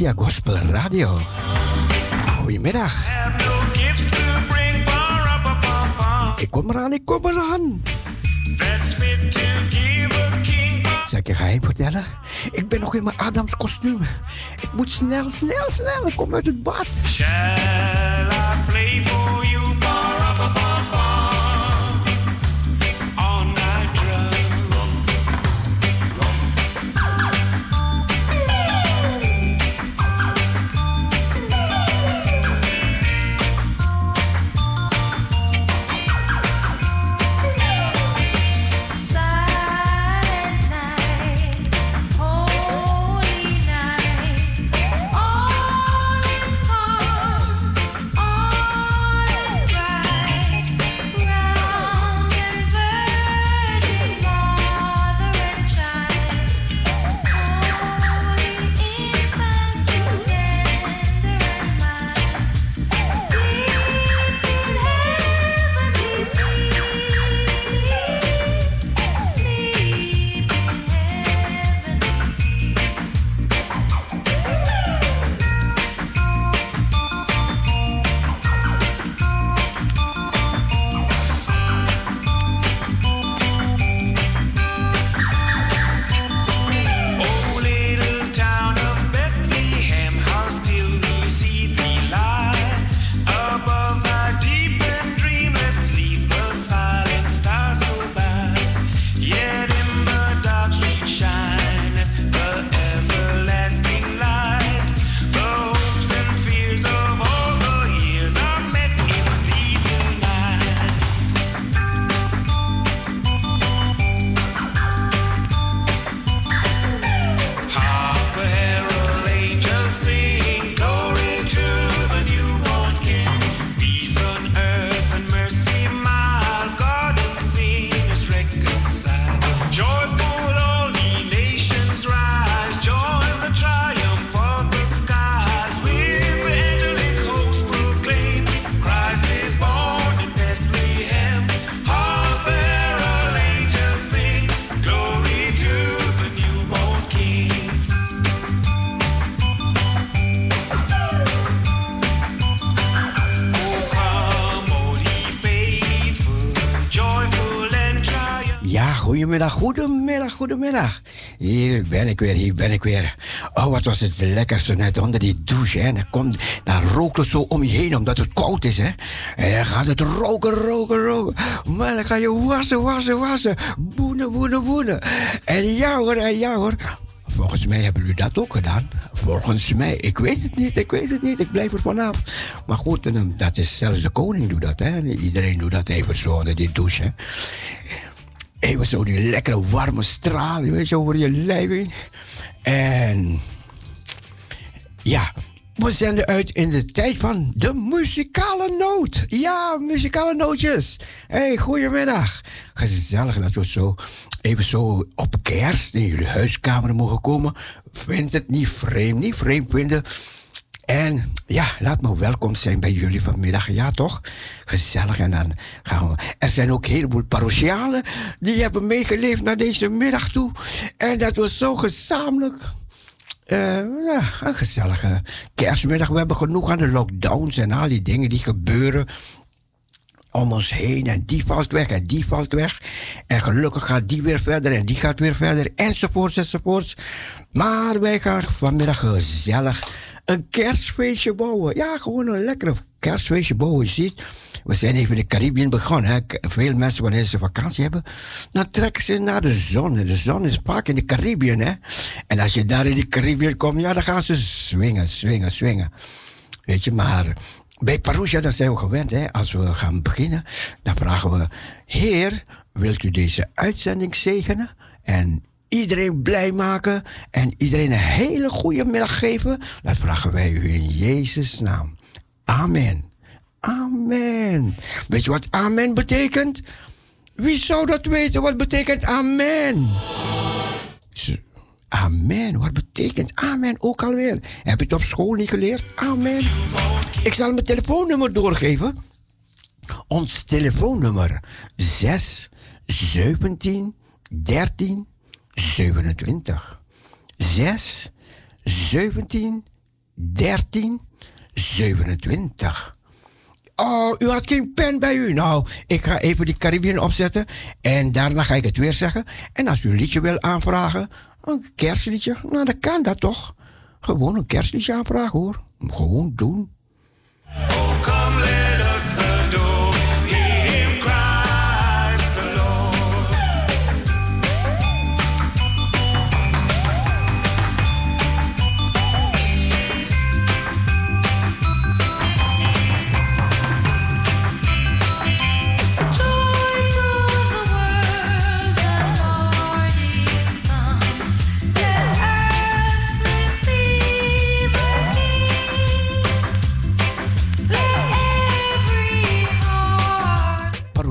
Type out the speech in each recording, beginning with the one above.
Parousia Gospel Radio. Goedemiddag. Ik kom eraan, ik kom eraan. Zal ik je geheim vertellen? Ik ben nog in mijn Adams kostuum. Ik moet snel, snel, snel. Ik kom uit het bad. Goedemiddag, goedemiddag. Hier ben ik weer, hier ben ik weer. Oh, wat was het lekker zo net onder die douche, hè. Dan, komt, dan rookt het zo om je heen, omdat het koud is, hè. En dan gaat het roken, roken, roken. Maar dan ga je wassen, wassen, wassen. Boenen, boenen, boenen. En ja hoor, en ja hoor. Volgens mij hebben jullie dat ook gedaan. Volgens mij. Ik weet het niet, ik weet het niet. Ik blijf er vanaf. Maar goed, dat is zelfs de koning doet dat. Hè. Iedereen doet dat even zo onder die douche. Even zo die lekkere warme straal, weet je, over je lijf En ja, we zenden uit in de tijd van de muzikale noot. Ja, muzikale nootjes. hey, goedemiddag. Gezellig dat we zo even zo op kerst in jullie huiskamer mogen komen. Vind het niet vreemd, niet vreemd vinden en ja, laat me welkom zijn bij jullie vanmiddag. Ja, toch? Gezellig. En dan gaan we. Er zijn ook een heleboel parochialen die hebben meegeleefd naar deze middag toe. En dat was zo gezamenlijk. Uh, ja, een gezellige kerstmiddag. We hebben genoeg aan de lockdowns en al die dingen die gebeuren om ons heen. En die valt weg en die valt weg. En gelukkig gaat die weer verder en die gaat weer verder. Enzovoorts, enzovoorts. Maar wij gaan vanmiddag gezellig een kerstfeestje bouwen. Ja, gewoon een lekkere kerstfeestje bouwen. Je ziet, we zijn even in de Caribbean begonnen. Hè. Veel mensen, wanneer ze vakantie hebben, dan trekken ze naar de zon. De zon is vaak in de Caribbean. Hè. En als je daar in de Caribbean komt, ja, dan gaan ze swingen, swingen, swingen. Weet je, maar bij Parousia, zijn we gewend. Hè. Als we gaan beginnen, dan vragen we... Heer, wilt u deze uitzending zegenen? En iedereen blij maken en iedereen een hele goede middag geven? Dat vragen wij u in Jezus' naam. Amen. Amen. Weet je wat amen betekent? Wie zou dat weten? Wat betekent amen? Amen. Wat betekent amen ook alweer? Heb je het op school niet geleerd? Amen. Ik zal mijn telefoonnummer doorgeven. Ons telefoonnummer 6 17 13 27. 6, 17, 13 27. Oh, u had geen pen bij u. Nou, ik ga even die Caribbean opzetten. En daarna ga ik het weer zeggen. En als u een liedje wil aanvragen, een kerstliedje, nou dan kan dat toch. Gewoon een kerstliedje aanvragen hoor. Gewoon doen. Oh,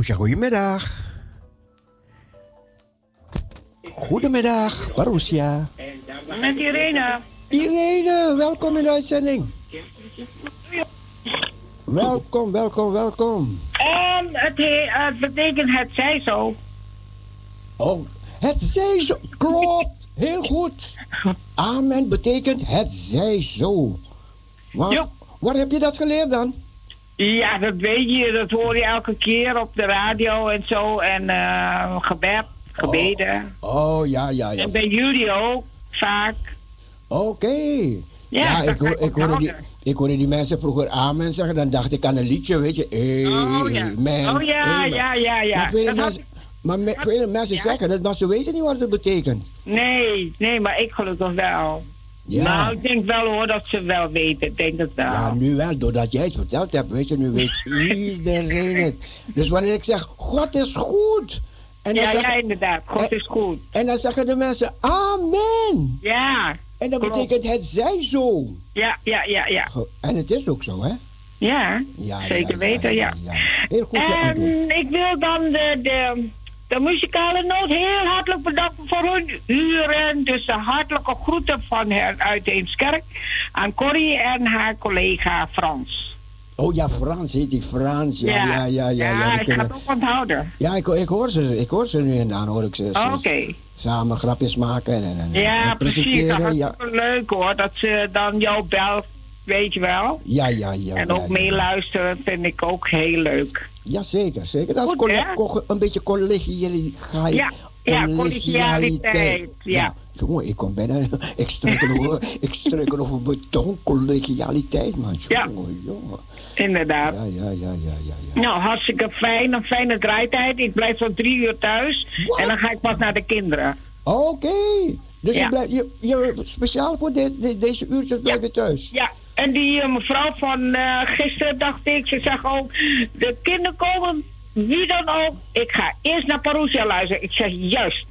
goedemiddag. Goedemiddag, Marussia. Met Irene. Irene, welkom in de uitzending. Welkom, welkom, welkom. En het, het betekent het zij zo. Oh, het zij zo. Klopt, heel goed. Amen betekent het zij zo. Wat, waar heb je dat geleerd dan? Ja, dat weet je. Dat hoor je elke keer op de radio en zo. En uh, gebed, gebeden. Oh. oh. ja, ja, ja. En bij jullie ook, vaak. Oké. Ja, ik, hoor, ik, hoorde die, ik hoorde die mensen vroeger amen zeggen. Dan dacht ik aan een liedje, weet je. oh ja, oh, ja, ja, ja, ja. Maar vele mensen, maar vele mensen zeggen dat, maar ze weten niet wat het betekent. Nee, nee, maar ik gelukkig wel. Ja. Nou, ik denk wel hoor dat ze wel weten. Ik denk het wel. Ja, nu wel. Doordat jij het verteld hebt, weet je, nu weet iedereen het. Dus wanneer ik zeg, God is goed. En dan ja, zeggen, ja, inderdaad. God is goed. En dan zeggen de mensen, amen. Ja. En dat betekent, het zij zo. Ja, ja, ja, ja. En het is ook zo, hè? Ja, ja zeker weten, ja. Heel goed. En ik wil dan de, de de muzikale noot heel hartelijk bedanken voor hun uren. Dus de hartelijke groeten van hen uit Eemskerk aan Corrie en haar collega Frans. Oh ja, Frans heet ik. Frans. Ja, ja, ja. Ja, ja, ja, ik ga het ook onthouden. Ja, ik, ik, hoor ze, ik hoor ze nu en dan, hoor ik ze. Oké. Samen grapjes maken en, en, ja, precies. Dat is ja. leuk hoor, dat ze dan jou belt, weet je wel. Ja, ja, ja. En ook meeluisteren vind ik ook heel leuk. Ja, zeker, zeker. Dat Goed, is een beetje collegialiteit. Ja, ja, collegialiteit. Ja. Jongen, ik kom bijna. Ik struikel over, ik struikel over beton, collegialiteit, man. Jongen, jongen. Inderdaad. Ja, ja, ja, ja, ja, ja. Nou, hartstikke fijn. Een fijne draaitijd. Ik blijf zo drie uur thuis. En dan ga ik pas naar de kinderen. Oké. Dus je, blijft, je, je, speciaal voor de, deze uurtjes blijf je thuis? Ja, en die uh, mevrouw van uh, gisteren dacht ik, ze zegt ook, de kinderen komen, wie dan ook. Ik ga eerst naar Parousia luisteren. Ik zeg juist.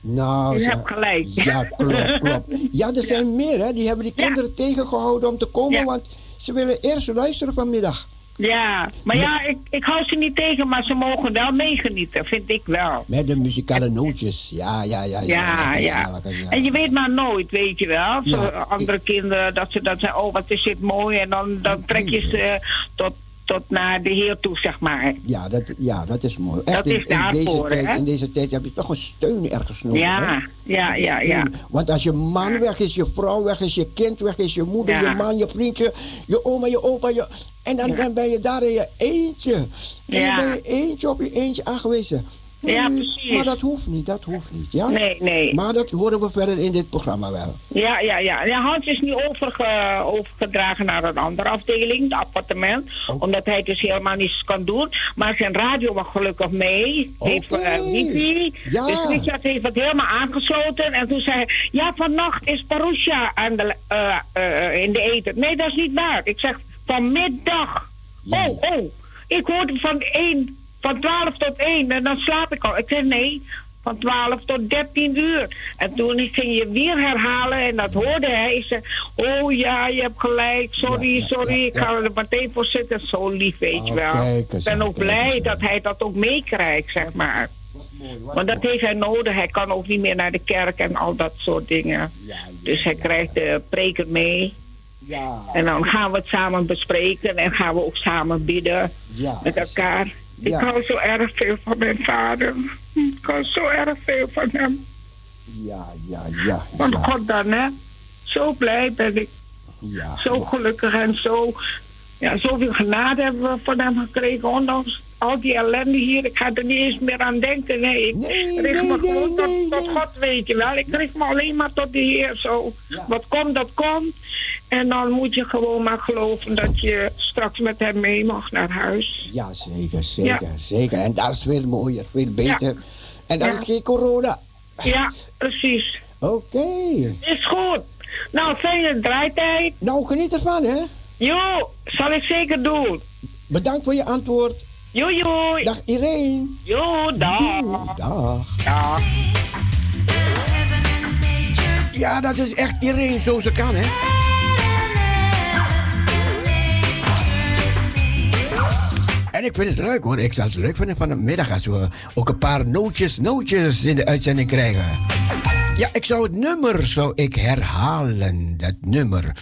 Nou, je hebt gelijk. Ja, klopt, klopt. Ja, er zijn meer, hè. Die hebben die kinderen tegengehouden om te komen, want ze willen eerst luisteren vanmiddag. Ja, maar ja, ik, ik hou ze niet tegen, maar ze mogen wel meegenieten, vind ik wel. Met de muzikale nootjes, ja, ja, ja. Ja, ja. En je weet maar nooit, weet je wel. Zo, andere kinderen, dat ze dat zeggen, oh, wat is dit mooi. En dan, dan trek je ze tot tot naar de Heer toe, zeg maar. Ja, dat, ja, dat is mooi. Echt, dat in, is in, deze tijd, in deze tijd heb je toch een steun ergens nodig. Ja, ja, ja, ja. Want als je man weg is, je vrouw weg is, je kind weg is, je moeder, je man, je vriendje, je oma, je opa, je... En dan, dan ben je daar in je eentje. En dan ben je eentje op je eentje aangewezen. Ja, precies. Maar dat hoeft niet, dat hoeft niet, ja? Nee, nee. Maar dat horen we verder in dit programma wel. Ja, ja, ja. ja Hans is nu overge, overgedragen naar een andere afdeling, het appartement. Oh. Omdat hij dus helemaal niets kan doen. Maar zijn radio mag gelukkig mee. Okay. Heeft uh, wifi. Ja. Dus Richard heeft het helemaal aangesloten. En toen zei hij, ja, vannacht is Parousia aan de, uh, uh, in de eten. Nee, dat is niet waar. Ik zeg, vanmiddag. Ja. Oh, oh. Ik hoorde van één van 12 tot 1 en dan slaap ik al. Ik zeg nee, van 12 tot 13 uur. En toen ging je weer herhalen en dat hoorde hij. Ik zei, oh ja, je hebt gelijk, sorry, sorry, ik ga er meteen voor zitten. Zo lief, weet je wel. ik ben ook blij dat hij dat ook meekrijgt, zeg maar. Want dat heeft hij nodig. Hij kan ook niet meer naar de kerk en al dat soort dingen. Dus hij krijgt de preker mee. En dan gaan we het samen bespreken en gaan we ook samen bidden met elkaar. Ik hou zo erg veel van mijn vader. Ik hou zo erg veel van hem. Ja, ja, ja. Van God dan, hè. Zo blij ben ik. Ja. Zo gelukkig en zo, ja, zoveel genade hebben we van hem gekregen. Ondanks al die ellende hier, ik ga er niet eens meer aan denken. Nee, ik nee, richt me gewoon tot, tot, God, weet je wel. Ik richt me alleen maar tot de Heer. Zo. Wat komt, dat komt. En dan moet je gewoon maar geloven dat je straks met hem mee mag naar huis. Ja, zeker, zeker, zeker. En dat is weer mooier, veel beter. En dat is geen corona. Ja, precies. Oké. Is goed. Nou, fijne draaitijd. Nou, geniet ervan, hè? Jo, zal ik zeker doen. Bedankt voor je antwoord. Jo, jo. Dag Irene. Jo, dag. dag. Dag. Ja, dat is echt Irene zo ze kan, hè? En ik vind het leuk hoor. Ik zal het leuk vinden van de middag als we ook een paar nootjes, nootjes in de uitzending krijgen. Ja, ik zou het nummer zou ik herhalen. Dat nummer.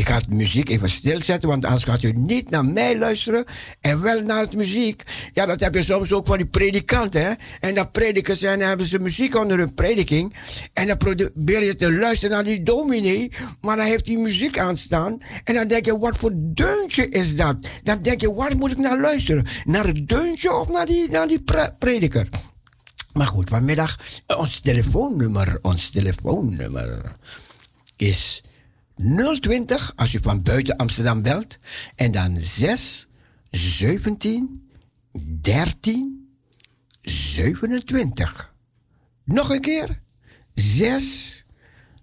Ik ga de muziek even stilzetten, want anders gaat u niet naar mij luisteren en wel naar het muziek. Ja, dat heb je soms ook van die predikanten, hè. En dat prediken zijn, dan hebben ze muziek onder hun prediking. En dan probeer je te luisteren naar die dominee, maar dan heeft hij muziek aanstaan. En dan denk je, wat voor deuntje is dat? Dan denk je, waar moet ik naar luisteren? Naar het deuntje of naar die, naar die prediker? Maar goed, vanmiddag, ons telefoonnummer, ons telefoonnummer is 020 als u van buiten Amsterdam belt. En dan 6 17 13 27. Nog een keer. 6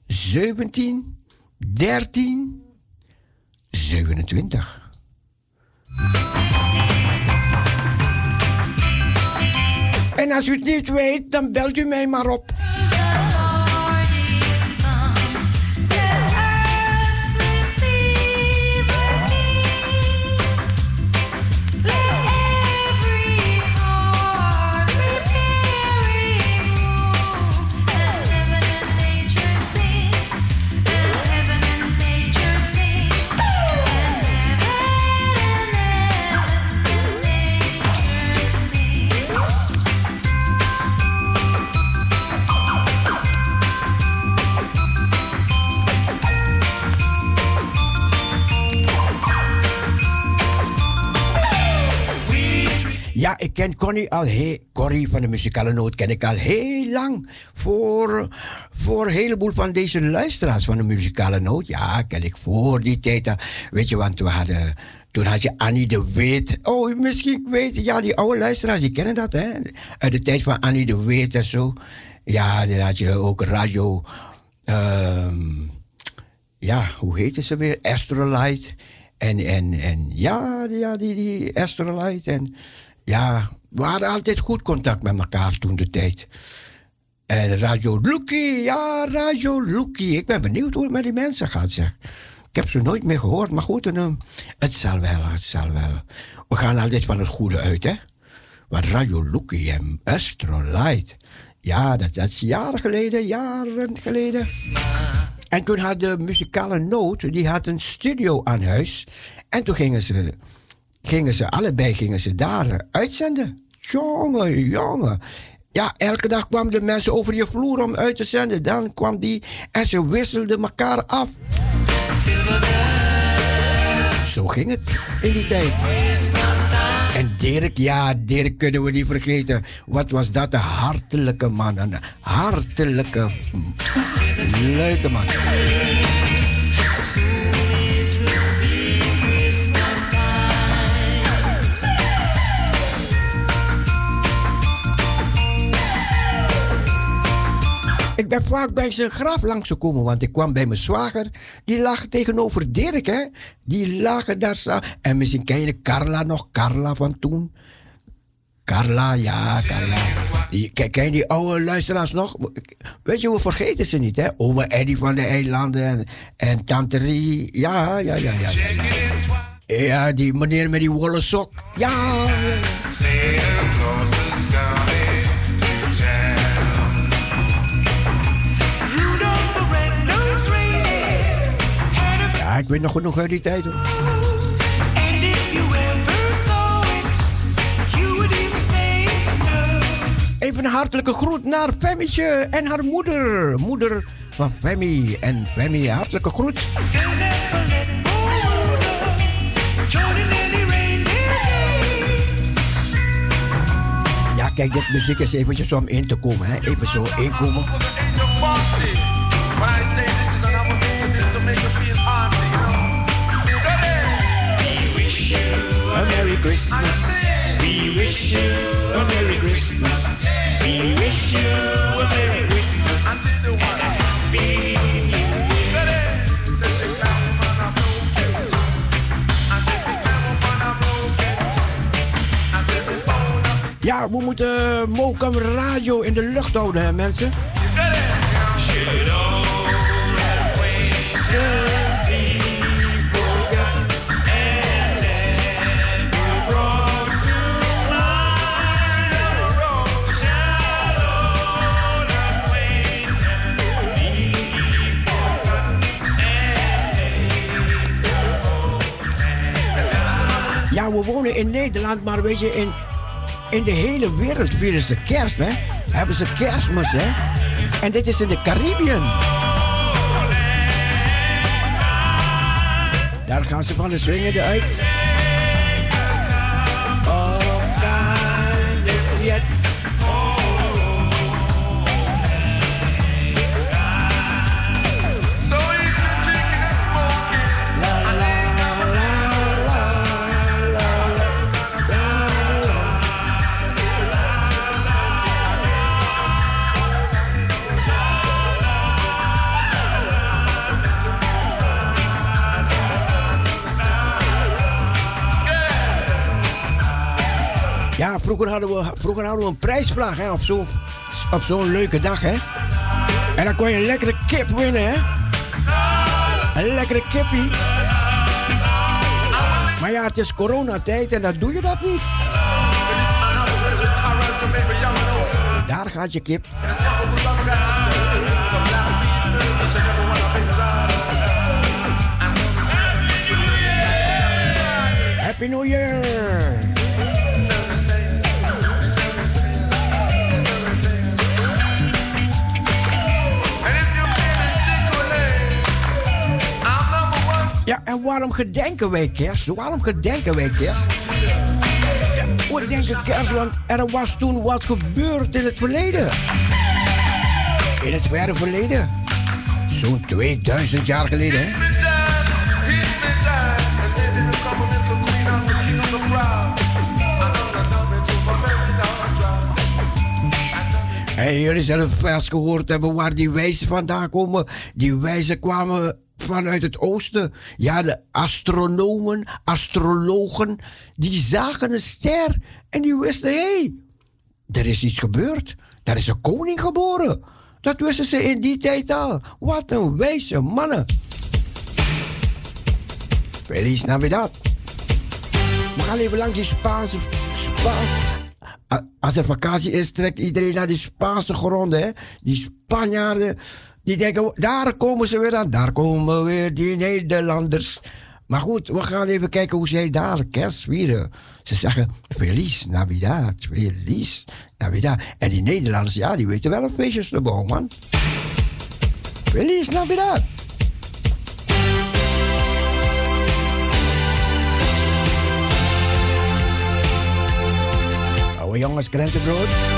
17 13 27. En als u het niet weet, dan belt u mij maar op. Ja, ik ken Connie al heel... Corrie van de muzikale noot ken ik al heel lang. Voor, voor een heleboel van deze luisteraars van de muzikale noot. Ja, ken ik voor die tijd. Weet je, want we hadden... Toen had je Annie de Weet. Oh, misschien weet Ja, die oude luisteraars, die kennen dat, hè. Uit de tijd van Annie de Weet en zo. Ja, dan had je ook radio... Um, ja, hoe heette ze weer? Astrolight. En, en, en ja, ja die, die Astrolight. En ja, we hadden altijd goed contact met elkaar toen de tijd. En Radio Lucky, ja, Radio Lucky. Ik ben benieuwd hoe het met die mensen gaat, zeg. Ik heb ze nooit meer gehoord, maar goed, uh, het zal wel, het zal wel. We gaan altijd van het goede uit, hè. Want Radio Lucky en Astrolight, ja, dat, dat is jaren geleden, jaren geleden. En toen had de muzikale noot, die had een studio aan huis. En toen gingen ze gingen ze, allebei gingen ze daar uitzenden. Jongen, jongen. Ja, elke dag kwamen de mensen over je vloer om uit te zenden. Dan kwam die en ze wisselden elkaar af. Zo ging het in die tijd. En Dirk, ja, Dirk kunnen we niet vergeten. Wat was dat een hartelijke man. Een hartelijke, leuke man. Ik ben vaak bij zijn graf langsgekomen, want ik kwam bij mijn zwager. Die lag tegenover Dirk, hè. Die lagen daar. En misschien ken je Carla nog, Carla van toen. Carla, ja, Carla. Die, ken je die oude luisteraars nog? Weet je, we vergeten ze niet, hè? Oma Eddie van de Eilanden en, en Tante Rie. Ja, ja, ja, ja. Ja, ja. die meneer met die wollen sok. Ja. Ik weet nog goed nog uit die tijd hoor. Even een hartelijke groet naar Femmetje en haar moeder. Moeder van Femi. En Femi, hartelijke groet. Ja, kijk, dit muziek is eventjes om in te komen. Hè. Even zo inkomen. Merry Christmas. We wish you a Merry Christmas. We wish you a Merry Christmas. And happy Ja, we moeten Mokam Radio in de lucht houden, hè, mensen. Ja, we wonen in Nederland, maar weet je, in, in de hele wereld vieren ze kerst, hè? Hebben ze kerstmis, hè? En dit is in de Caribbean. Daar gaan ze van de swingende uit. Vroeger hadden we, vroeger hadden we een prijsvraag hè, op zo'n op zo'n leuke dag. Hè? En dan kon je een lekkere kip winnen. Hè? Een lekkere kippie. Maar ja, het is coronatijd en dan doe je dat niet. Daar gaat je kip. Happy New Year! Ja, en waarom gedenken wij kerst? Waarom gedenken wij kerst? We denken kerst, want er was toen wat gebeurd in het verleden. In het verre verleden. Zo'n 2000 jaar geleden. Hè? En jullie zullen vast gehoord hebben waar die wijzen vandaan komen. Die wijzen kwamen vanuit het oosten. Ja, de astronomen, astrologen, die zagen een ster en die wisten, hé, hey, er is iets gebeurd. Er is een koning geboren. Dat wisten ze in die tijd al. Wat een wijze mannen. Feliz Navidad. We gaan even langs die Spaanse... Spaanse als er vakantie is, trekt iedereen naar die Spaanse gronden. Hè? Die Spanjaarden, die denken, daar komen ze weer aan. Daar komen weer die Nederlanders. Maar goed, we gaan even kijken hoe zij daar kerst vieren. Ze zeggen, Feliz Navidad, Feliz Navidad. En die Nederlanders, ja, die weten wel een feestjes te bouwen, man. Feliz Navidad. Oude jongens, krentenbrood.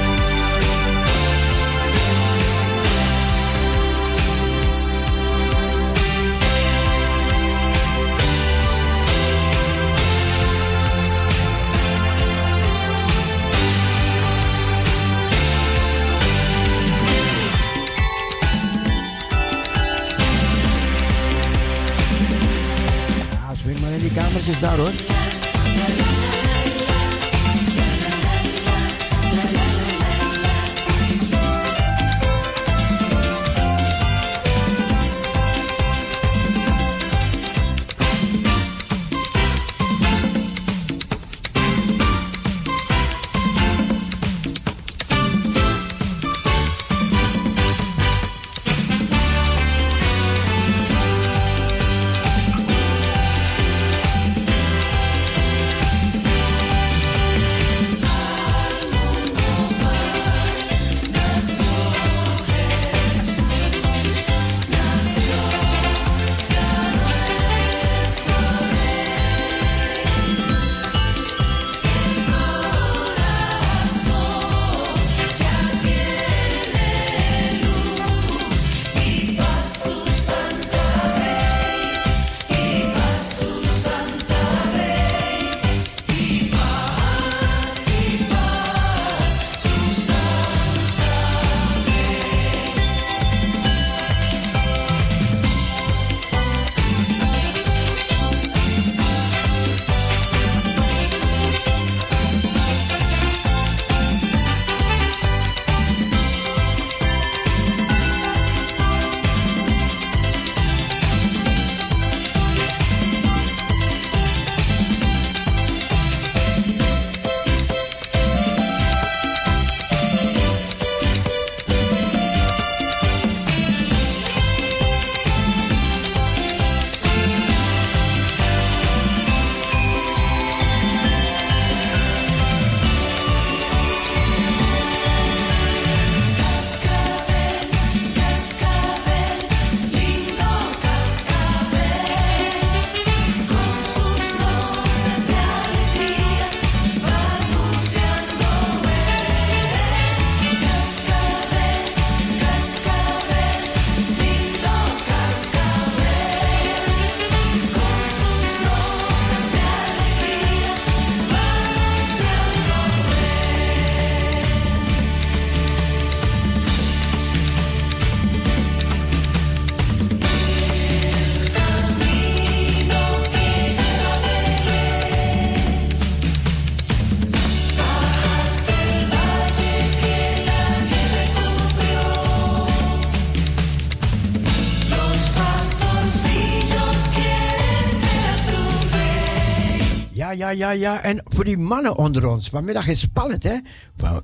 Ja, ja, ja. En voor die mannen onder ons, vanmiddag is spannend, hè?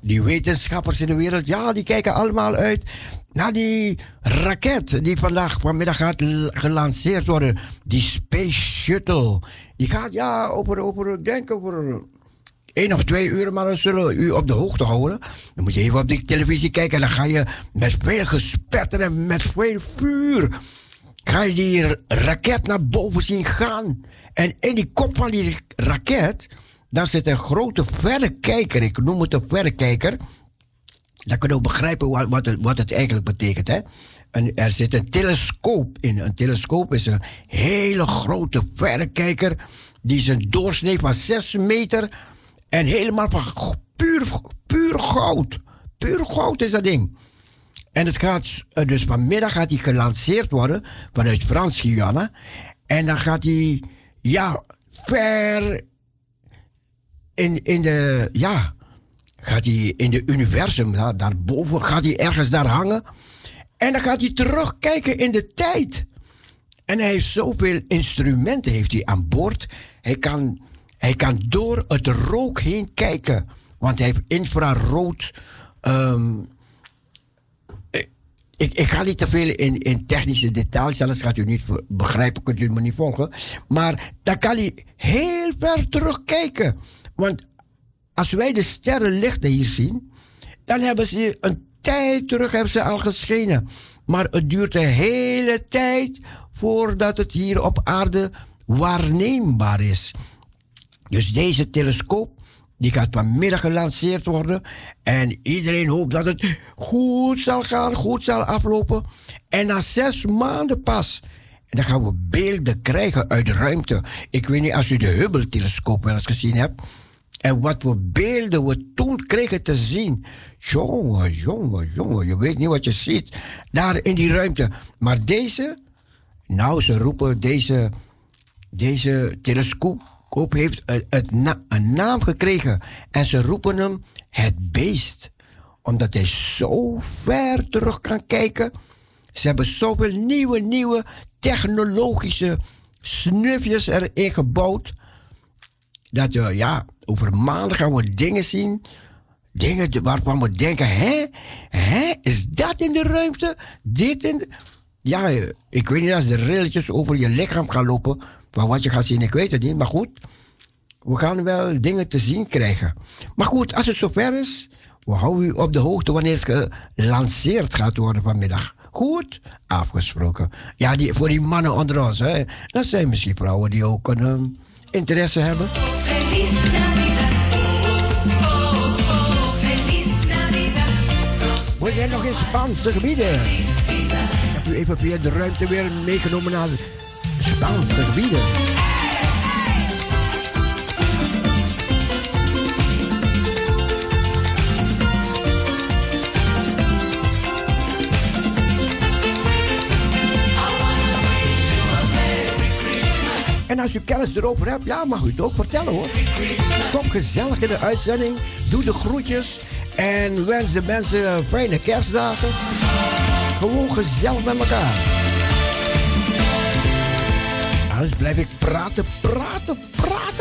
Die wetenschappers in de wereld, ja, die kijken allemaal uit naar die raket die vandaag, vanmiddag gaat gelanceerd worden. Die Space Shuttle. Die gaat, ja, over, over ik denk over één of twee uur, maar dan zullen u op de hoogte houden. Dan moet je even op die televisie kijken en dan ga je met veel gespetter en met veel vuur ga je die raket naar boven zien gaan. En in die kop van die raket, daar zit een grote verrekijker. Ik noem het een verrekijker. Dan kun je ook begrijpen wat, wat het eigenlijk betekent. Hè? En er zit een telescoop in. Een telescoop is een hele grote verrekijker. Die is een doorsnee van 6 meter. En helemaal van puur, puur goud. Puur goud is dat ding. En het gaat, eh, dus vanmiddag gaat hij gelanceerd worden vanuit Frans-Guyana. En dan gaat hij, ja, ver in, in de, ja, gaat hij in de universum, daar, daarboven, gaat hij ergens daar hangen. En dan gaat hij terugkijken in de tijd. En hij heeft zoveel instrumenten heeft hij aan boord. Hij kan, hij kan door het rook heen kijken. Want hij heeft infrarood um, ik, ik ga niet te veel in, in technische details, anders gaat u niet begrijpen, kunt u me niet volgen. Maar dan kan hij heel ver terugkijken. Want als wij de sterrenlichten hier zien, dan hebben ze een tijd terug hebben ze al geschenen. Maar het duurt een hele tijd voordat het hier op aarde waarneembaar is. Dus deze telescoop die gaat vanmiddag gelanceerd worden. En iedereen hoopt dat het goed zal gaan, goed zal aflopen. En na zes maanden pas. Dan gaan we beelden krijgen uit de ruimte. Ik weet niet als u de Hubble-telescoop wel eens gezien hebt. En wat voor beelden we toen kregen te zien. Jongen, jongen, jongen. Je weet niet wat je ziet. Daar in die ruimte. Maar deze. Nou, ze roepen deze. Deze telescoop Koop heeft een naam gekregen. En ze roepen hem het beest. Omdat hij zo ver terug kan kijken. Ze hebben zoveel nieuwe, nieuwe technologische snufjes erin gebouwd. Dat we, ja, over maanden gaan we dingen zien. Dingen waarvan we denken, hè? Hè? Is dat in de ruimte? Dit in de... Ja, ik weet niet als de rilletjes over je lichaam gaan lopen. Maar wat je gaat zien, ik weet het niet. Maar goed, we gaan wel dingen te zien krijgen. Maar goed, als het zover is, we houden u op de hoogte wanneer het gelanceerd gaat worden vanmiddag. Goed, afgesproken. Ja, die, voor die mannen onder ons, hè, dat zijn misschien vrouwen die ook een um, interesse hebben. We zijn nog in Spaanse gebieden. Ik heb u even via de ruimte weer meegenomen naar Spaanse gebieden. En als u kennis erover hebt, ja, mag u het ook vertellen hoor. Kom gezellig in de uitzending. Doe de groetjes. En wens de mensen fijne kerstdagen. Gewoon gezellig met elkaar. Anders blijf ik praten, praten, praten.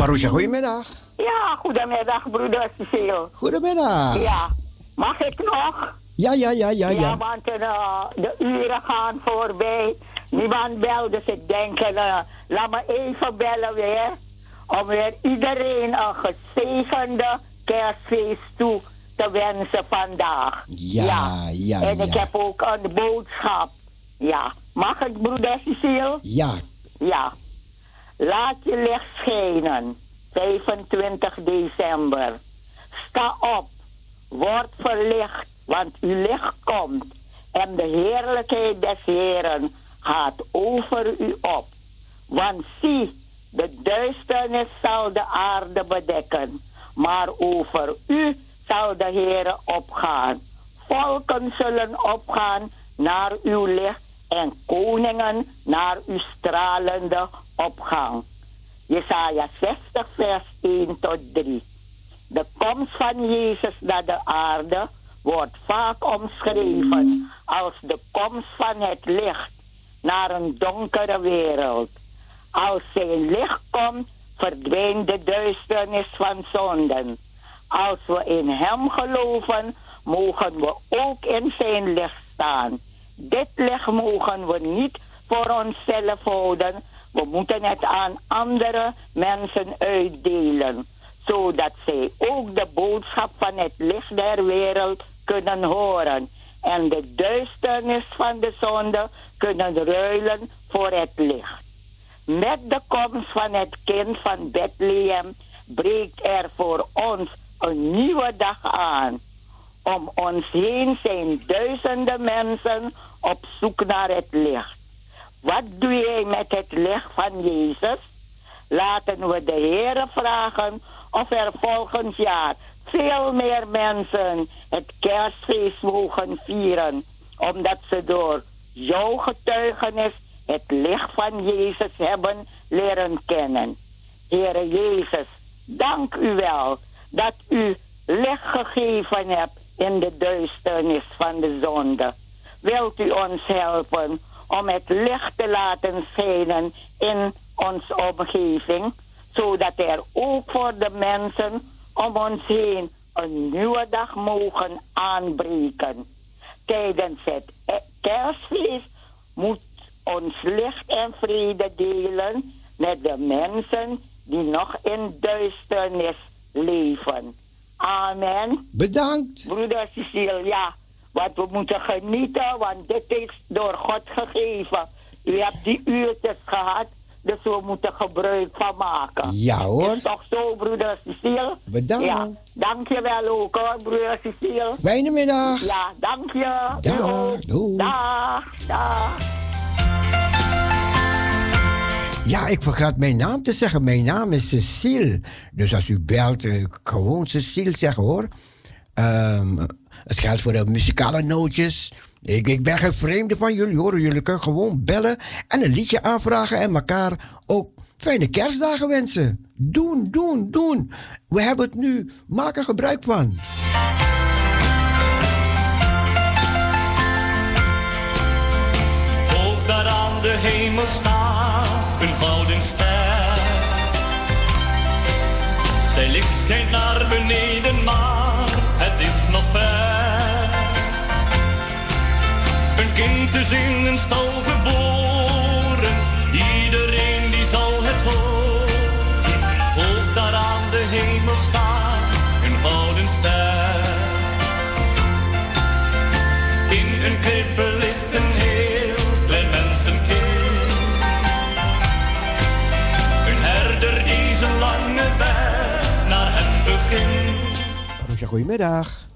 Marusha, goedemiddag. Ja, goedemiddag, broeder Cecile. Goedemiddag. Ja, mag ik nog? Ja, ja, ja, ja. Ja, ja want uh, de uren gaan voorbij. Niemand belt, dus ik denk, uh, laat me even bellen weer. om weer iedereen een gezegende kerstfeest toe te wensen vandaag. Ja, ja, En ik heb ook een boodschap. Ja, mag het, broeder Cecile? Ja. Ja. Laat je licht schijnen. 25 december. Sta op. Word verlicht, want uw licht komt. En de heerlijkheid des Heren gaat over u op. Want zie, de duisternis zal de aarde bedekken. Maar over u zal de Heer opgaan. Volken zullen opgaan naar uw licht en koningen naar uw stralende opgang. Jesaja 60, vers 1 tot 3. De komst van Jezus naar de aarde wordt vaak omschreven als de komst van het licht naar een donkere wereld. Als zijn licht komt, verdwijnt de duisternis van zonden. Als we in Hem geloven, mogen we ook in zijn licht staan. Dit mogen we niet voor onszelf houden. We moeten het aan andere mensen uitdelen, zodat zij ook de boodschap van het licht der wereld kunnen horen en de duisternis van de zonde kunnen ruilen voor het licht. Met de komst van het kind van Bethlehem breekt er voor ons een nieuwe dag aan. Om ons heen zijn duizenden mensen op zoek naar het licht. Wat doe jij met het licht van Jezus? Laten we de Heer vragen of er volgend jaar veel meer mensen het kerstfeest mogen vieren, omdat ze door jouw getuigenis het licht van Jezus hebben leren kennen. Heere Jezus, dank u wel dat u licht gegeven hebt in de duisternis van de zonde. Wilt u ons helpen om het licht te laten schijnen in onze omgeving, zodat er ook voor de mensen om ons heen een nieuwe dag mogen aanbreken. Tijdens het kerstfeest moet ons licht en vrede delen met de mensen die nog in duisternis leven. Amen. Bedankt. Broeder Cecile, ja. Want we moeten genieten, want dit is door God gegeven. U hebt die uurtjes gehad, dus we moeten gebruik van maken. Ja hoor. Is toch zo, broeder Cecile? Bedankt. Ja, dank je wel ook hoor, broeder Cecile. Fijne middag. Ja, dank je. Dag. Doei. Dag. Dag. Ja, ik vergat mijn naam te zeggen. Mijn naam is Cecile. Dus als u belt, eh, gewoon Cecile zeggen hoor. Um, het geldt voor de muzikale nootjes. Ik, ik ben geen vreemde van jullie hoor. Jullie kunnen gewoon bellen en een liedje aanvragen en elkaar ook fijne kerstdagen wensen. Doen, doen, doen. We hebben het nu. Maak er gebruik van. Hoog daar aan de hemel staat een gouden ster. Zij licht schijnt naar beneden, maar is nog ver. Een kind is in een stal geboren, iedereen die zal het horen. Hoog daar aan de hemel staat een gouden ster. In een krippe ligt een heel klein mensenkind. Een herder die zijn lange weg naar hem begint. Roosja, goedemiddag.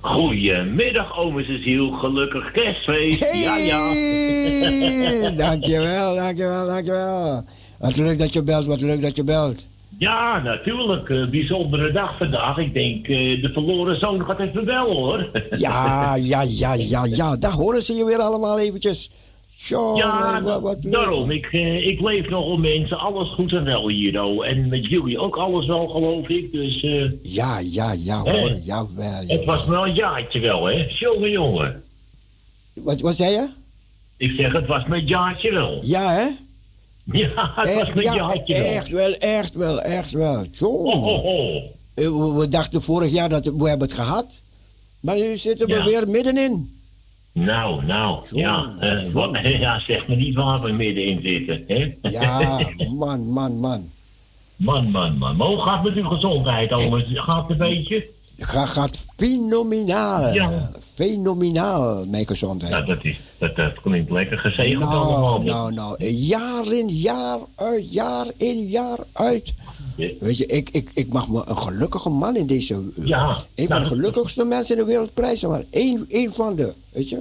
Goedemiddag, ome Cecile. Gelukkig kerstfeest. Ja, ja. Hey, dankjewel, dankjewel, dankjewel. Wat leuk dat je belt, wat leuk dat je belt. Ja, natuurlijk. eh, bijzondere dag vandaag. Ik denk, eh, de verloren zoon gaat even wel, hoor. Ja, ja, ja, ja, ja. Daar horen ze je weer allemaal eventjes. Ja, wat, wat leuk. daarom. Ik, eh, ik leef nogal mensen. Alles goed en wel hier, oh. En met jullie ook alles wel, geloof ik. Dus eh, Ja, ja, ja, hoor. Jawel, het was wel een jaartje wel, hè. Jongen, jongen. Wat, wat zei je? Ik zeg, het was mijn jaartje wel. Ja, hè? Ja, het was Echt, mijn ja, jaartje wel. echt wel, echt wel, echt wel. Zo. Oh, oh, oh. Eh, We, we dachten vorig jaar dat we hebben het gehad. Maar nu zitten we Ja. weer middenin. Nou, nou, ja. zo. wat, ja, zeg me niet waar we middenin zitten, hè. Ja, man, man, man. Man, man, man. Maar hoe gaat het met uw gezondheid, Ome? Gaat het een beetje? Gaat, gaat fenomenaal. Ja. Fenomenaal, mijn gezondheid. Nou, dat, is, dat, dat klinkt lekker gezegend Nou, allemaal. nou, nou, jaar in jaar uit, jaar in jaar uit. Weet je, ik, ik, ik mag me een gelukkige man in deze... Ja, Een van nou, de gelukkigste mensen in de wereld prijzen, maar één, één van de, weet je?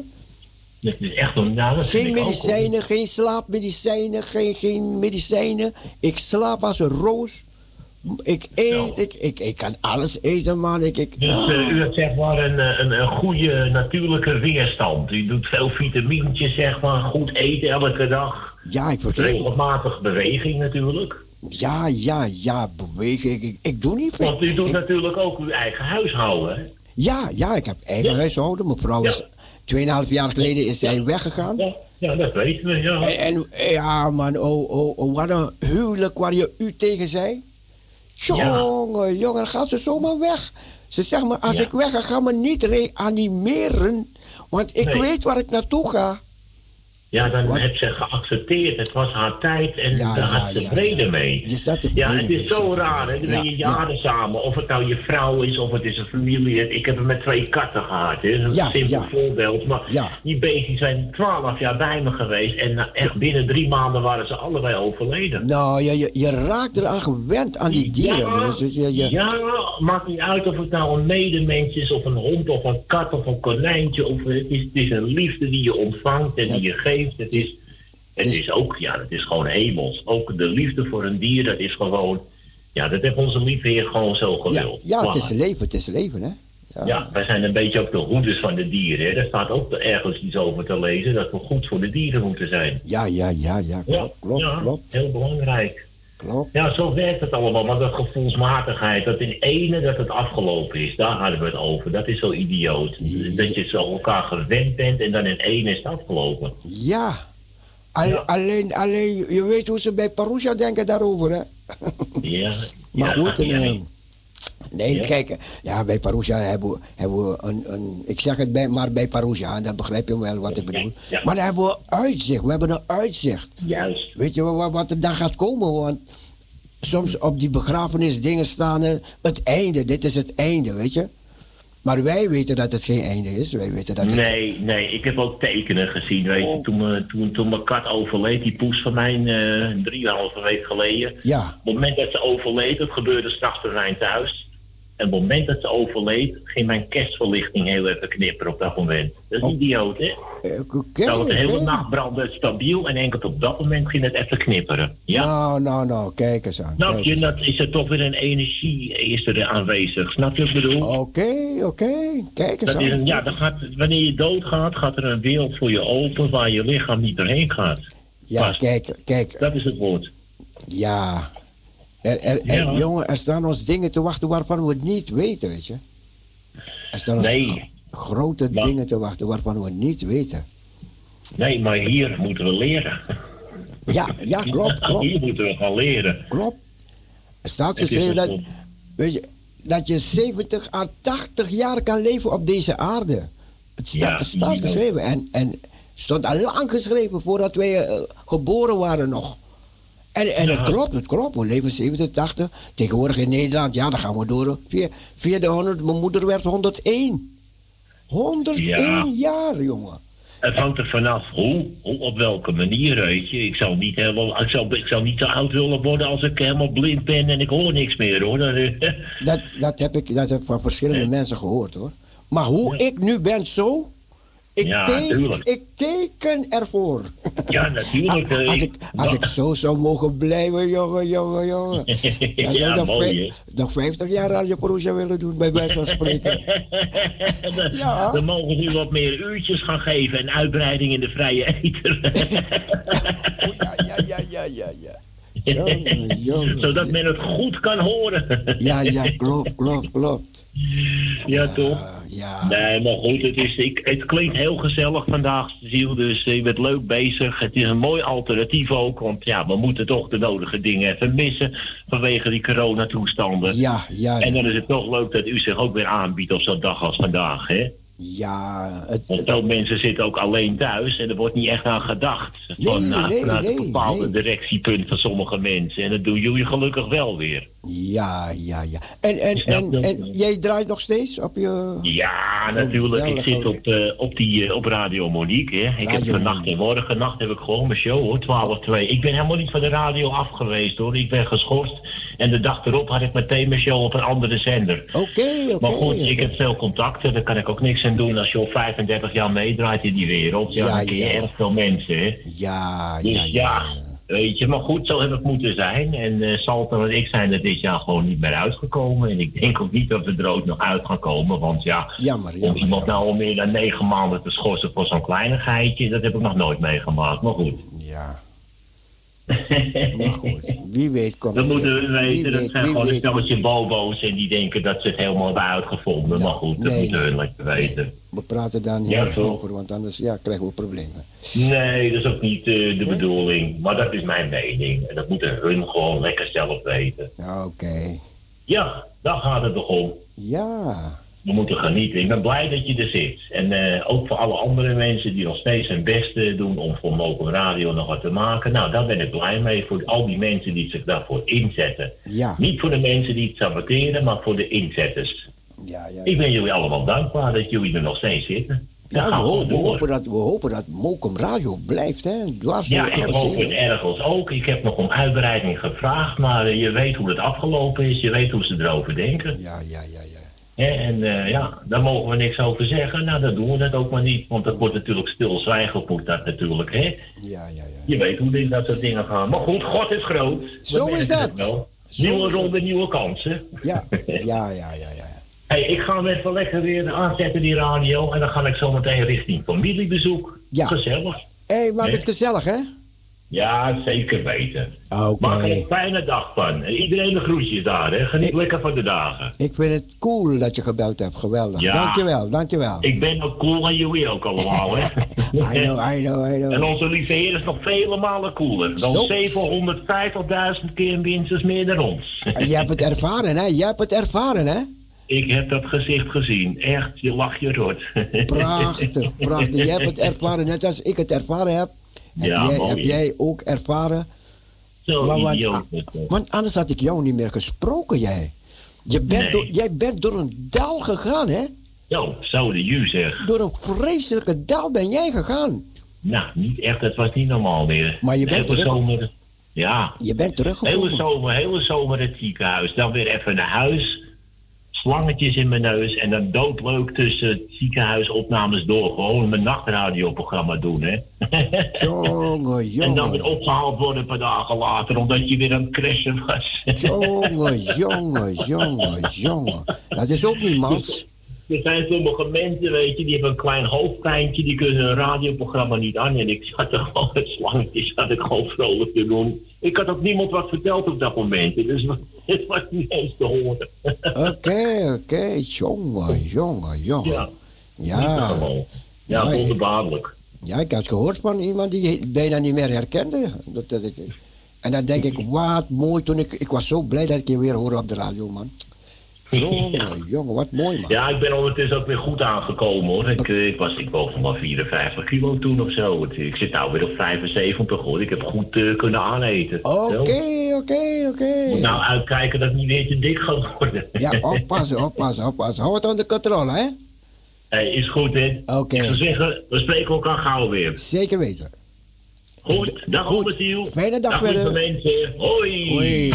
Dat is echt een... Nou, dat vind Geen ook, medicijnen, geen slaapmedicijnen, geen, geen medicijnen. Ik slaap als een roos. Ik eet, ik, ik, ik kan alles eten, man. Ik, ik, Dus eh, u hebt zeg maar een, eh, een, een goede natuurlijke weerstand. U doet veel vitamintjes, zeg maar, goed eten elke dag. ja, ik vergeet. Regelmatig beweging natuurlijk. Ja, ja, ja, bewegen. Ik, ik, ik doe niet veel. Want u doet Ik- natuurlijk ook uw eigen huishouden. hè? Ja, ja, ik heb eigen Ja. huishouden. Mijn vrouw is Ja. 2,5 jaar geleden is zij weggegaan. Ja, ja, dat weten we, ja. En, en ja, man, oh, oh, oh, wat een huwelijk waar je u tegen zei. Jongen, jongen, dan gaat ze zomaar weg. Ze zegt me, als ik weg ga, ga me niet reanimeren. Want ik Nee. weet waar ik naartoe ga. Ja, dan Wat? heeft ze geaccepteerd. Het was haar tijd en Ja, daar ja, had ze ja. vrede mee. Je zat Ja, het is zo raar, hè? Dan ben je Ja, jaren samen. Of het nou je vrouw is, of het is een familie. Ik heb het met twee katten gehad, hè? Dat is een Ja, simpel voorbeeld. Maar Ja. die beestjes zijn twaalf jaar bij me geweest. En na- echt binnen drie maanden waren ze allebei overleden. Nou, je, je, je raakt eraan gewend aan die dieren. Ja, Dus je, je, ja, maakt niet uit of het nou een medemens is, of een hond, of een kat, of een konijntje. Of het, is, het is een liefde die je ontvangt en die je geeft. Het is, het Dus- is ook, ja, het is gewoon hemels. Ook de liefde voor een dier, dat is gewoon, ja, dat heeft onze lieve Heer gewoon zo gewild. ja, het is leven, het is leven, hè? Ja. Ja, wij zijn een beetje ook de hoeders van de dieren. Hè. Daar staat ook ergens iets over te lezen, dat we goed voor de dieren moeten zijn. Ja, ja, ja, ja, Ja, klopt, klopt, heel belangrijk. Klopt. Ja, zo werkt het allemaal. Maar dat gevoelsmatigheid, dat in ene dat het afgelopen is, daar hadden we het over. Dat is zo idioot. Dat je zo elkaar gewend bent en dan in ene is het afgelopen. Ja. Al- Ja. Alleen, alleen, je weet hoe ze bij Parousia denken daarover, hè? Ja. Maar goed, en, nee, Ja. kijk, ja, bij Parousia hebben we, hebben we een, een, ik zeg het bij, maar bij Parousia, dan begrijp je wel wat ik bedoel. Ja. Maar dan hebben we uitzicht, we hebben een uitzicht. Juist. Weet je wat, wat er dan gaat komen? Want soms op die begrafenisdingen staan er het einde, dit is het einde, weet je. Maar wij weten dat het geen einde is. Wij weten dat het, Nee, nee, ik heb ook tekenen gezien. Weet je, Oh. toen, me- toen, toen mijn kat overleed, die poes van mij, eh drieënhalve week geleden. Ja, Op het moment dat ze overleed, dat gebeurde s'nachts bij mij thuis. En op het moment dat ze overleed, ging mijn kerstverlichting heel even knipperen op dat moment. Dat is Oh. idioot, hè? eh. Terwijl de hele nacht brandde stabiel en enkel op dat moment ging het even knipperen. Ja. Nou, nou, nou, kijk eens aan. Snap je, dat is er toch weer een energie is er aanwezig. Snap je wat ik bedoel? Oké, oké, kijk eens Dat is aan. een, ja, dan gaat, wanneer je doodgaat, gaat er een wereld voor je open waar je lichaam niet doorheen gaat. Ja, kijk, kijk, Dat is het woord. ja. Er, er, er- jongen, er staan ons dingen te wachten waarvan we het niet weten, weet je. Er staan ons Nee. grote Maar- dingen te wachten waarvan we het niet weten. Nee, maar hier moeten we leren. Ja, ja, klopt, klopt, Hier moeten we gaan leren. klopt. Er staat geschreven dat, weet je, dat je 70 à 80 jaar kan leven op deze aarde. Het sta- Ja, het staat geschreven. En, en stond al lang geschreven voordat wij eh, geboren waren nog. En, en het klopt, het klopt. We leven 70, 80. Tegenwoordig in Nederland, ja, dan gaan we door. Via, de 100, mijn moeder werd 101. 101 Ja. jaar, jongen. Het hangt er vanaf hoe, hoe, op welke manier, weet je. Ik zou niet helemaal, ik zou, ik zou niet zo oud willen worden als ik helemaal blind ben en ik hoor niks meer, hoor. Dat, Dat, heb ik, dat heb ik van verschillende mensen gehoord, hoor. Maar hoe Ja. ik nu ben, zo... Ik, Ja, teken, tuurlijk. ik teken ervoor. ja, natuurlijk. eh, Als ik, als ik zo zou mogen blijven, jongen, jongen, jongen. Ik ja, nog, mooi, vijf- hè. nog 50 jaar Radio Perusia willen doen, bij wijze van spreken. Ja. Dan mogen we u wat meer uurtjes gaan geven en uitbreiding in de vrije eter. Oh, ja, ja, ja, ja, ja, ja. Jongen, jongen. Zodat men het goed kan horen. Ja, ja, klopt, klopt, klopt. ja, toch? Ja. Nee, maar goed, het, is, ik, het klinkt heel gezellig vandaag, Ziel. Dus je bent leuk bezig. Het is een mooi alternatief ook. Want ja, we moeten toch de nodige dingen even missen. Vanwege die coronatoestanden. Ja, ja, En ja. dan is het toch leuk dat u zich ook weer aanbiedt op zo'n dag als vandaag, hè? Ja, het, Want veel mensen zitten ook alleen thuis en er wordt niet echt aan gedacht. Nee, van, uh, nee, vanuit nee, een bepaalde directiepunt van sommige mensen. En dat doen jullie gelukkig wel weer. Ja, ja, ja. En, en, en, en, jij draait nog steeds op je... Ja, natuurlijk. Ik zit op, uh, op, die, uh, op Radio Monique. Hè. Ik heb vannacht en morgen nacht heb ik gewoon mijn show hoor, 12-2. Ik ben helemaal niet van de radio af geweest hoor. Ik ben geschorst. En de dag erop had ik meteen mijn show op een andere zender. Oké, okay, oké. Okay, maar goed, ik heb veel contacten. Daar kan ik ook niks aan doen. Als je al 35 jaar meedraait in die wereld, ja, ja dan ken je ja. erg veel mensen. Hè. Ja, dus, ja, ja, Weet je, maar goed, zo heb het moeten zijn. En uh, Salter en ik zijn er dit jaar gewoon niet meer uitgekomen. En ik denk ook niet dat we er ook nog uit gaan komen. Want ja, jammer, jammer, om iemand nou al meer dan negen maanden te schorsen voor zo'n kleinigheidje, dat heb ik nog nooit meegemaakt. Maar goed. Ja. Maar goed, wie weet komt Dat moeten we weten. Dat weet, zijn gewoon een stelletje bobo's en die denken dat ze het helemaal hebben uitgevonden. Ja, maar goed, dat nee, moeten we nee, weten. We praten daar niet Ja, over, want anders ja, krijgen we problemen. Nee, dat is ook niet uh, de bedoeling. Maar dat is mijn mening. En dat moeten hun gewoon lekker zelf weten. Ja, Oké. Ja, daar gaat het toch om. Ja. We moeten genieten. Ik ben blij dat je er zit. En eh, ook voor alle andere mensen die nog steeds hun best eh, doen om voor Mokum Radio nog wat te maken. Nou, daar ben ik blij mee. Voor al die mensen die zich daarvoor inzetten. Ja. Niet voor de mensen die het saboteren, maar voor de inzetters. Ja, ja, Ik ben jullie allemaal dankbaar dat jullie er nog steeds zitten. Ja, we, we, hopen dat, we hopen dat Mokum Radio blijft, hè? Dwars Ja, en in ergens ook. Ik heb nog om uitbreiding gevraagd, maar eh, je weet hoe het afgelopen is. Je weet hoe ze erover denken. Ja, ja, ja, en eh, ja, daar mogen we niks over zeggen. Nou, dan doen we het ook maar niet. Want dat wordt natuurlijk stilzwijgen moet dat natuurlijk, hè. Ja, ja, ja. Je weet hoe dit, dat soort dingen gaan. Maar goed, God is groot. Zo is dat. wel. Nieuwe dat. ronde, nieuwe kansen. Ja, ja, ja, ja, ja. Hey, ik ga hem even lekker weer aanzetten, die radio. En dan ga ik zo meteen richting familiebezoek. Ja. Gezellig. Hé, hey, maak het gezellig, hè? Ja, zeker weten. Maak er een fijne dag van. En iedereen de groetjes daar, hè. Geniet Ik- lekker van de dagen. Ik vind het cool dat je gebeld hebt. Geweldig. Ja. Dankjewel, dankjewel. Ik ben ook cool en jullie ook allemaal, hè. I know, I know, I En know. onze lieve heer is nog vele malen cooler. Dan Zo. 750.000 keer minstens meer dan ons. Je hebt het ervaren, hè? Je hebt het ervaren, hè? Ik heb dat gezicht gezien. Echt, je lacht je rot. Prachtig, prachtig. Je hebt het ervaren, net als ik het ervaren heb. Heb, Ja, jij, heb jij ook ervaren? Zo Maar wat- idioot. ah, dat. Want anders had ik jou niet meer gesproken, jij. Je bent Nee. door, jij bent door een dal gegaan, hè? Zo, zo de ju zeg. Door een vreselijke dal ben jij gegaan. Nou, niet echt, het was niet normaal meer. Maar je bent hele terug. zomer, ja, Je bent hele teruggekomen. zomer, hele zomer het ziekenhuis. Dan weer even naar huis. Slangetjes in mijn neus. En dan doodleuk tussen het ziekenhuisopnames door. Gewoon mijn nachtradioprogramma doen, hè. Jongen, En dan weer opgehaald worden een paar dagen later, omdat je weer aan het crashen was. Jongen, jongen, jongen, jongen. Dat is ook niet mals. Er zijn sommige mensen, weet je, die hebben een klein hoofdpijntje, die kunnen een radioprogramma niet aan. En ik zat er gewoon met slangetjes, zat ik gewoon vrolijk te doen. Ik had ook niemand wat verteld op dat moment, dus het was niet eens te horen. Oké, oké. Jongen, jongen, jongen. Ja, Ja. Ja, Ja, wonderbaarlijk. ja, ik had gehoord van iemand die je bijna niet meer herkende. Dat, dat ik, en dan denk ik, wat mooi toen ik... Ik was zo blij dat ik je weer hoorde op de radio, man. Jongen, jongen, wat mooi, man. Ja, ik ben ondertussen ook weer goed aangekomen hoor. Ik, eh, ik was, ik woog nog maar 54 kilo toen of zo. Ik zit nou weer op 75 hoor. Ik heb goed eh, kunnen aaneten. Oké, oké, oké. Moet nou uitkijken dat ik niet weer te dik ga worden. Ja, oppassen, oppassen, oppassen. Hou het onder controle, hè? Hey, is goed, hè? Oké. Ik zou zeggen, we spreken elkaar gauw weer. Zeker weten. Goed, dag Goed. Fijne dag lieve verder. mensen. Hoi. Hoi.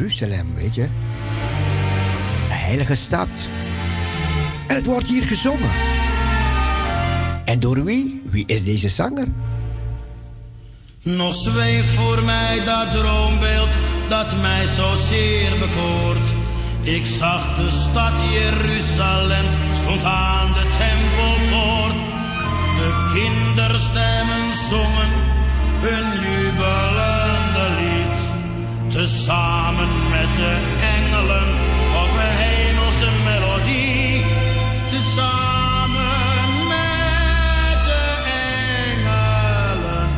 Jeruzalem, weet je. De heilige stad. En het wordt hier gezongen. En door wie? Wie is deze zanger? Nog zweeft voor mij dat droombeeld dat mij zo zeer bekoort. Ik zag de stad Jeruzalem, stond aan de tempelpoort. De kinderstemmen zongen hun jubelende lied tezamen met de engelen op een hemelse melodie. Tezamen met de engelen.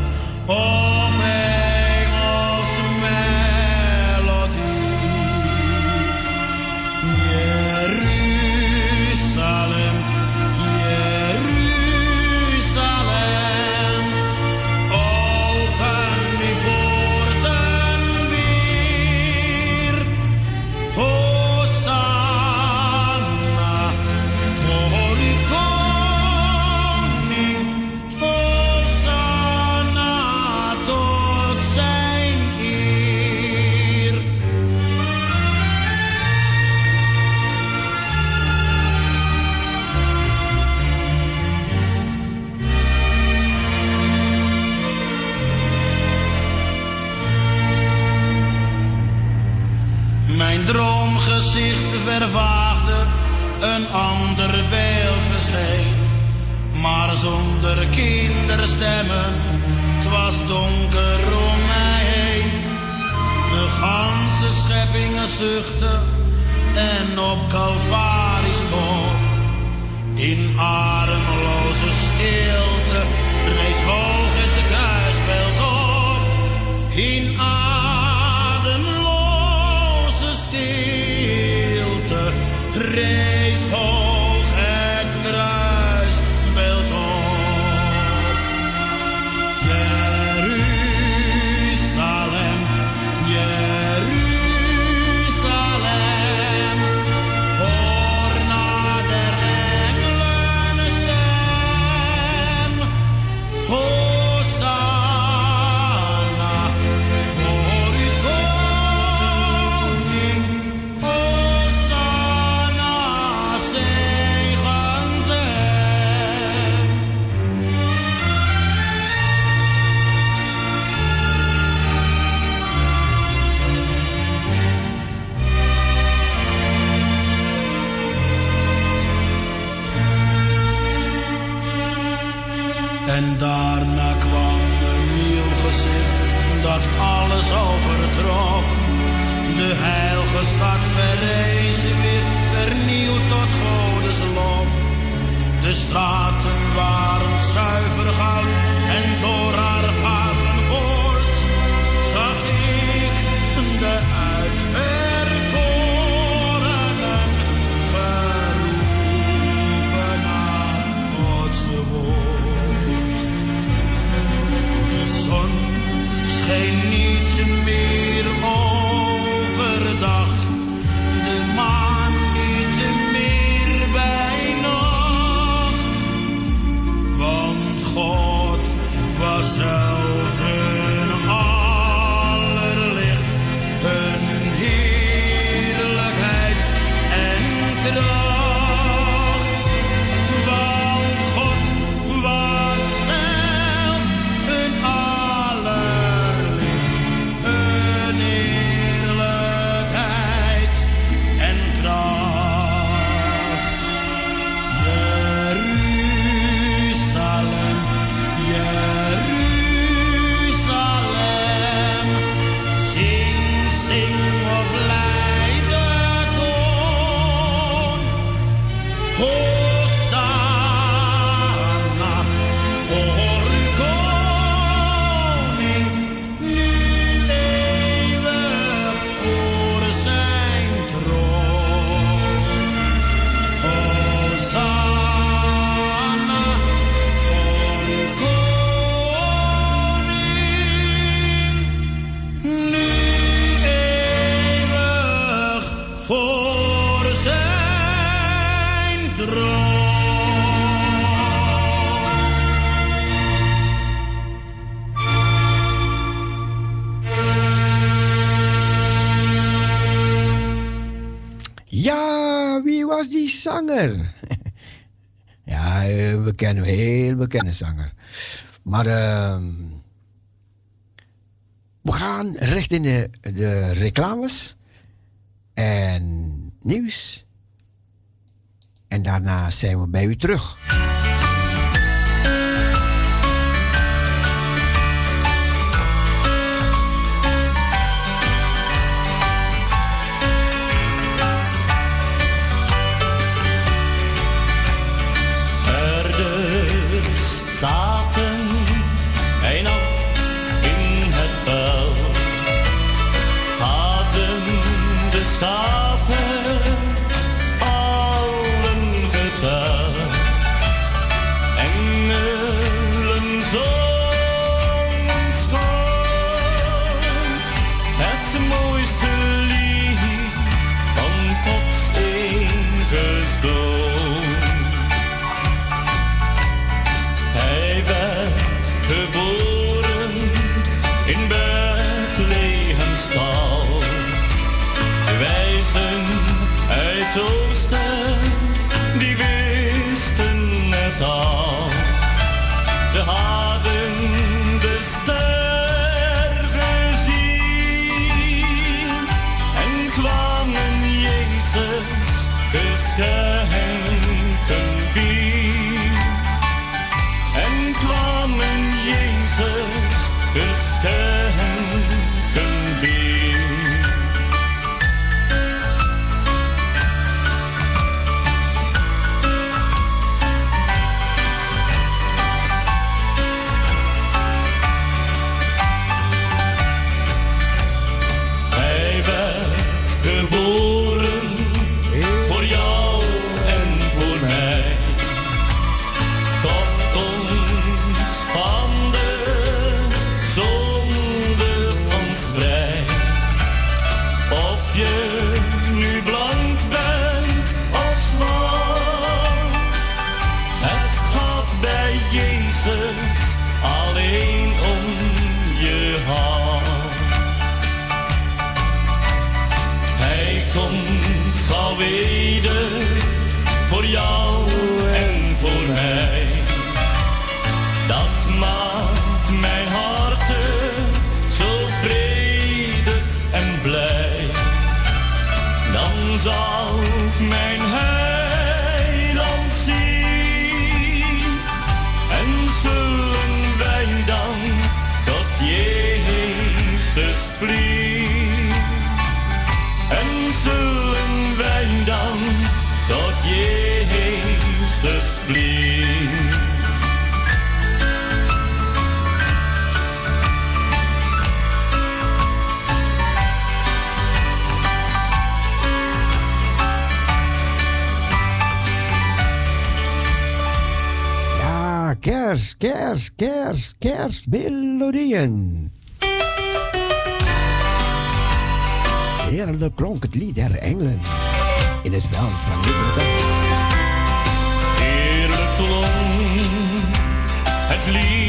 Zuchten en op Calvary stond in armeloze stil. Bekende. Maar ehm, we gaan recht in de, de reclames en nieuws. En daarna zijn we bij u terug. told Dat maakt mijn hart zo vredig en blij. Dan zal ik mijn heiland zien en zullen wij dan tot Jezus vliegen. En zullen wij dan tot Jezus vliegen. Kers, kers, kerstmelodieën. Heerlijk klonk het lied der engelen in het veld van Liberty. Heerlijk klonk het lied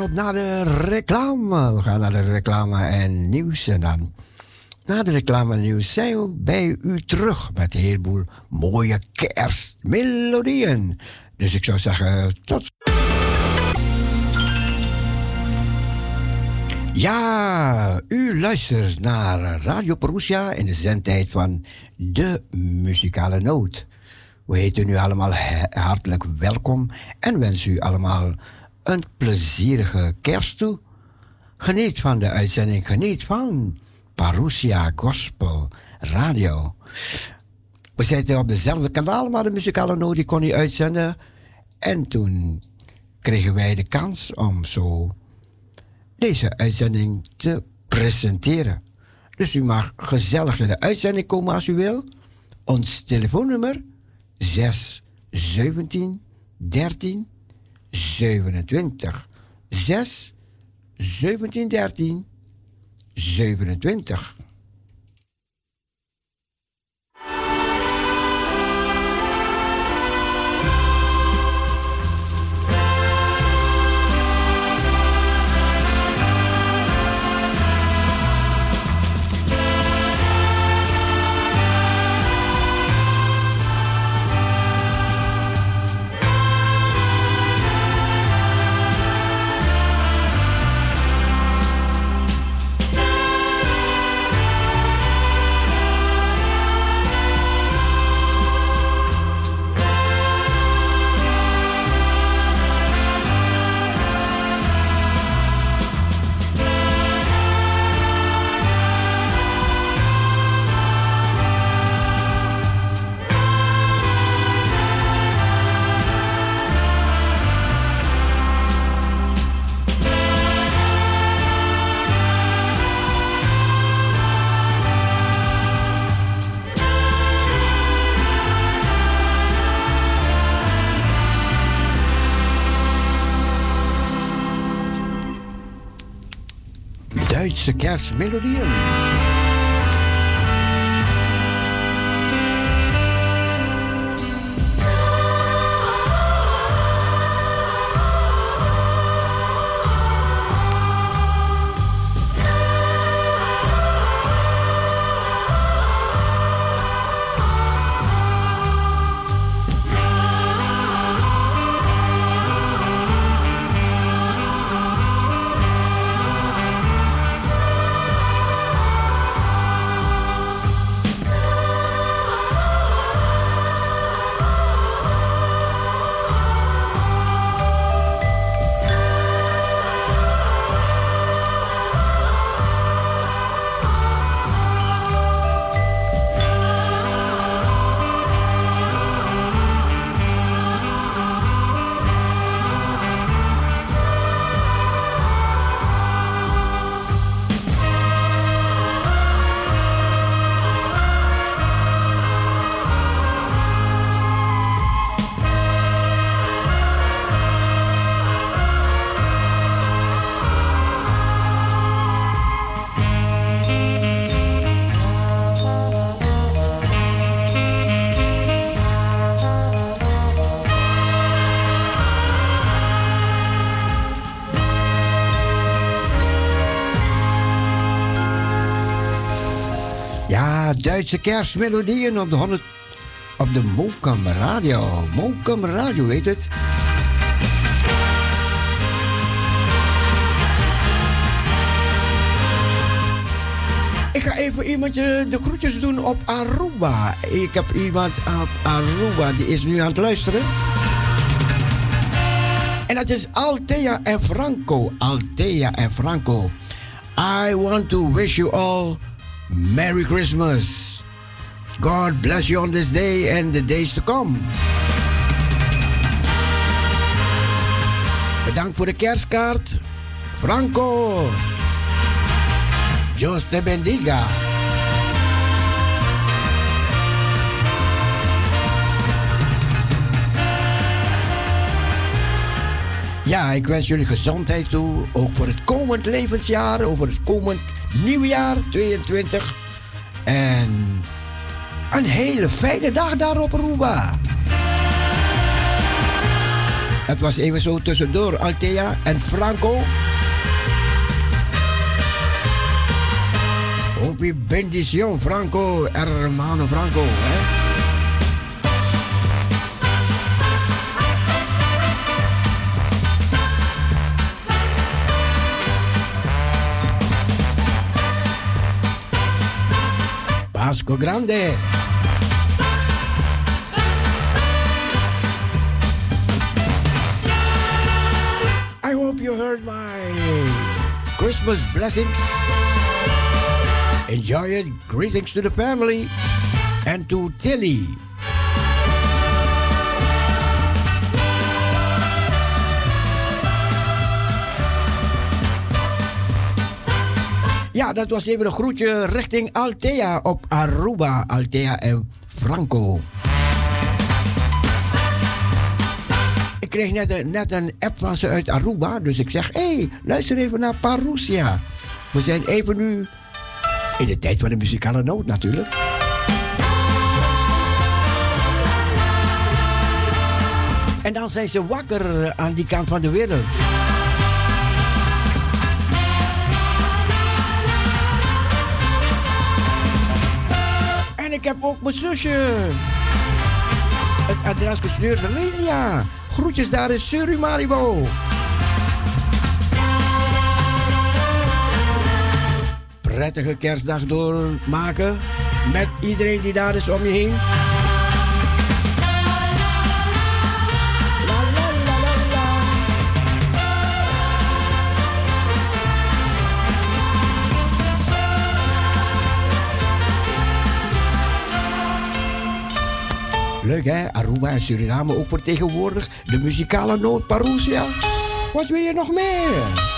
op naar de reclame. We gaan naar de reclame en nieuws. En dan na de reclame en nieuws zijn we bij u terug met een heleboel mooie kerstmelodieën. Dus ik zou zeggen, tot Ja, u luistert naar Radio Perusia in de zendtijd van De Muzikale Noot. We heten u allemaal hartelijk welkom en wensen u allemaal een plezierige kerst toe. Geniet van de uitzending, geniet van Parousia Gospel Radio. We zitten op dezelfde kanaal, maar de muzikale noot die kon niet uitzenden. En toen kregen wij de kans om zo deze uitzending te presenteren. Dus u mag gezellig in de uitzending komen als u wil. Ons telefoonnummer 6 17 13 27. 6 17 13 27. Duitse kerstmelodieën. Duitse kerstmelodieën op de 100 op de Radio. Mokum Radio, weet het? Ik ga even iemand eh, de groetjes doen op Aruba. Ik heb iemand op Aruba, die is nu aan het luisteren. En dat is Althea en Franco. Althea en Franco. I want to wish you all Merry Christmas. God bless you on this day and the days to come. Bedankt voor de kerstkaart. Franco. Dios te bendiga. Ja, ik wens jullie gezondheid toe. Ook voor het komend levensjaar. Over het komend nieuwjaar 22. En een hele fijne dag daar op Aruba. Het was even zo tussendoor, Althea en Franco. Hopi bendición, Franco, hermano Franco. Hè? Grande. I hope you heard my Christmas blessings. Enjoy it. Greetings to the family and to Tilly. Ja, dat was even een groetje richting Altea op Aruba. Altea en Franco. Ik kreeg net een, net een app van ze uit Aruba. Dus ik zeg, hé, hey, luister even naar Parousia. We zijn even nu in de tijd van de muzikale noot natuurlijk. En dan zijn ze wakker aan die kant van de wereld. En ik heb ook mijn zusje. Het adres gestuurd naar Linia. Groetjes daar in Surimaribo. Prettige kerstdag doormaken. Met iedereen die daar is om je heen. Leuk hè, Aruba en Suriname ook vertegenwoordigd. De muzikale noot Parousia. Wat wil je nog meer?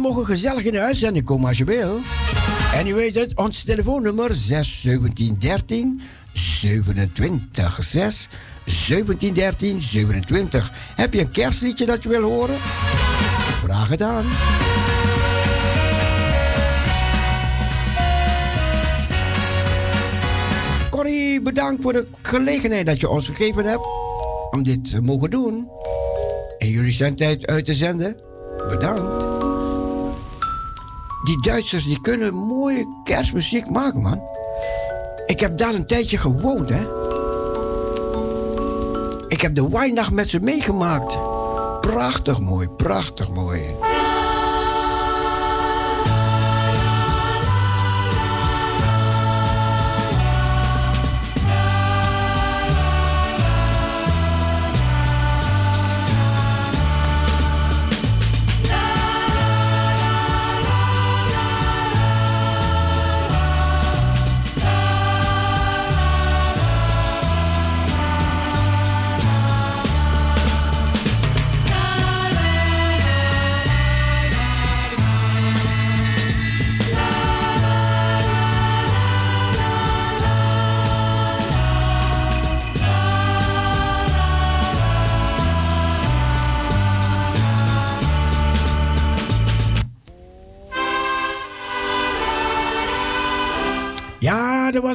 Mogen gezellig in de uitzending komen als je wil. En u weet het, ons telefoonnummer 6 17 13 27 6 17 13 27. Heb je een kerstliedje dat je wil horen? Vraag het aan. Corrie, bedankt voor de gelegenheid dat je ons gegeven hebt om dit te mogen doen. En jullie zendtijd uit te zenden. Bedankt. Die Duitsers die kunnen mooie kerstmuziek maken, man. Ik heb daar een tijdje gewoond, hè. Ik heb de Weihnacht met ze meegemaakt. Prachtig mooi, prachtig mooi.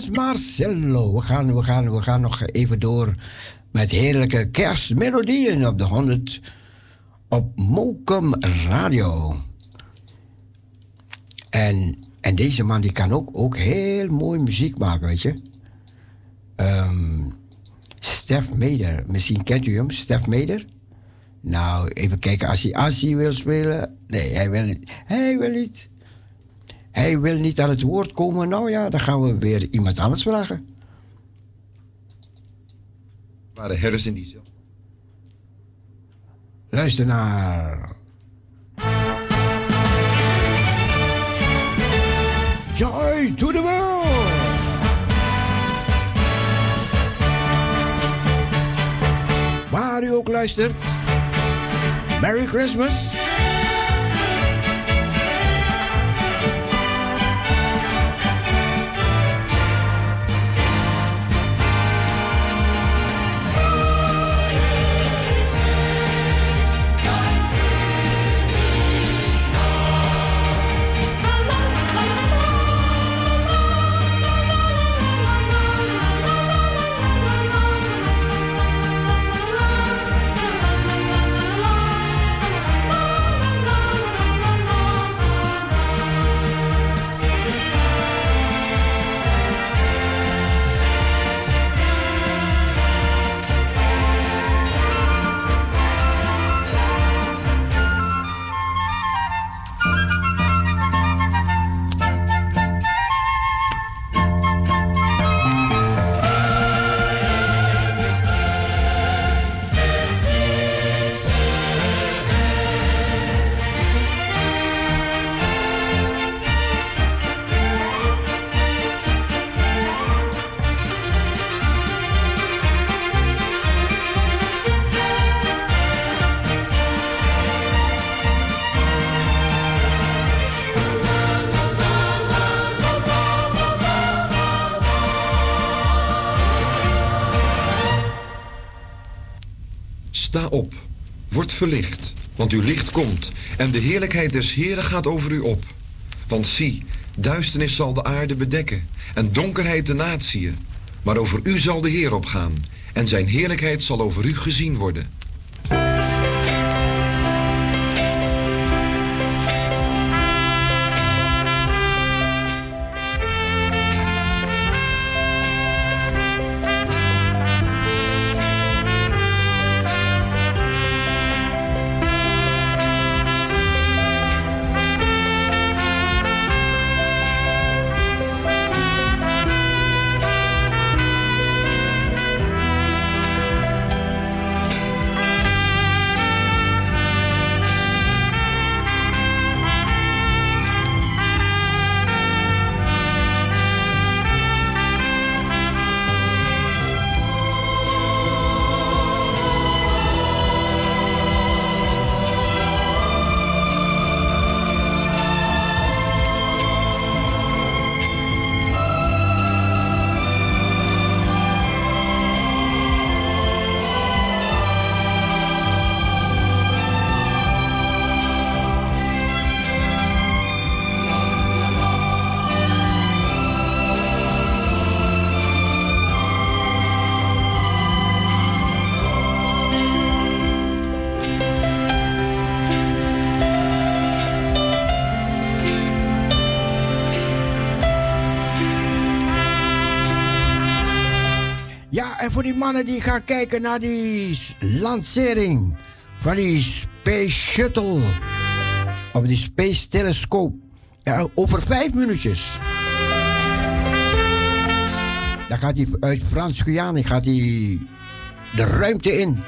Was Marcello. We gaan, we, gaan, we gaan nog even door met heerlijke kerstmelodieën op de 100 op Mokum Radio. En, en deze man die kan ook, ook heel mooi muziek maken, weet je. Ehm, Stef Meder. Misschien kent u hem, Stef Meder? Nou, even kijken. Als hij, als hij wil spelen. Nee, hij wil niet. Hij wil niet. Hij wil niet aan het woord komen. Nou ja, dan gaan we weer iemand anders vragen. Waren herders in die zelf. Luister naar. Joy to the world! Waar u ook luistert. Merry Christmas! Verlicht, want uw licht komt en de heerlijkheid des Heren gaat over u op. Want zie, duisternis zal de aarde bedekken en donkerheid de natieën. Maar over u zal de Heer opgaan en zijn heerlijkheid zal over u gezien worden. Voor die mannen die gaan kijken naar die lancering van die Space Shuttle. Of die Space Telescope. Over vijf minuutjes. Dan gaat hij uit Frans-Guyana gaat hij de ruimte in.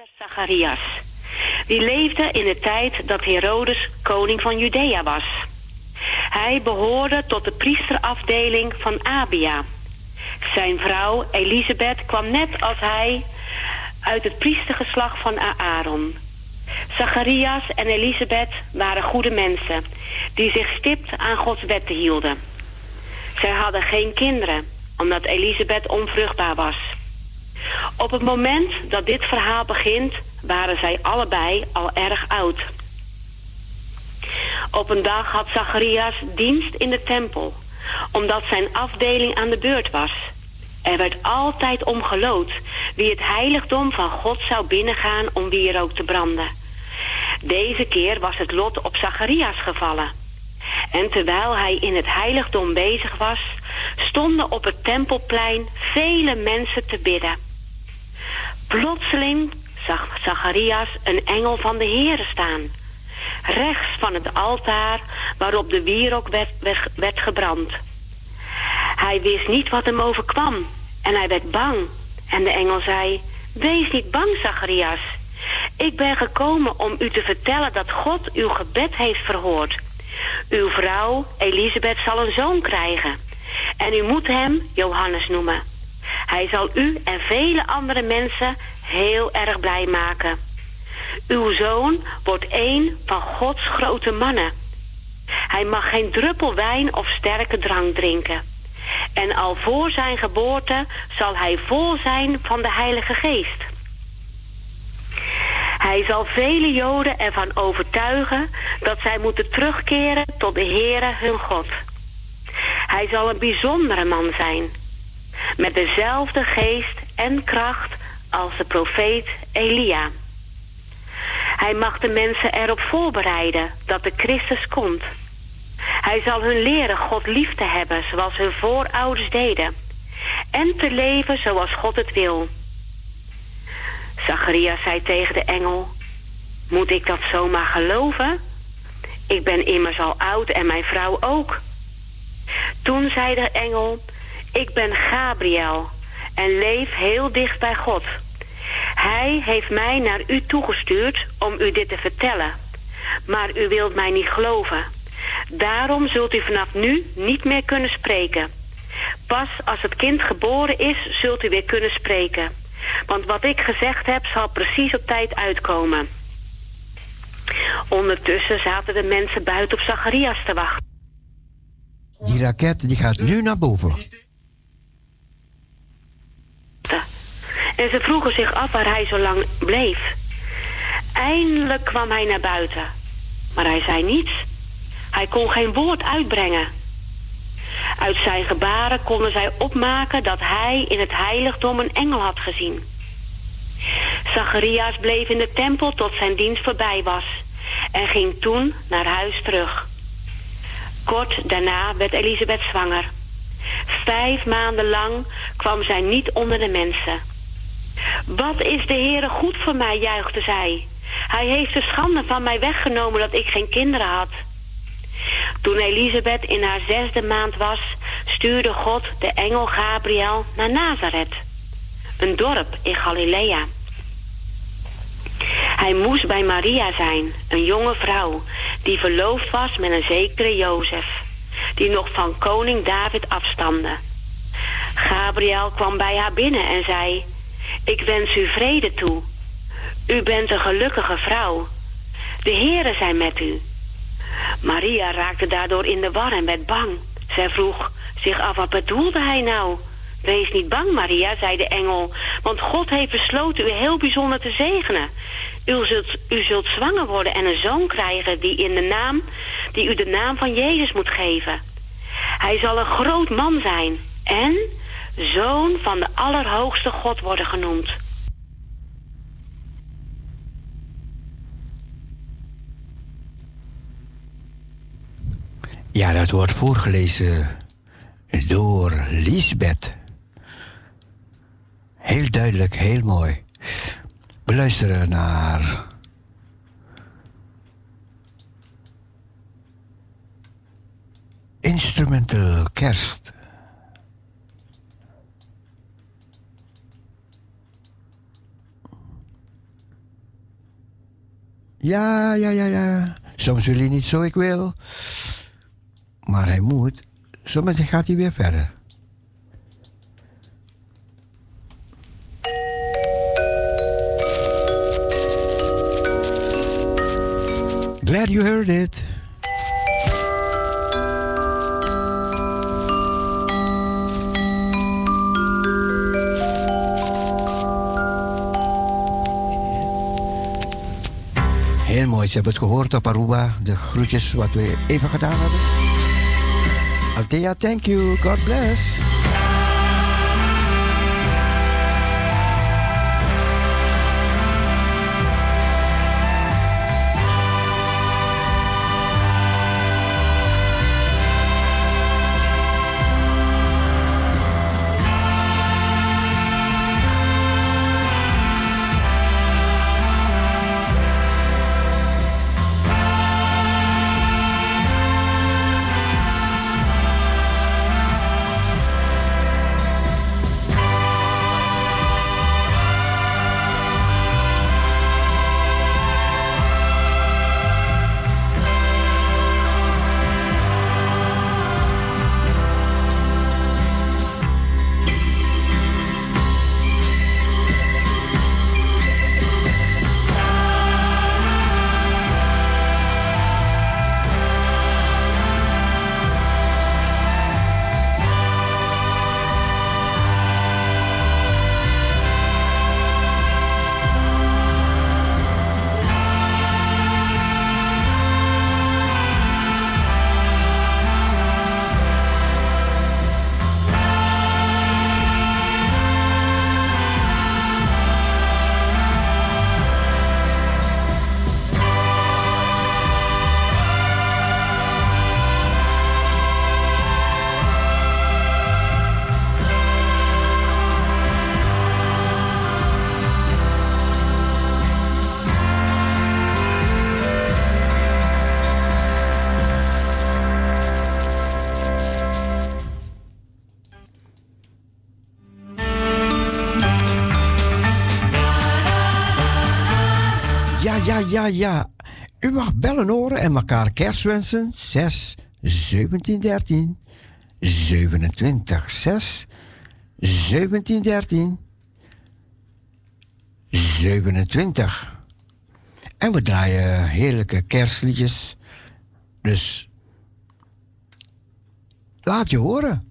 Priester Zacharias. Die leefde in de tijd dat Herodes koning van Judea was. Hij behoorde tot de priesterafdeling van Abia. Zijn vrouw Elisabeth kwam net als hij uit het priestergeslacht van Aaron. Zacharias en Elisabeth waren goede mensen die zich stipt aan Gods wetten hielden. Zij hadden geen kinderen, omdat Elisabeth onvruchtbaar was. Op het moment dat dit verhaal begint, waren zij allebei al erg oud. Op een dag had Zacharias dienst in de tempel, omdat zijn afdeling aan de beurt was. Er werd altijd omgelood wie het heiligdom van God zou binnengaan om wierook te branden. Deze keer was het lot op Zacharias gevallen. En terwijl hij in het heiligdom bezig was, stonden op het tempelplein vele mensen te bidden. Plotseling zag Zacharias een engel van de Heere staan. Rechts van het altaar waarop de wierook werd, werd gebrand. Hij wist niet wat hem overkwam en hij werd bang. En de engel zei, wees niet bang Zacharias. Ik ben gekomen om u te vertellen dat God uw gebed heeft verhoord. Uw vrouw, Elisabeth, zal een zoon krijgen. En u moet hem Johannes noemen. Hij zal u en vele andere mensen heel erg blij maken. Uw zoon wordt een van Gods grote mannen. Hij mag geen druppel wijn of sterke drank drinken. En al voor zijn geboorte zal hij vol zijn van de Heilige Geest. Hij zal vele Joden ervan overtuigen dat zij moeten terugkeren tot de Heere hun God. Hij zal een bijzondere man zijn, met dezelfde geest en kracht als de profeet Elia. Hij mag de mensen erop voorbereiden dat de Christus komt. Hij zal hun leren God lief te hebben zoals hun voorouders deden. En te leven zoals God het wil. Zacharias zei tegen de engel... Moet ik dat zomaar geloven? Ik ben immers al oud en mijn vrouw ook. Toen zei de engel... Ik ben Gabriel en leef heel dicht bij God. Hij heeft mij naar u toegestuurd om u dit te vertellen. Maar u wilt mij niet geloven. Daarom zult u vanaf nu niet meer kunnen spreken. Pas als het kind geboren is, zult u weer kunnen spreken. Want wat ik gezegd heb, zal precies op tijd uitkomen. Ondertussen zaten de mensen buiten op Zacharias te wachten. Die raket die gaat nu naar boven. En ze vroegen zich af waar hij zo lang bleef. Eindelijk kwam hij naar buiten. Maar hij zei niets. Hij kon geen woord uitbrengen. Uit zijn gebaren konden zij opmaken dat hij in het heiligdom een engel had gezien. Zacharias bleef in de tempel tot zijn dienst voorbij was en ging toen naar huis terug. Kort daarna werd Elisabeth zwanger. Vijf maanden lang kwam zij niet onder de mensen. Wat is de Heere goed voor mij, juichte zij. Hij heeft de schande van mij weggenomen dat ik geen kinderen had. Toen Elisabeth in haar zesde maand was, stuurde God de engel Gabriel naar Nazareth, een dorp in Galilea. Hij moest bij Maria zijn, een jonge vrouw, die verloofd was met een zekere Jozef, die nog van koning David afstamde. Gabriel kwam bij haar binnen en zei: Ik wens u vrede toe. U bent een gelukkige vrouw. De Heere zijn met u. Maria raakte daardoor in de war en werd bang. Zij vroeg zich af, wat bedoelde hij nou? Wees niet bang, Maria, zei de engel, want God heeft besloten u heel bijzonder te zegenen. U zult, u zult zwanger worden en een zoon krijgen die, in de naam, die u de naam van Jezus moet geven. Hij zal een groot man zijn en zoon van de Allerhoogste God worden genoemd. Ja, dat wordt voorgelezen door Lisbeth. Heel duidelijk, heel mooi. We luisteren naar. Instrumental kerst. Ja, ja, ja, ja. Soms wil hij niet zo ik wil. Maar hij moet. Soms gaat hij weer verder. Glad you heard it. Heel mooi, ze hebben het gehoord op Aruba. De groetjes wat we even gedaan hebben. Althea, thank you. God bless. Ja, ja. U mag bellen horen en elkaar kerstwensen. 6 17 13 27 6 17 13 27. En we draaien heerlijke kerstliedjes. Dus laat je horen.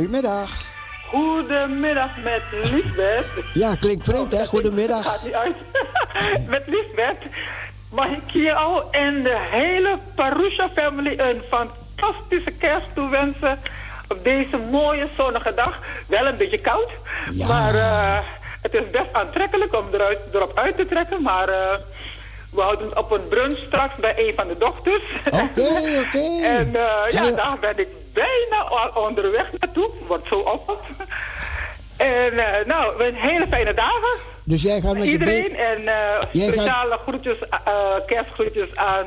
Goedemiddag. Goedemiddag met Liesbeth. Ja, klinkt vreemd hè, Gaat goedemiddag. niet uit. met Liesbeth mag ik hier al en de hele Parusha family een fantastische kerst toewensen. Op deze mooie zonnige dag. Wel een beetje koud, Ja. maar eh, het is best aantrekkelijk om eruit, erop uit te trekken. Maar eh, we houden het op een brunch straks bij een van de dochters. Oké, oké. En eh, ja, daar ben ik bijna al onderweg naartoe. Wordt zo op. En eh, nou, een hele fijne dagen. Dus jij gaat met je Iedereen been... en gaat- speciale groetjes, eh, kerstgroetjes aan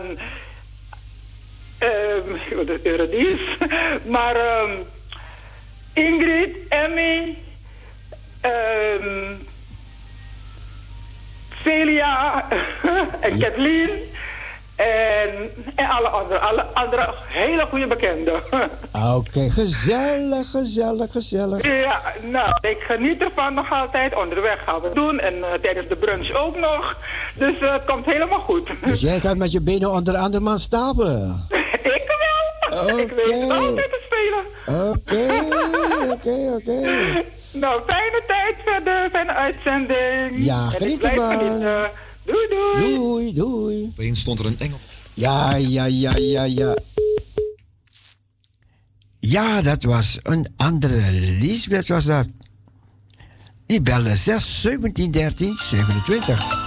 ehm de Eurydice. Maar ehm, Ingrid, Emmy, ehm Celia en Kathleen en, en alle andere, alle andere hele goede bekenden. Oké, gezellig, gezellig, gezellig. Ja, nou, ik geniet ervan nog altijd. Onderweg gaan we doen en eh, tijdens de brunch ook nog. Dus eh, het komt helemaal goed. Dus jij gaat met je benen onder andermans stapelen. ik wel. Ik weet het altijd te spelen. Oké, oké, oké. Nou, fijne tijd verder, fijne uitzending. Ja, geniet ervan. Doei, doei. Doei, doei. Opeens stond er een engel. Ja, ja, ja, ja, ja. Ja, dat was een andere Lisbeth was dat. Die belde 6 17 13 27.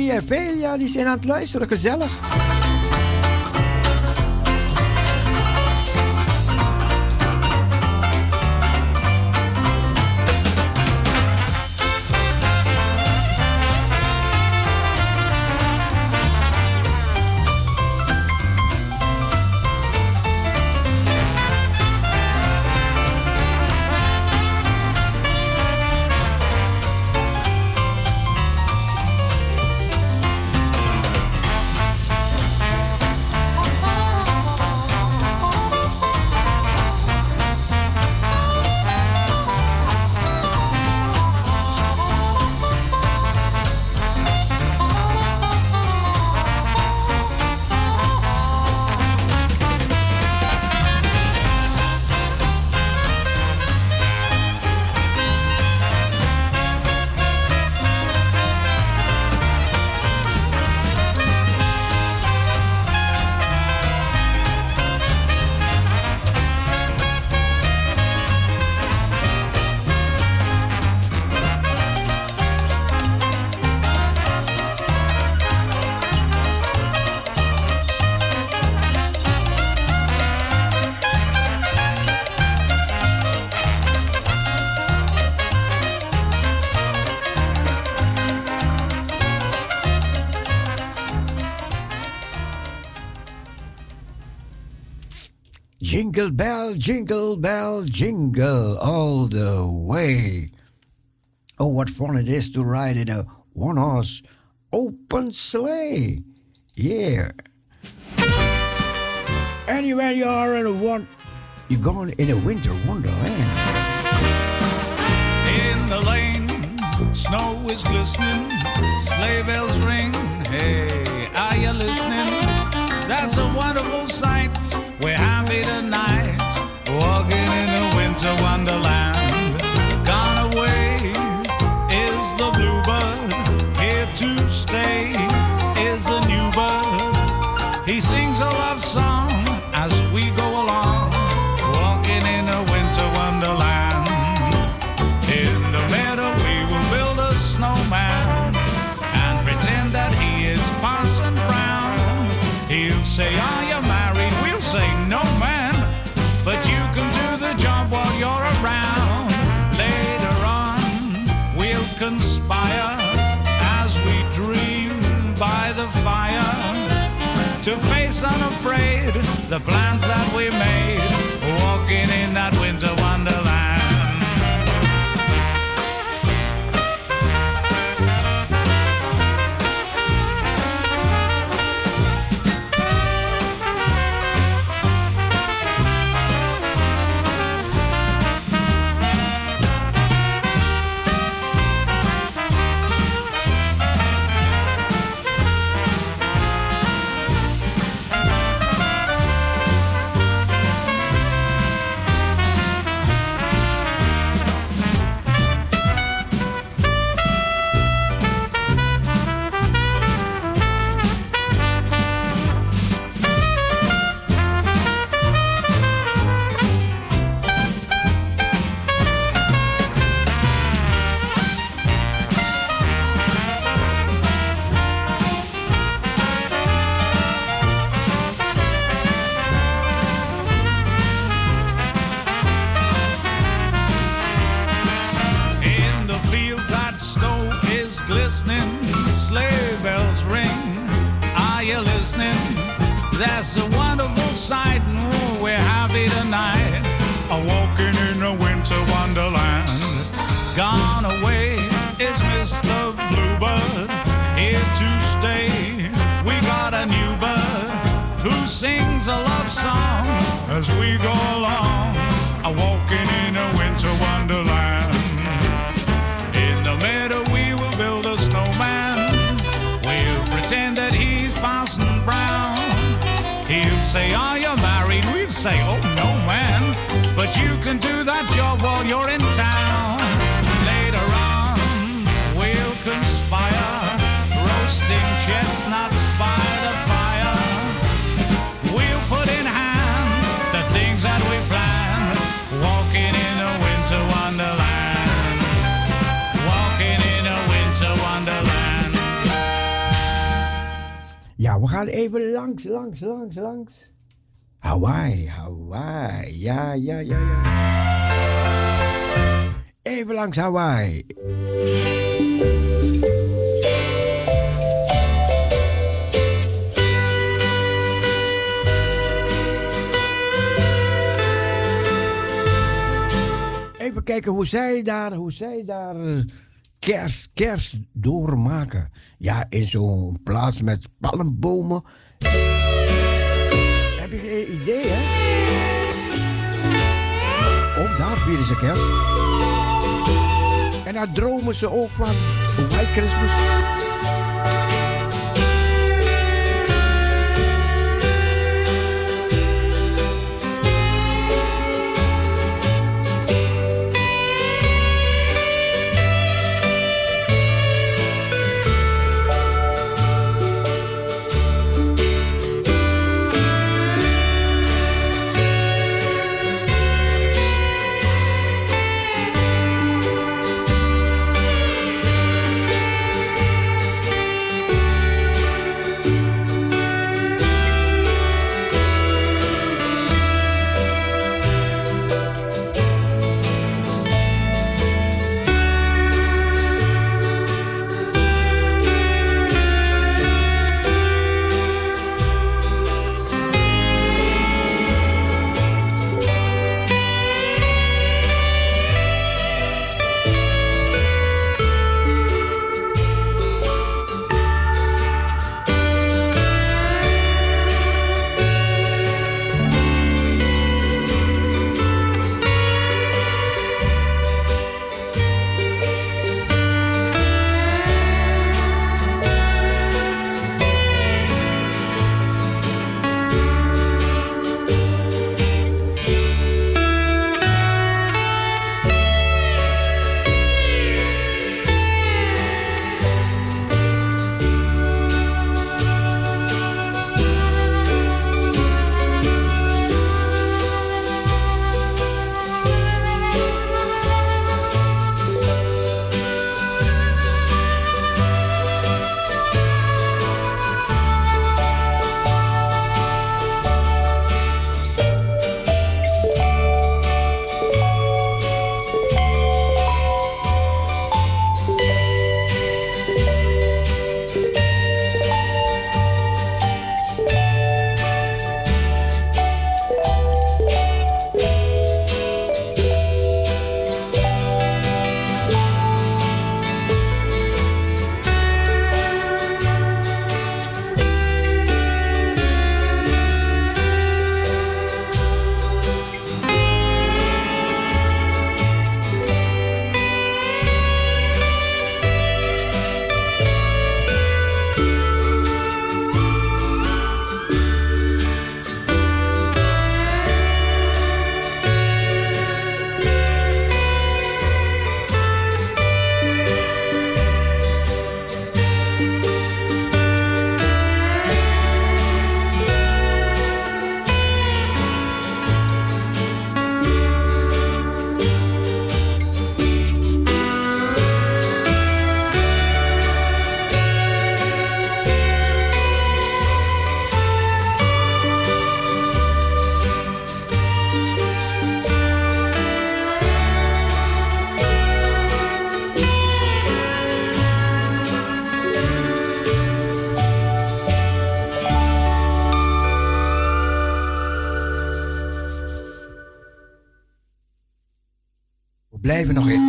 Emmy en Velia, die zijn aan het luisteren, gezellig. Jingle bell, jingle all the way. Oh, what fun it is to ride in a one horse open sleigh. Yeah. Anywhere you are in a one, you're going in a winter wonderland. In the lane, snow is glistening, sleigh bells ring. Hey, are you listening? That's a wonderful sight. to face unafraid the plans that we made. Gone away is Mr. Bluebird. Here to stay, we got a new bird who sings a love song as we go along. A walking in a winter wonderland. In the meadow, we will build a snowman. We'll pretend that he's Parson Brown. He'll say, Are you married? We'll say, Oh, no, man. But you can do that job while you're in Nou, we gaan even langs, langs, langs, langs. Hawaii, Hawaii, ja, ja, ja, ja. Even langs Hawaii. Even kijken hoe zij daar, hoe zij daar kerst, kerst doormaken. Ja, in zo'n plaats met palmbomen. Heb je geen idee, hè? Ook daar vieren ze kerst. En daar dromen ze ook van. White Christmas. Blijven nog even,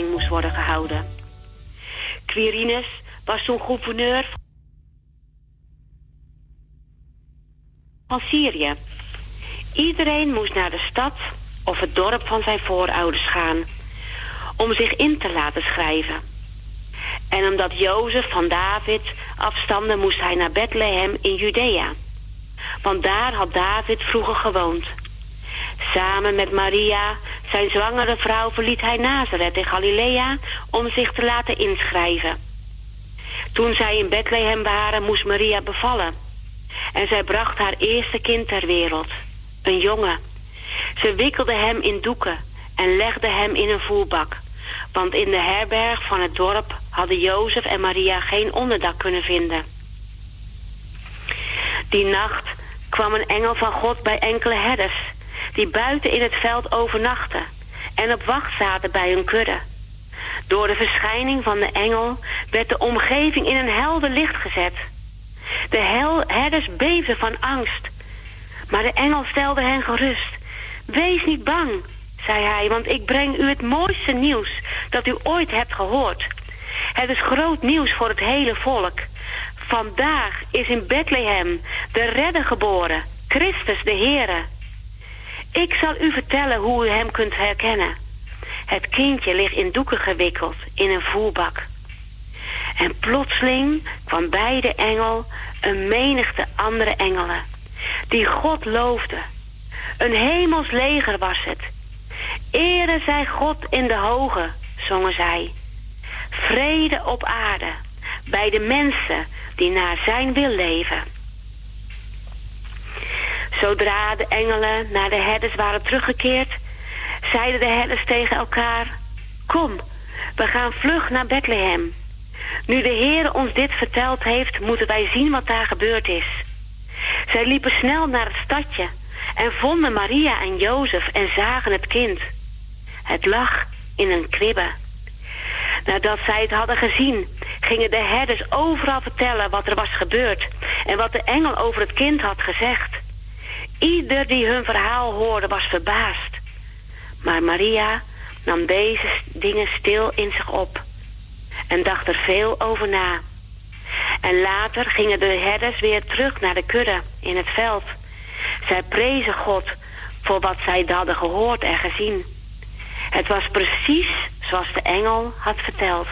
moest worden gehouden. Quirinus was toen gouverneur van Syrië. Iedereen moest naar de stad of het dorp van zijn voorouders gaan om zich in te laten schrijven. En omdat Jozef van David afstamde, moest hij naar Bethlehem in Judea. Want daar had David vroeger gewoond. Samen met Maria, zijn zwangere vrouw, verliet hij Nazareth in Galilea om zich te laten inschrijven. Toen zij in Bethlehem waren, moest Maria bevallen. En zij bracht haar eerste kind ter wereld, een jongen. Ze wikkelde hem in doeken en legde hem in een voerbak. Want in de herberg van het dorp hadden Jozef en Maria geen onderdak kunnen vinden. Die nacht kwam een engel van God bij enkele herders die buiten in het veld overnachten en op wacht zaten bij hun kudde. Door de verschijning van de engel werd de omgeving in een helder licht gezet. De herders beefden van angst. Maar de engel stelde hen gerust. Wees niet bang, zei hij, want ik breng u het mooiste nieuws dat u ooit hebt gehoord. Het is groot nieuws voor het hele volk. Vandaag is in Bethlehem de redder geboren, Christus de Heere. Ik zal u vertellen hoe u hem kunt herkennen. Het kindje ligt in doeken gewikkeld in een voerbak. En plotseling kwam bij de engel een menigte andere engelen, die God loofde. Een hemels leger was het. Ere zij God in de hoge, zongen zij. Vrede op aarde, bij de mensen die naar zijn wil leven. Zodra de engelen naar de herders waren teruggekeerd, zeiden de herders tegen elkaar: Kom, we gaan vlug naar Bethlehem. Nu de Heer ons dit verteld heeft, moeten wij zien wat daar gebeurd is. Zij liepen snel naar het stadje en vonden Maria en Jozef en zagen het kind. Het lag in een kribbe. Nadat zij het hadden gezien, gingen de herders overal vertellen wat er was gebeurd en wat de engel over het kind had gezegd. Ieder die hun verhaal hoorde was verbaasd. Maar Maria nam deze dingen stil in zich op en dacht er veel over na. En later gingen de herders weer terug naar de kudde in het veld. Zij prezen God voor wat zij hadden gehoord en gezien. Het was precies zoals de engel had verteld.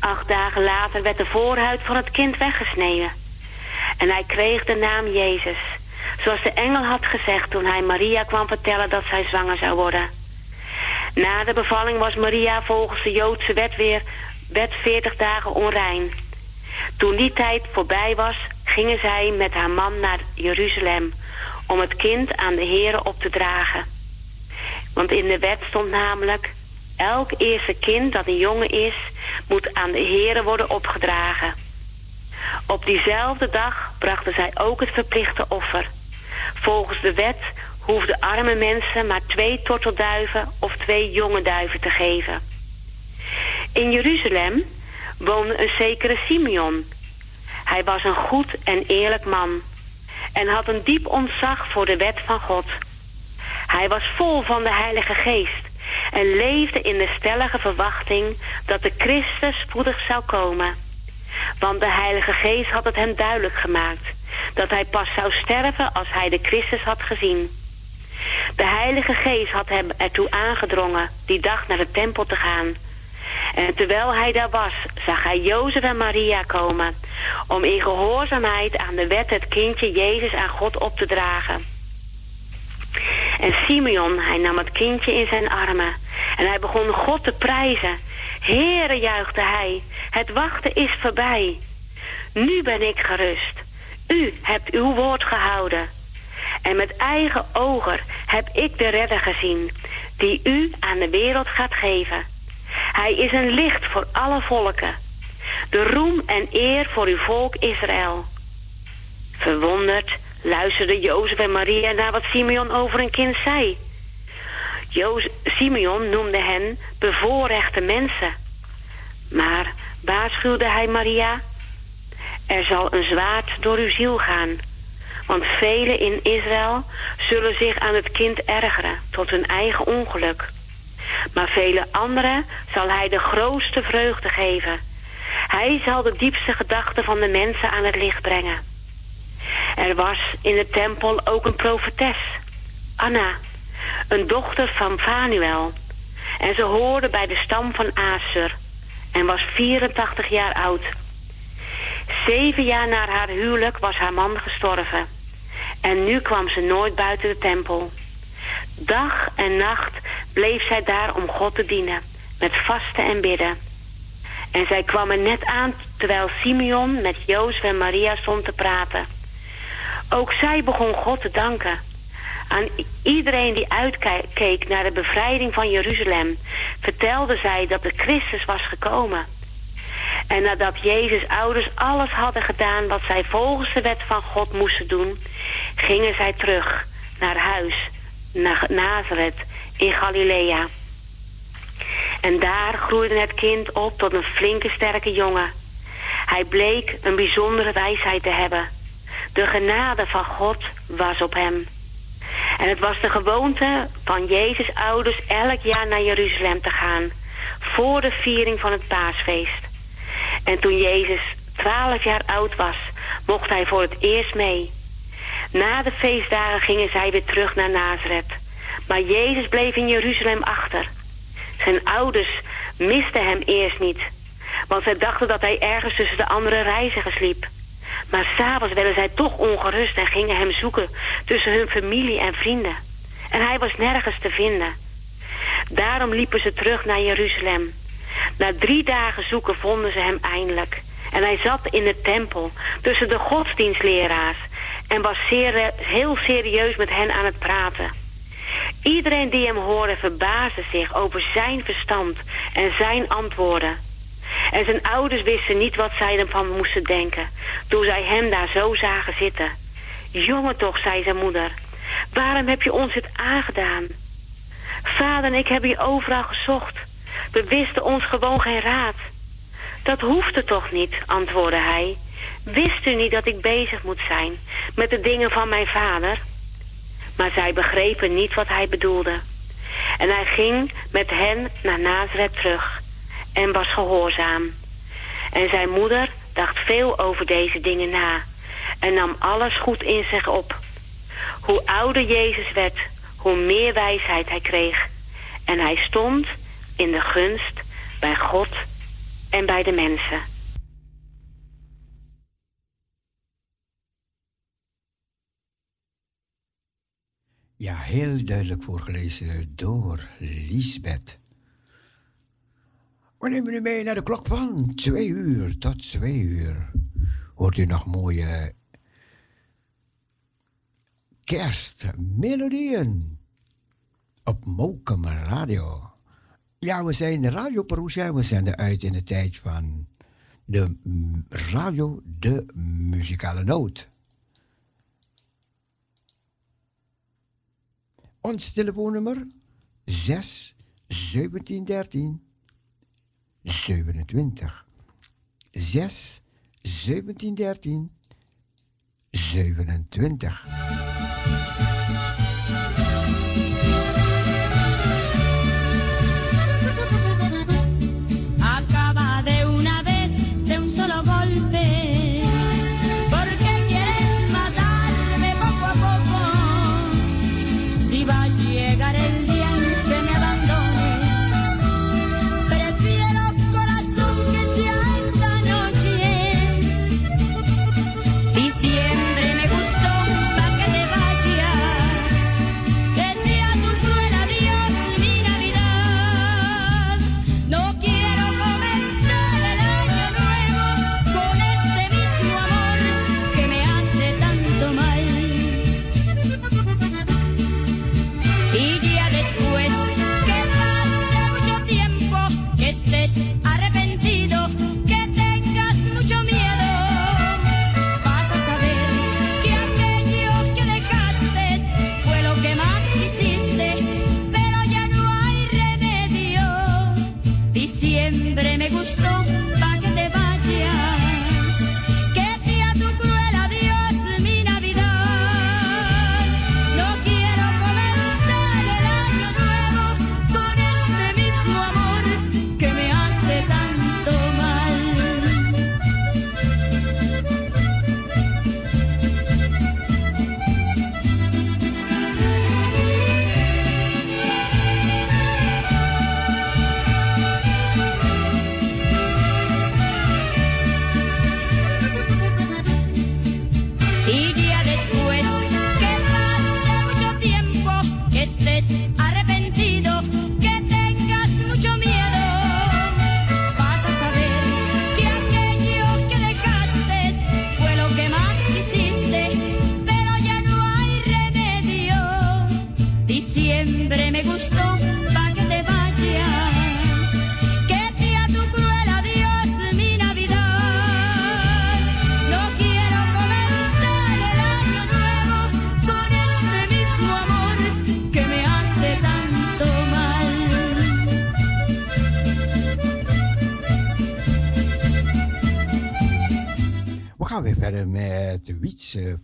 Acht dagen later werd de voorhuid van het kind weggesneden. En hij kreeg de naam Jezus. Zoals de engel had gezegd toen hij Maria kwam vertellen dat zij zwanger zou worden. Na de bevalling was Maria volgens de Joodse wet weer wet 40 dagen onrein. Toen die tijd voorbij was, gingen zij met haar man naar Jeruzalem om het kind aan de Here op te dragen. Want in de wet stond namelijk: elk eerste kind dat een jongen is, moet aan de Here worden opgedragen. Op diezelfde dag brachten zij ook het verplichte offer. Volgens de wet hoefden arme mensen maar twee tortelduiven of twee jonge duiven te geven. In Jeruzalem woonde een zekere Simeon. Hij was een goed en eerlijk man en had een diep ontzag voor de wet van God. Hij was vol van de Heilige Geest en leefde in de stellige verwachting dat de Christus spoedig zou komen. Want de Heilige Geest had het hem duidelijk gemaakt dat hij pas zou sterven als hij de Christus had gezien. De Heilige Geest had hem ertoe aangedrongen die dag naar de tempel te gaan. En terwijl hij daar was, zag hij Jozef en Maria komen... om in gehoorzaamheid aan de wet het kindje Jezus aan God op te dragen. En Simeon, hij nam het kindje in zijn armen... en hij begon God te prijzen. Heere, juichte hij, het wachten is voorbij. Nu ben ik gerust. U hebt uw woord gehouden. En met eigen ogen heb ik de redder gezien... die u aan de wereld gaat geven... Hij is een licht voor alle volken. De roem en eer voor uw volk Israël. Verwonderd luisterde Jozef en Maria naar wat Simeon over een kind zei. Simeon noemde hen bevoorrechte mensen. Maar waarschuwde hij Maria... Er zal een zwaard door uw ziel gaan... Want velen in Israël zullen zich aan het kind ergeren tot hun eigen ongeluk. Maar vele anderen zal hij de grootste vreugde geven. Hij zal de diepste gedachten van de mensen aan het licht brengen. Er was in de tempel ook een profetes, Anna, een dochter van Fanuel. En ze hoorde bij de stam van Aser en was 84 jaar oud. Zeven jaar na haar huwelijk was haar man gestorven. En nu kwam ze nooit buiten de tempel. Dag en nacht bleef zij daar om God te dienen, met vasten en bidden. En zij kwam er net aan terwijl Simeon met Jozef en Maria stond te praten. Ook zij begon God te danken. Aan iedereen die uitkeek naar de bevrijding van Jeruzalem... vertelde zij dat de Christus was gekomen. En nadat Jezus' ouders alles hadden gedaan... wat zij volgens de wet van God moesten doen... gingen zij terug naar huis, naar Nazareth in Galilea. En daar groeide het kind op tot een flinke sterke jongen. Hij bleek een bijzondere wijsheid te hebben. De genade van God was op hem. En het was de gewoonte van Jezus' ouders elk jaar naar Jeruzalem te gaan... voor de viering van het paasfeest. En toen Jezus twaalf jaar oud was, mocht hij voor het eerst mee. Na de feestdagen gingen zij weer terug naar Nazareth. Maar Jezus bleef in Jeruzalem achter. Zijn ouders misten hem eerst niet. Want zij dachten dat hij ergens tussen de andere reizigers liep. Maar s'avonds werden zij toch ongerust en gingen hem zoeken tussen hun familie en vrienden. En hij was nergens te vinden. Daarom liepen ze terug naar Jeruzalem. Na drie dagen zoeken vonden ze hem eindelijk. En hij zat in de tempel tussen de godsdienstleraars en was zeer, heel serieus met hen aan het praten. Iedereen die hem hoorde verbaasde zich over zijn verstand en zijn antwoorden. En zijn ouders wisten niet wat zij ervan moesten denken... toen zij hem daar zo zagen zitten. Jongen toch, zei zijn moeder. Waarom heb je ons dit aangedaan? Vader en ik hebben je overal gezocht. We wisten ons gewoon geen raad. Dat hoefde toch niet, antwoordde hij. Wist u niet dat ik bezig moet zijn met de dingen van mijn vader? Maar zij begrepen niet wat hij bedoelde. En hij ging met hen naar Nazareth terug en was gehoorzaam. En zijn moeder dacht veel over deze dingen na en nam alles goed in zich op. Hoe ouder Jezus werd, hoe meer wijsheid hij kreeg. En hij stond in de gunst bij God en bij de mensen. Ja, heel duidelijk voorgelezen door Lisbeth. We nemen u mee naar de klok van twee uur tot twee uur. Hoort u nog mooie kerstmelodieën op Mokum Radio. Ja, we zijn de Radio Perusia. We zenden uit in de tijd van de radio De Muzikale Noot. Ons telefoonnummer 6 1713 27. 6 1713 27.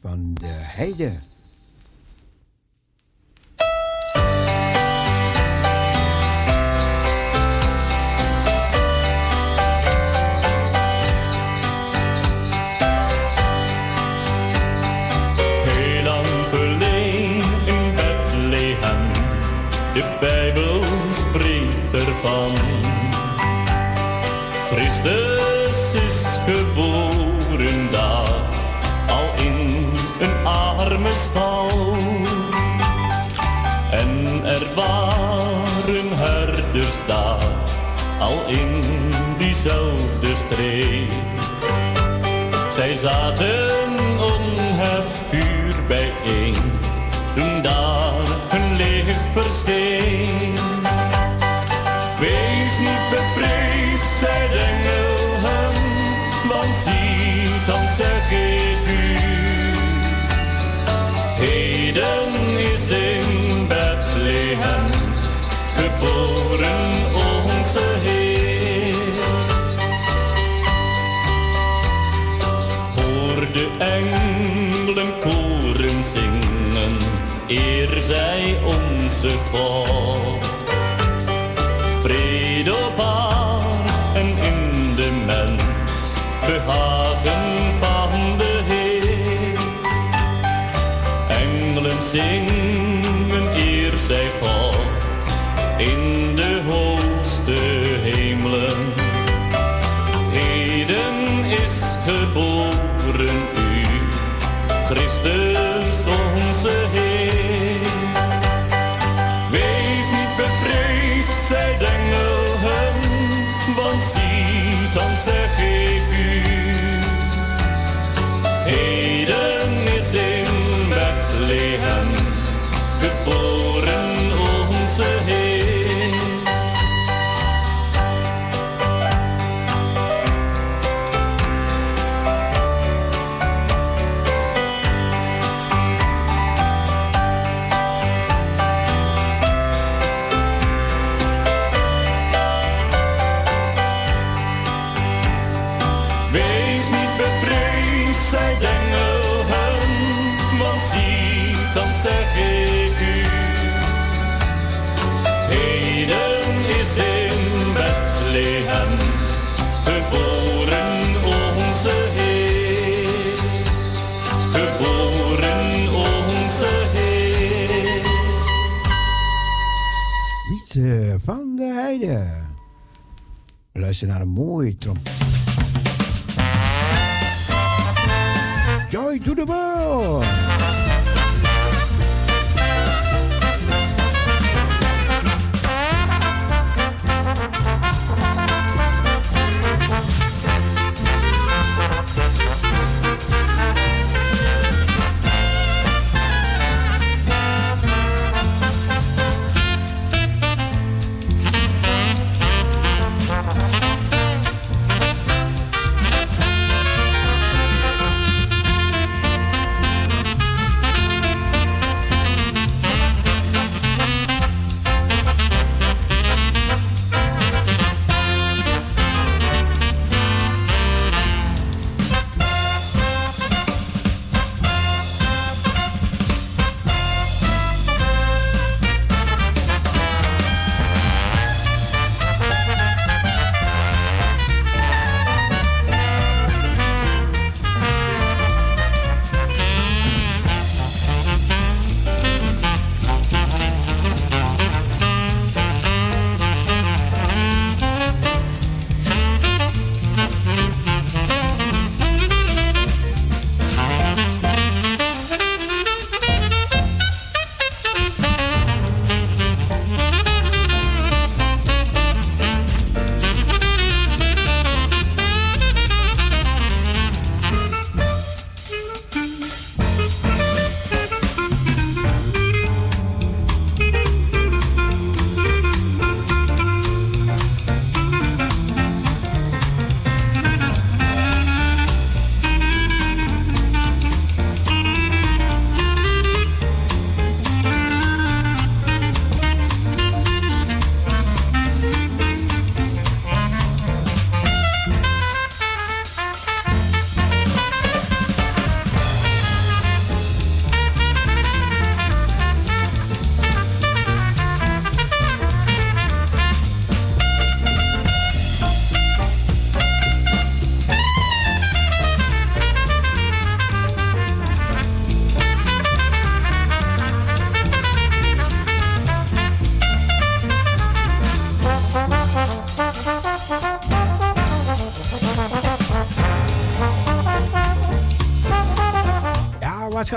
Van de Heide. diezelfde streek. Zij zaten om het vuur bijeen, toen daar hun licht versteen. Wees niet bevreesd, zei de engel hem, want zie, dan zeg ik u. Heden is in Bethlehem geboren engelenkoren zingen, eer zij onze God. Vrede op aard en in de mens, behagen van de Heer. Engelen zingen, eer zij God, in de hoogste hemelen. Heden is geboren zeg ik u. Heden is ik. Heide. Luister naar een mooie trompet. Joy to the world.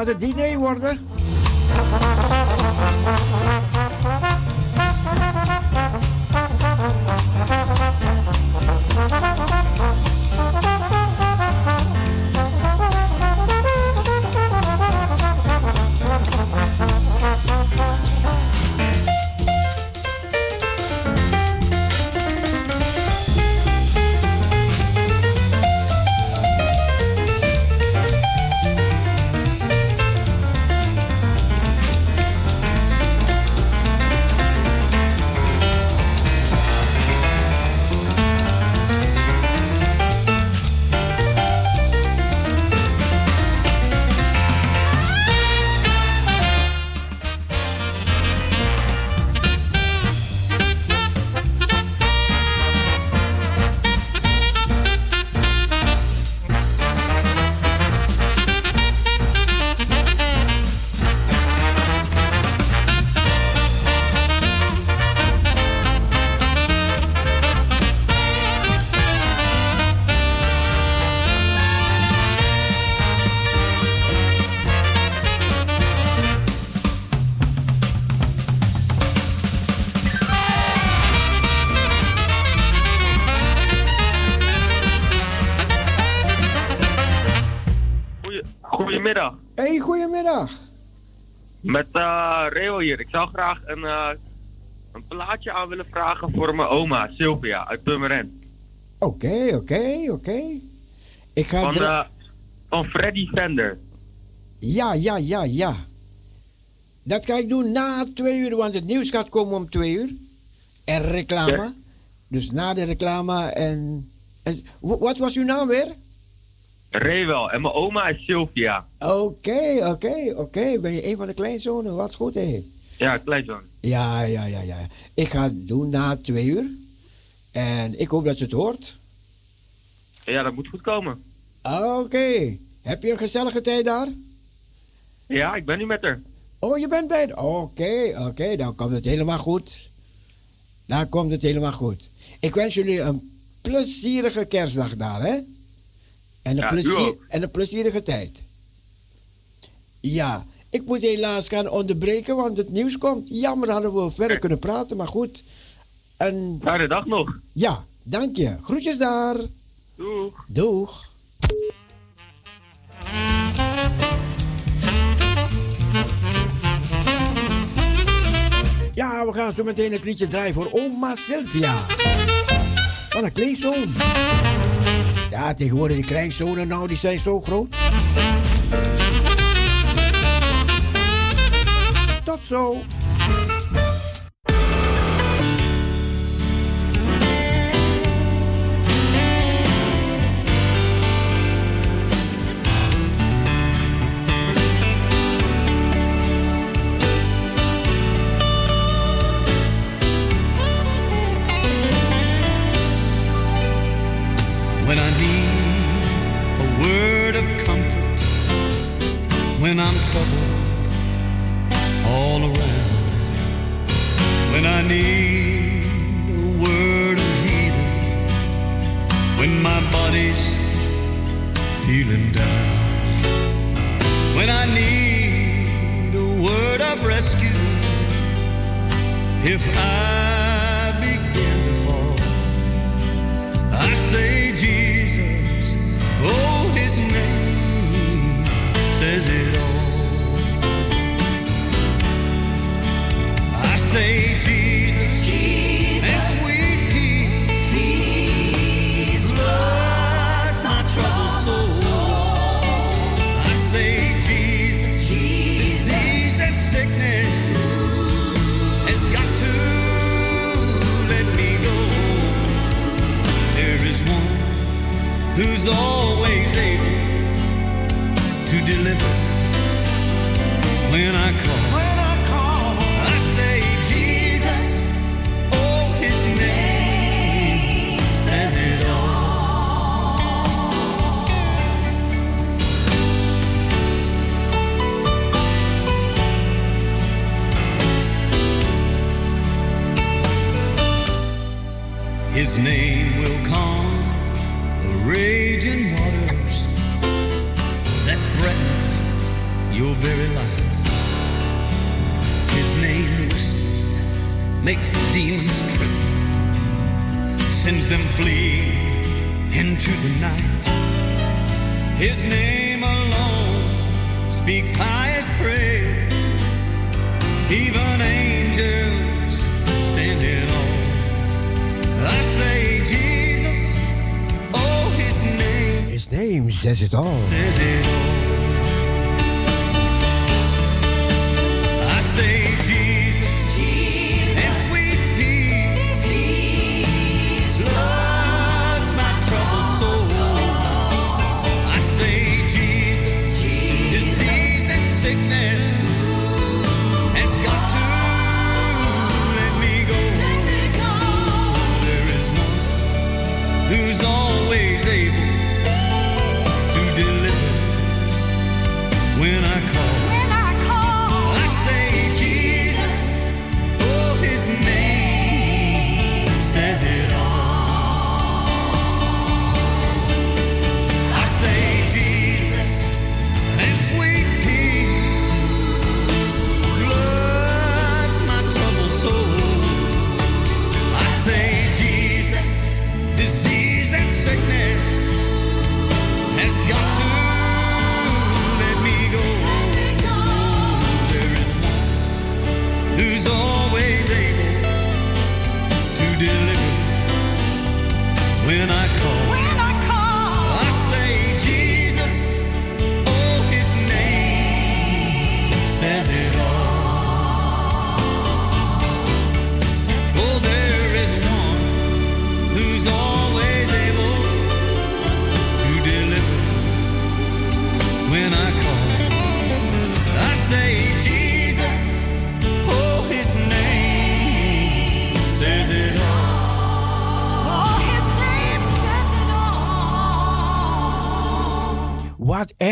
Gaat het diner worden? Met eh Reo hier. Ik zou graag een, eh, een plaatje aan willen vragen voor mijn oma, Sylvia, uit Purmerend. Oké, oké, oké. Ik ga... Van, eh, van Freddy Fender. Ja, ja, ja, ja. Dat ga ik doen na twee uur, want het nieuws gaat komen om twee uur. En reclame. Dus na de reclame en... en wat was uw naam weer? Rewel. En mijn oma is Sylvia. Oké, oké, oké. Ben je een van de kleinzonen? Wat goed, hé. Ja, kleinzoon. Ja, ja, ja, ja. Ik ga het doen na twee uur. En ik hoop dat je het hoort. Ja, dat moet goed komen. Oké. Heb je een gezellige tijd daar? Ja, ik ben nu met haar. Oh, je bent bij Oké, oké. dan komt het helemaal goed. Dan komt het helemaal goed. Ik wens jullie een plezierige kerstdag daar, hè? En een, Ja, plezier, en een plezierige tijd. Ja, ik moet helaas gaan onderbreken, want het nieuws komt. Jammer hadden we verder kunnen praten, maar goed. En... Fijne dag nog. Ja, dank je. Groetjes daar. Doeg. Doeg. Ja, we gaan zo meteen het liedje draaien voor oma Sylvia. Wat een kleinzoon. Ja, tegenwoordig die kleinzonen, nou, die zijn zo groot. Tot zo. trouble.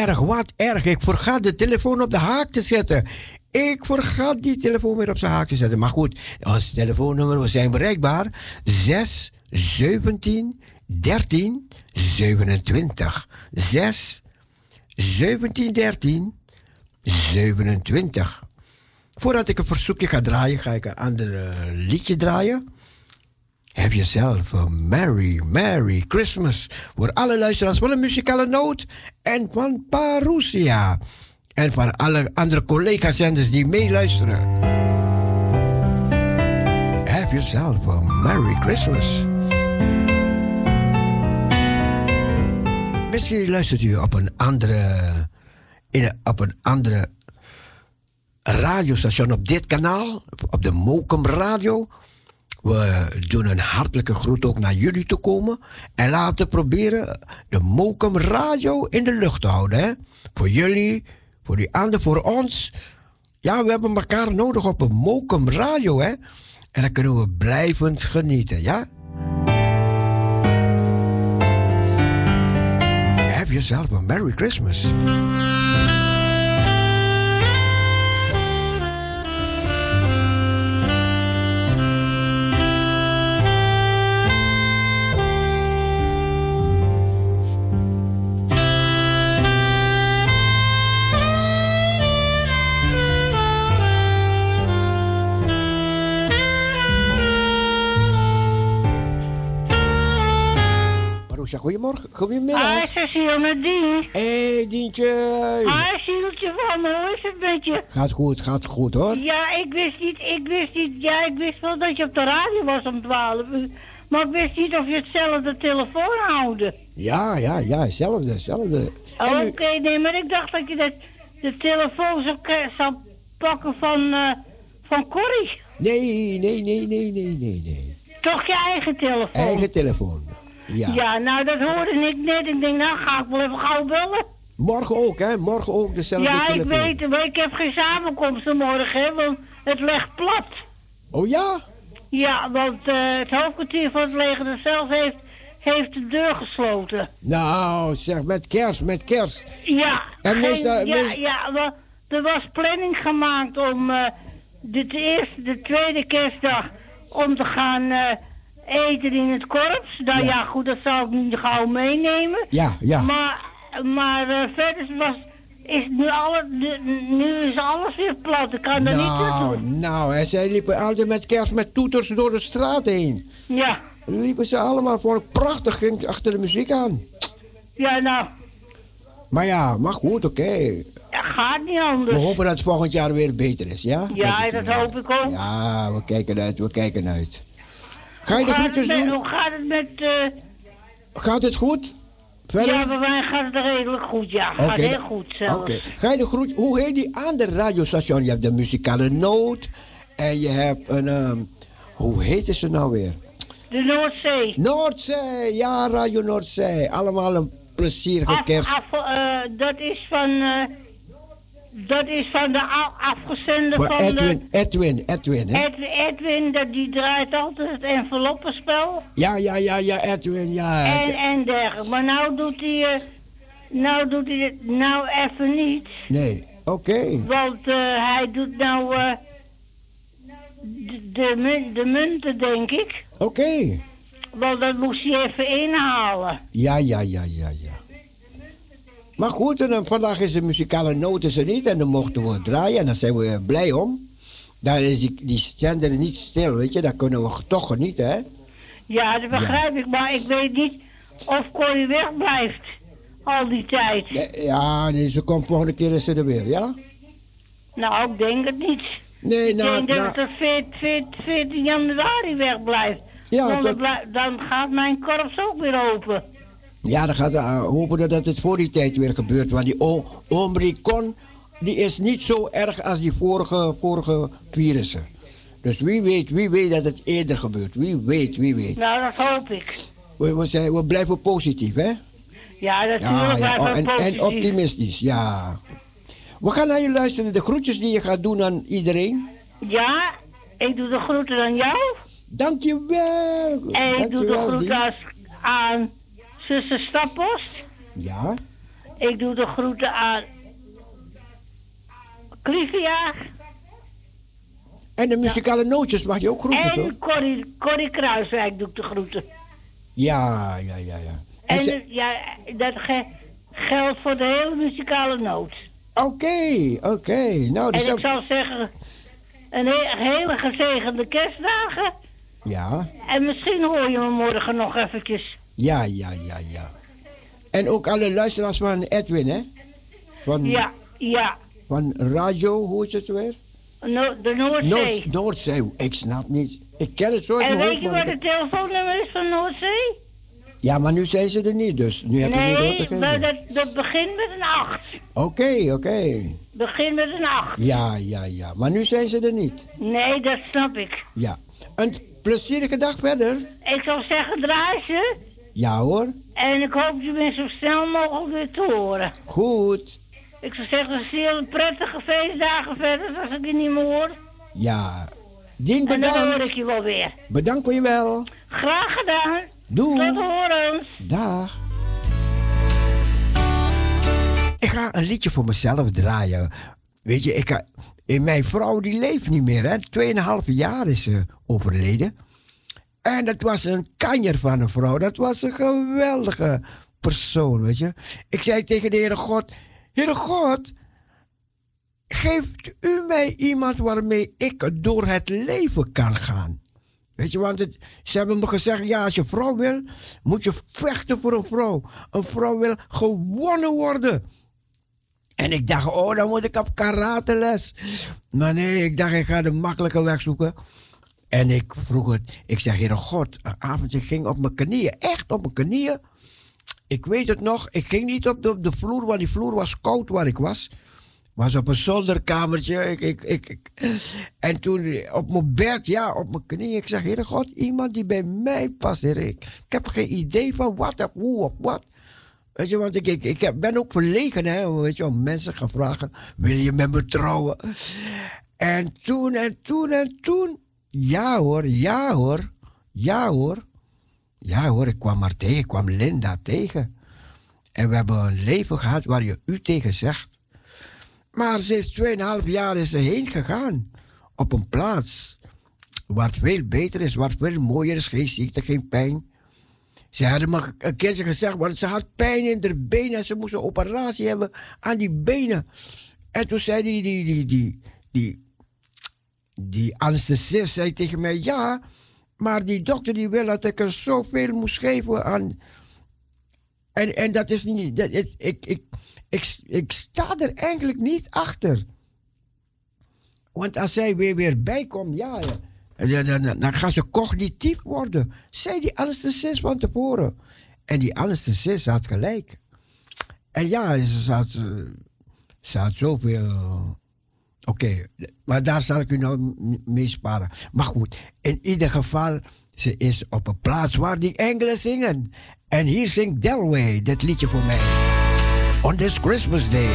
Erg, wat erg. Ik vergat de telefoon op de haak te zetten. Ik vergat die telefoon weer op zijn haak te zetten. Maar goed, ons telefoonnummer, we zijn bereikbaar. 6 17 13 27. 6 17 13 27. Voordat ik een verzoekje ga draaien, ga ik een ander eh, liedje draaien. Heb jezelf een Merry, Merry Christmas. Voor alle luisteraars van de muzikale noot en van Parousia. En van alle andere collega-zenders die meeluisteren. Have yourself a Merry Christmas. Misschien luistert u op een andere, in op een andere radiostation op dit kanaal, op de Mokum Radio. We doen een hartelijke groet ook naar jullie te komen. En laten proberen de Mokum Radio in de lucht te houden. Hè? Voor jullie, voor die anderen, voor ons. Ja, we hebben elkaar nodig op een Mokum Radio. Hè? En dan kunnen we blijvend genieten. Ja? Have yourself a Merry Christmas. Goedemorgen, goedemiddag. Hi, Cecile met Dien. Hé, hey, Dientje. Hi, Sieltje van me, hoe is het met je? Gaat goed, gaat goed hoor. Ja, ik wist niet, ik wist niet, ja, ik wist wel dat je op de radio was om 12 uur. Maar ik wist niet of je hetzelfde telefoon houden. Ja, ja, ja, hetzelfde, hetzelfde. Oké, nee, maar ik dacht dat je dat, de telefoon zou pakken van, eh van Corrie. Nee, nee, nee, nee, nee, nee, nee. Toch je eigen telefoon? Eigen telefoon. Ja. Ja, nou dat hoorde ik net. Ik denk, nou ga ik wel even gauw bellen. Morgen ook, hè? Morgen ook dezelfde ja, ik telefoon. weet het, maar ik heb geen samenkomsten morgen, hè, want het legt plat. Oh ja? Ja, want eh, het hoofdkwartier van het leger zelf heeft, heeft de deur gesloten. Nou, zeg, met kerst, met kerst. Ja, En geen- meestal- ja, ja wel, er was planning gemaakt om de, de eerste, de tweede kerstdag om te gaan eh, eten in het korps. Nou ja. goed, dat zou ik niet gauw meenemen. Ja, ja. Maar, maar eh, verder was, is nu, alle, de- nu is alles weer plat. Ik kan er niet naartoe. Nou, nou, en zij liepen altijd met kerst met toeters door de straat heen. Ja, Liepen ze allemaal voor prachtig ging achter de muziek aan. ja, nou, Maar ja, maar goed, oké. dat gaat niet We anders. hopen dat het volgend jaar weer beter is, ja? Ja, dat hoop ik ook. Ja, we kijken uit, we kijken uit. Ga je de Hoe groetjes doen? Hoe gaat het met... eh, Gaat het goed? Verder? Ja, bij mij gaat het redelijk goed, ja. Gaat heel goed zelfs. Oké. Ga je de groet... Hoe heet die andere radiostation? Je hebt de muzikale noot. En je hebt een... ehm, hoe heet ze nou weer? De Noordzee. Noordzee. Ja, Radio Noordzee. Allemaal een plezierige kerst. af, eh, dat is van... eh, dat is van de afgezende van Edwin, Edwin, Edwin, de... hè? Edwin, Edwin dat, die draait altijd het enveloppenspel. Ja, ja, ja, ja, Edwin, ja. En, en dergelijke. Maar nou doet hij... eh, nou doet hij het nou even niet. Nee, oké. Want eh, hij doet nou... eh, de, de, mun- de munten, denk ik. Oké. Want dat moest hij even inhalen. Ja, ja, ja, ja, ja. Maar goed, en dan vandaag is de muzikale noot is er niet en dan mochten we draaien en daar zijn we blij om. Dan is die, die zender niet stil, weet je, daar kunnen we toch genieten, hè? Ja, dat begrijp ik, maar ik weet niet of Corrie wegblijft al die tijd. Ja, nee, ze komt volgende keer is ze er weer, ja? Nou, ik denk het niet. Nee, ik nou, denk dat nou- het tot 14, 14, 14 januari wegblijft. Ja, dat- dan, dan gaat mijn korps ook weer open. Ja, dan gaat uh, hopen dat- dat het voor die tijd weer gebeurt. Want die Omicron, die is niet zo erg als die vorige, vorige virussen. Dus wie weet, wie weet dat het eerder gebeurt. Wie weet, wie weet. Nou, dat hoop ik. We, we, zijn, we blijven positief, hè? Ja, natuurlijk Ja, ja, oh, en, positief. en optimistisch, ja. We gaan naar je luisteren. De groetjes die je gaat doen aan iedereen. Ja, ik doe de groeten aan jou. Dankjewel. En ik doe de groeten aan zuster Stappost. Ja, Ik doe de groeten aan Clivia. En de muzikale nootjes mag je ook groeten, zo? En Corrie, Corrie Kruiswijk doe ik de groeten. Ja, ja, ja, ja. En ja, dat ge- geldt voor de hele muzikale noot. Oké, oké. Nou, En dus ik zou zeggen, een he- hele gezegende kerstdagen. Ja, En misschien hoor je me morgen nog eventjes. Ja, ja, ja, ja. En ook alle luisteraars van Edwin, hè? Van, Ja, ja. van radio, hoe is het weer? No- de Noordzee. Noord, Noordzee, ik snap niet. Ik ken het zo en weet hoofd, je wat het telefoonnummer is van Noordzee? Ja, maar nu zijn ze er niet, dus nu heb je niet door Nee, te maar dat, dat begint met een 8. Oké, oké. Begint met een 8. Ja, ja, ja. Maar nu zijn ze er niet. Nee, dat snap ik. Ja. Een plezierige dag verder. Ik zou zeggen, draai ze. Ja hoor. En ik hoop je weer zo snel mogelijk weer te horen. Goed. Ik zou zeggen, heel prettige feestdagen verder als ik je niet meer hoor. Ja. Dien En dan hoor bedankt. ik je wel weer. Bedankt voor je wel. Graag gedaan. Doei. Tot horens. Dag. Ik ga een liedje voor mezelf draaien. Weet je, ik, eh, mijn vrouw die leeft niet meer. Hè. Tweeënhalf jaar is ze overleden. En dat was een kanjer van een vrouw. Dat was een geweldige persoon, weet je. Ik zei tegen de Heere God... Heere God, geeft u mij iemand waarmee ik door het leven kan gaan? Weet je, want ze hebben me gezegd, ja, als je vrouw wil, moet je vechten voor een vrouw. Een vrouw wil gewonnen worden. En ik dacht, oh, dan moet ik op karateles. Maar nee, ik dacht, ik ga de makkelijke weg zoeken. En ik vroeg het, ik zeg, Heere God, een avond, ik ging op mijn knieën, echt op mijn knieën. Ik weet het nog, ik ging niet op de, vloer, want die vloer was koud waar ik was. Was op een zolderkamertje. Ik, ik, ik, En toen op mijn bed, ja, op mijn knieën. Ik zeg, Heere God, iemand die bij mij past, Heer. Ik, heb geen idee van wat of hoe of wat. Weet je, want ik, ik, ik ben ook verlegen, hè. Weet je, om mensen gaan vragen, wil je met me trouwen? En toen en toen en toen. Ja hoor, ja hoor, ja hoor. Ja hoor, ik kwam maar tegen, ik kwam Linda tegen. En we hebben een leven gehad waar je u tegen zegt. Maar is 2,5 jaar is ze heen gegaan. Op een plaats waar het veel beter is, waar het veel mooier is. Geen ziekte, geen pijn. Ze hadden me een keertje gezegd, want ze had pijn in haar benen en ze moest een operatie hebben aan die benen. En toen zei die, die, die, die, die, die anesthesist zei tegen mij, ja, maar die dokter die wil dat ik er zoveel moest geven aan... En, en dat is niet... Dat, ik, ik, ik, ik, ik sta er eigenlijk niet achter. Want als zij weer, weer bijkomt, ja, dan, dan, dan gaan ze cognitief worden. Zei die anesthesist van tevoren. En die anesthesist had gelijk. En ja, ze had, eh, ze had zoveel... Oké, maar daar zal ik u nou mee sparen. Maar goed, in ieder geval, ze is op een plaats waar die engelen zingen. En hier zingt Delway dit liedje voor mij. On this Christmas Day.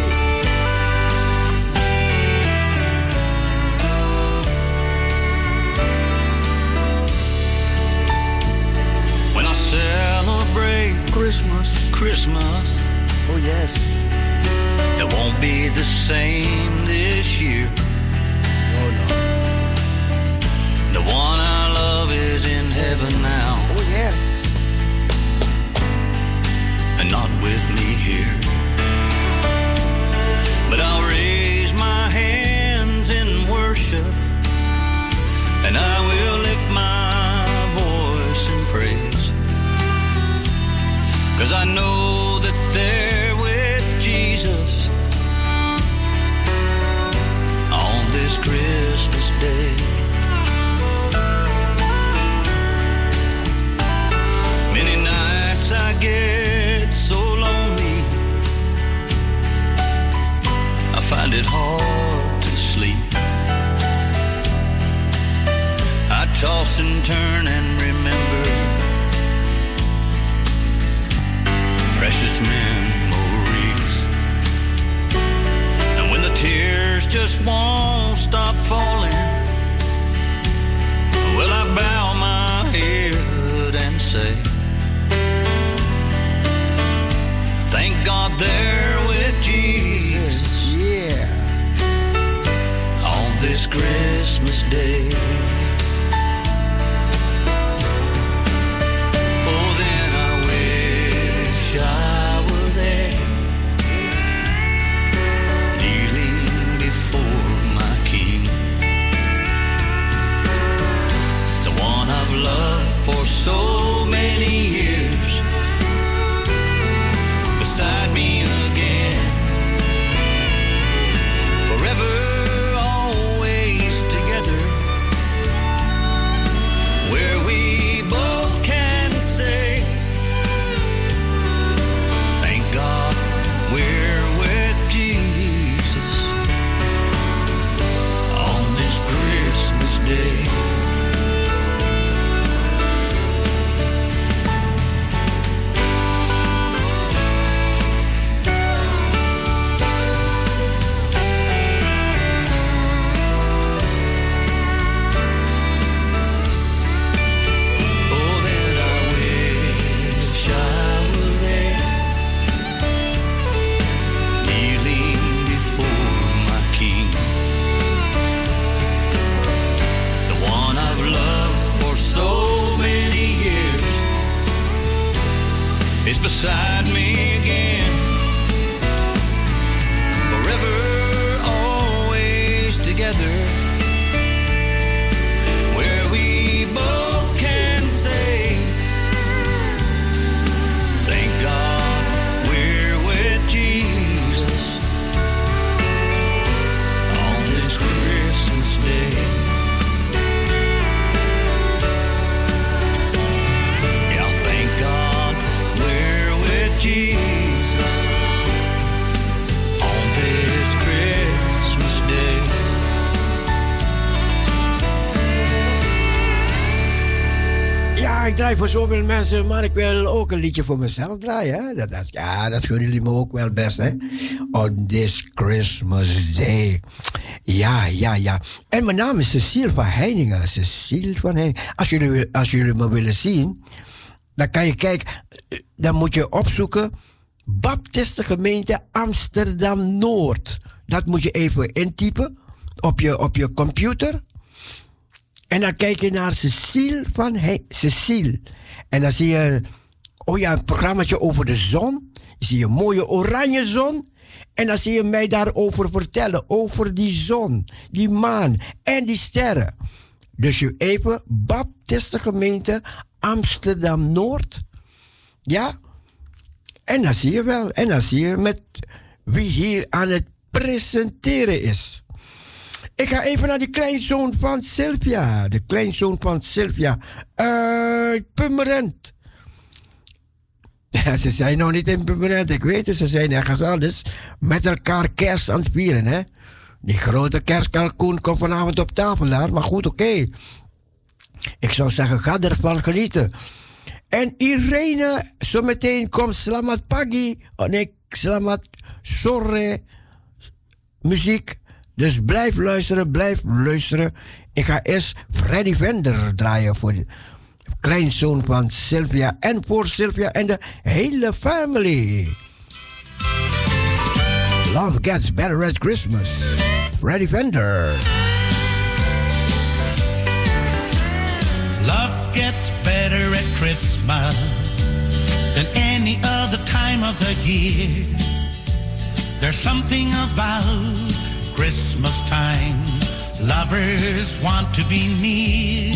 When I celebrate Christmas, Christmas, oh yes, it won't be the same this year. oh no, The one I love is in heaven now, oh yes, and not with me here. But I'll raise my hands in worship, and I will lift my voice in praise. Cause I know day. Many nights I get so lonely, I find it hard to sleep. I toss and turn and remember precious memories. And when the tears just won't stop falling, Will I bow my head and say, Thank God there with Jesus. Yeah. On this Christmas day. Zoveel mensen, maar ik wil ook een liedje voor mezelf draaien. Hè? Dat, dat, ja, dat gunnen jullie me ook wel best, hè? On this Christmas Day. Ja, ja, ja. En mijn naam is Cecile van Heiningen. Cecile van Heiningen. Als jullie, als jullie me willen zien, dan kan je kijken, dan moet je opzoeken Baptistengemeente Amsterdam Noord. Dat moet je even intypen op je, op je computer. En dan kijk je naar Cecile van Cecile. En dan zie je, oh ja, een programmaatje over de zon. Je ziet een mooie oranje zon. En dan zie je mij daarover vertellen. Over die zon, die maan en die sterren. Dus je even Baptistengemeente Amsterdam Noord. Ja. En dan zie je wel. En dan zie je met wie hier aan het presenteren is. Ik ga even naar die kleinzoon van Sylvia. De kleinzoon van Sylvia uit Pummerend. Ze zijn nog niet in Pummerend, ik weet het. Ze zijn ergens anders met elkaar kerst aan het vieren, hè. Die grote kerstkalkoen komt vanavond op tafel daar, maar goed, oké. Ik zou zeggen, ga ervan genieten. En Irene, zometeen komt Slamat Pagi. Oh nee, Slamat Sorre. Muziek dus blijf luisteren, blijf luisteren. Ik ga eerst Freddy Vender draaien voor de kleinzoon van Sylvia en voor Sylvia en de hele family. Love gets better at Christmas. Freddy Vender. Love gets better at Christmas than any other time of the year. There's something about Christmas time, lovers want to be near.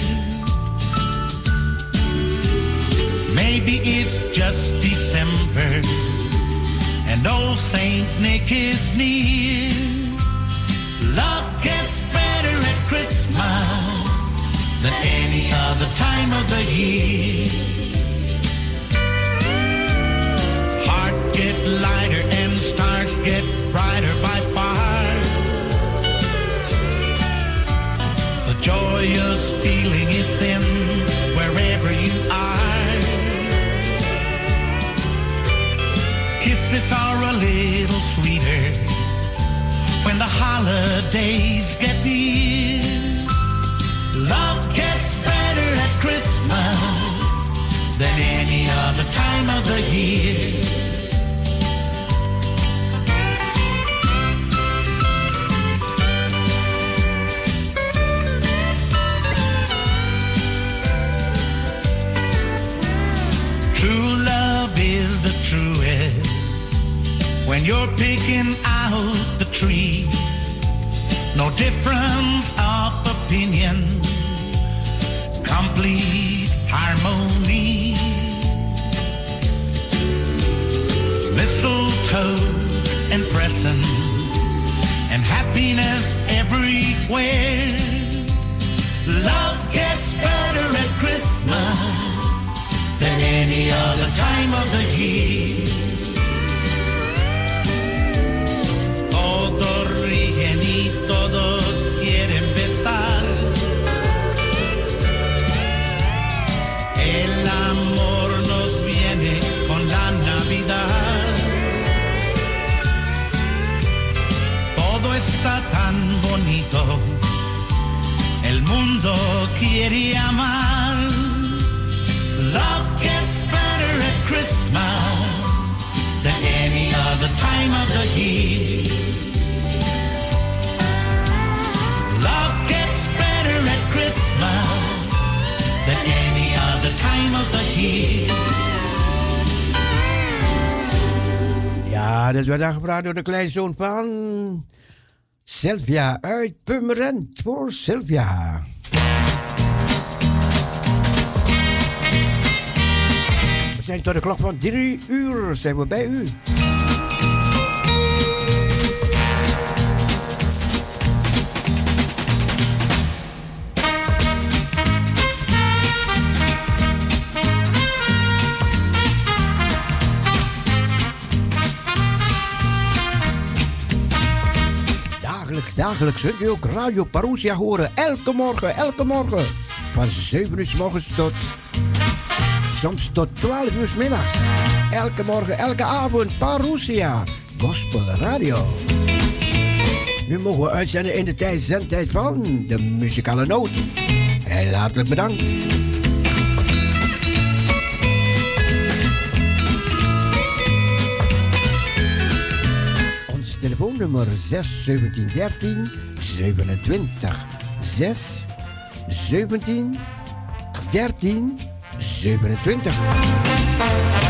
Maybe it's just December and old Saint Nick is near. Love gets better at Christmas than any other time of the year. Wherever you are. Kisses are a little sweeter when the holidays get near. Love gets better at Christmas than any other time of the year. When you're picking out the tree. No difference of opinion, complete harmony. Mistletoe and presents and happiness everywhere. Love gets better at Christmas than any other time of the year. torrigeni Ja, dat werd aangevraagd door de kleinzoon van Sylvia uit Pummerend voor Sylvia. We zijn tot de klok van drie uur zijn we bij u. dagelijks kunt u ook Radio Parousia horen. Elke morgen, elke morgen. Van 7 uur s morgens tot soms tot 12 uur s middags. Elke morgen, elke avond Parousia. Gospel Radio. Nu mogen we uitzenden in de tijd zendtijd van de muzikale noot. Heel hartelijk bedankt. Telefoonnummer 6 17 13 27. 6 17 13 27.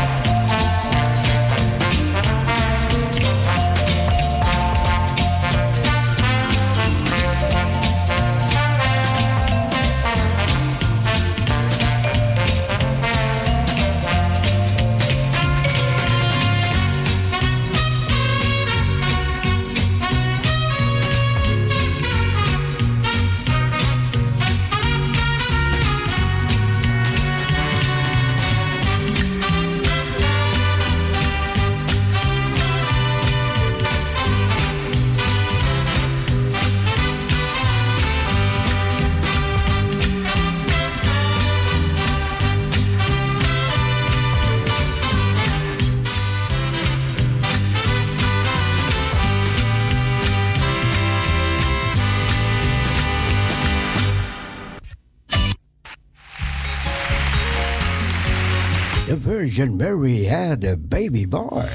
Virgin Mary had a baby boy.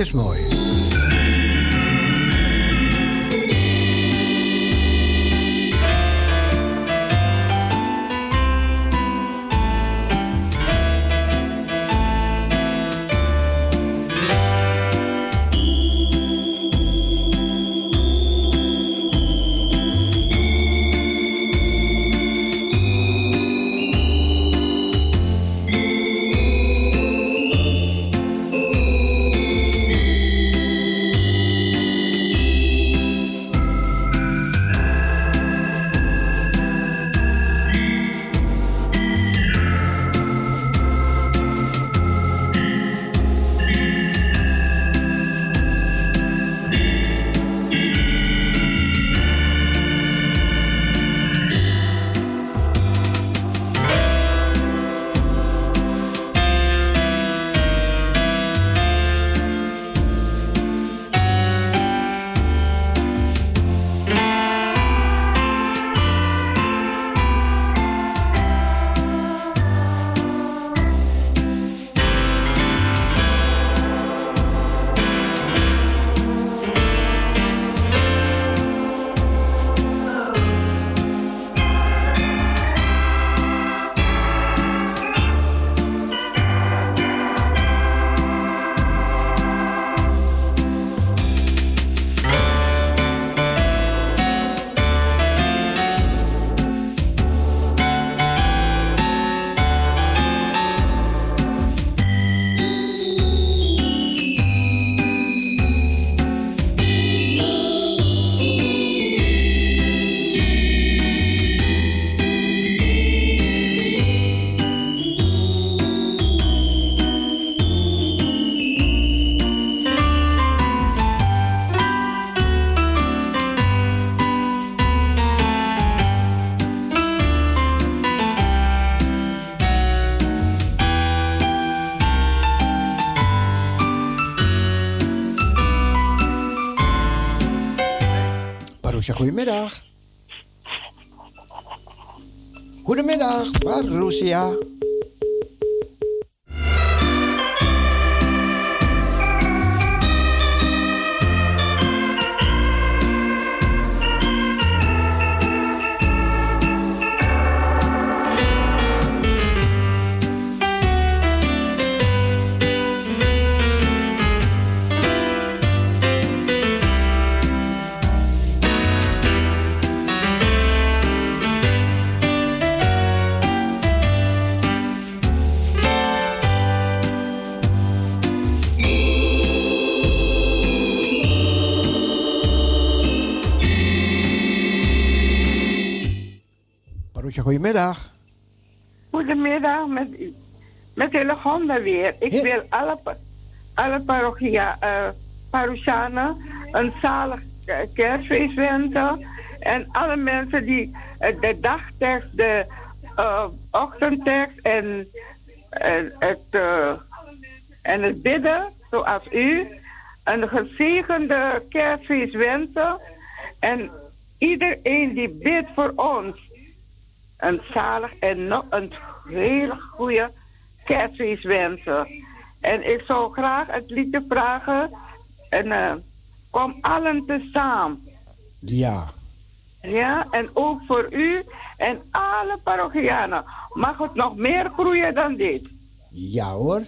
Is mooi, goedemiddag. Goedemiddag, Marusha. Goedemiddag. Goedemiddag met met Hillegonda weer. Ik He- wil alle, alle parochia, eh, Parousianen een zalig kerstfeest wensen. En alle mensen die de dagtekst, de uh, ochtendtekst en, en, het, uh, en het bidden, zoals u, een gezegende kerstfeest wensen. En iedereen die bidt voor ons, een zalig en nog een hele goede kerstfeest wensen. En ik zou graag het liedje vragen. En uh, kom allen tezamen. Ja. Ja, en ook voor u en alle parochianen. Mag het nog meer groeien dan dit? Ja hoor.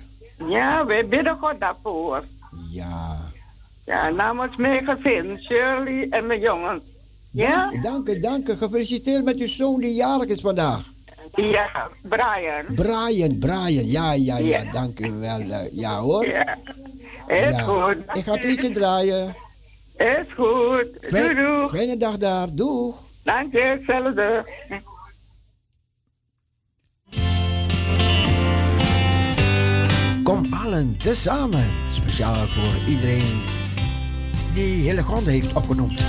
Ja, wij bidden God daarvoor. Ja. Ja, namens mijn gezin, Shirley en mijn jongens. Ja? Dank u, dank u. Gefeliciteerd met uw zoon die jarig is vandaag. Ja, Brian. Brian, Brian. Ja, ja, ja. ja. Dank u wel. Ja hoor. Ja. Is ja. goed. Ik ga het liedje draaien. Is goed. Fijn, doei, doei. Fijne dag daar. Doeg. Dank je, hetzelfde. Kom allen tezamen. Speciaal voor iedereen die hele grond heeft opgenoemd.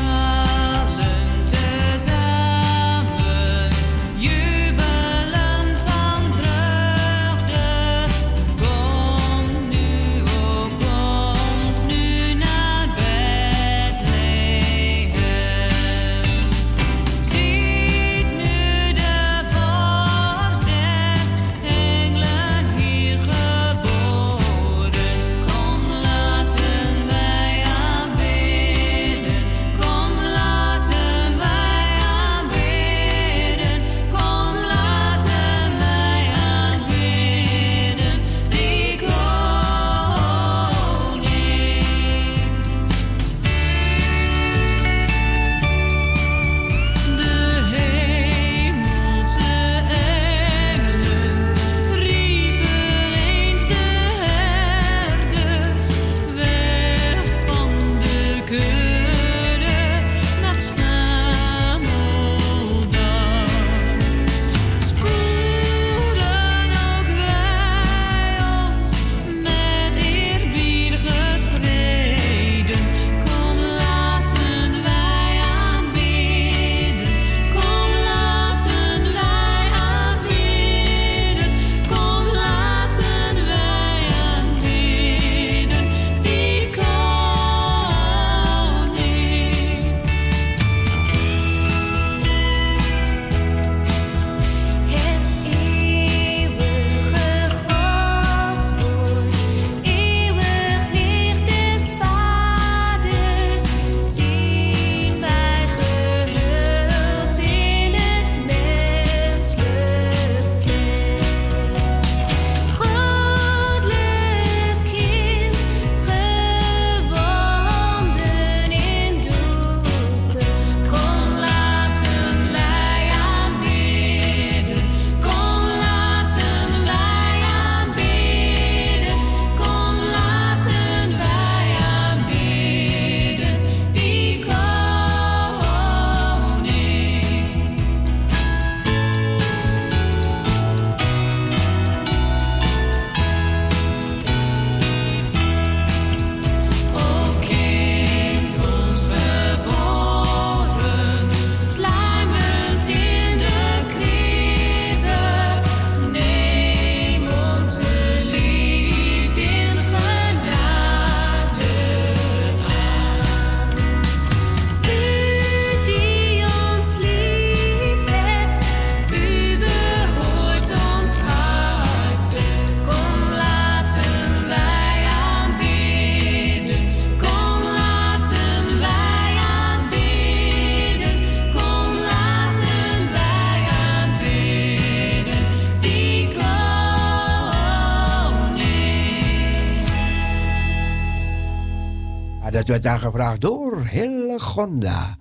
Werd aangevraagd door Hillegonda.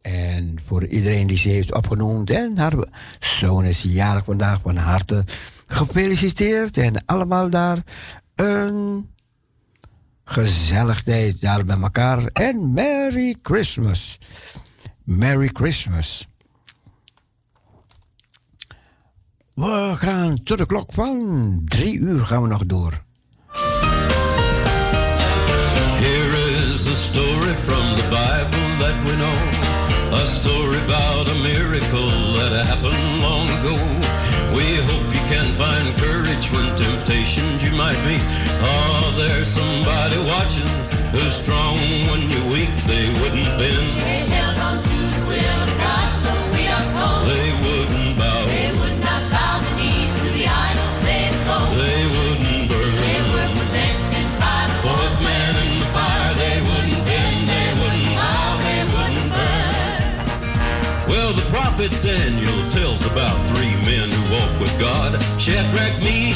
En voor iedereen die ze heeft opgenoemd en haar zoon is jarig vandaag van harte gefeliciteerd. En allemaal daar een gezellig tijd daar bij elkaar. En Merry Christmas. Merry Christmas. We gaan tot de klok van drie uur gaan we nog door. a story from the Bible that we know. A story about a miracle that happened long ago. We hope you can find courage when temptations you might meet. Oh, there's somebody watching who's strong when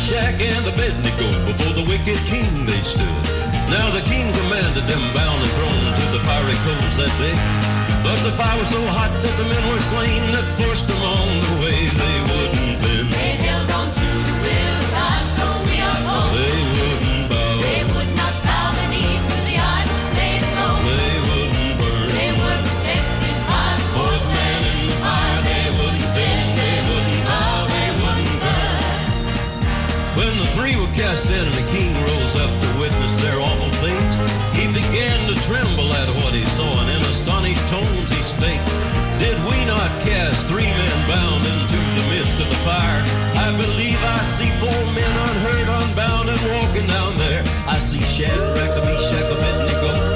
Meshach, and Abednego. Before the wicked king they stood. Now the king commanded them bound and thrown into the fiery coals that day. But the fire was so hot that the men were slain that forced them on the way. They wouldn't bend. And the king rose up to witness their awful fate, he began to tremble at what he saw, and in astonished tones he spake, Did we not cast three men bound into the midst of the fire? I believe I see four men unhurt, unbound, and walking down there. I see Shadrach, Meshach, Abednego,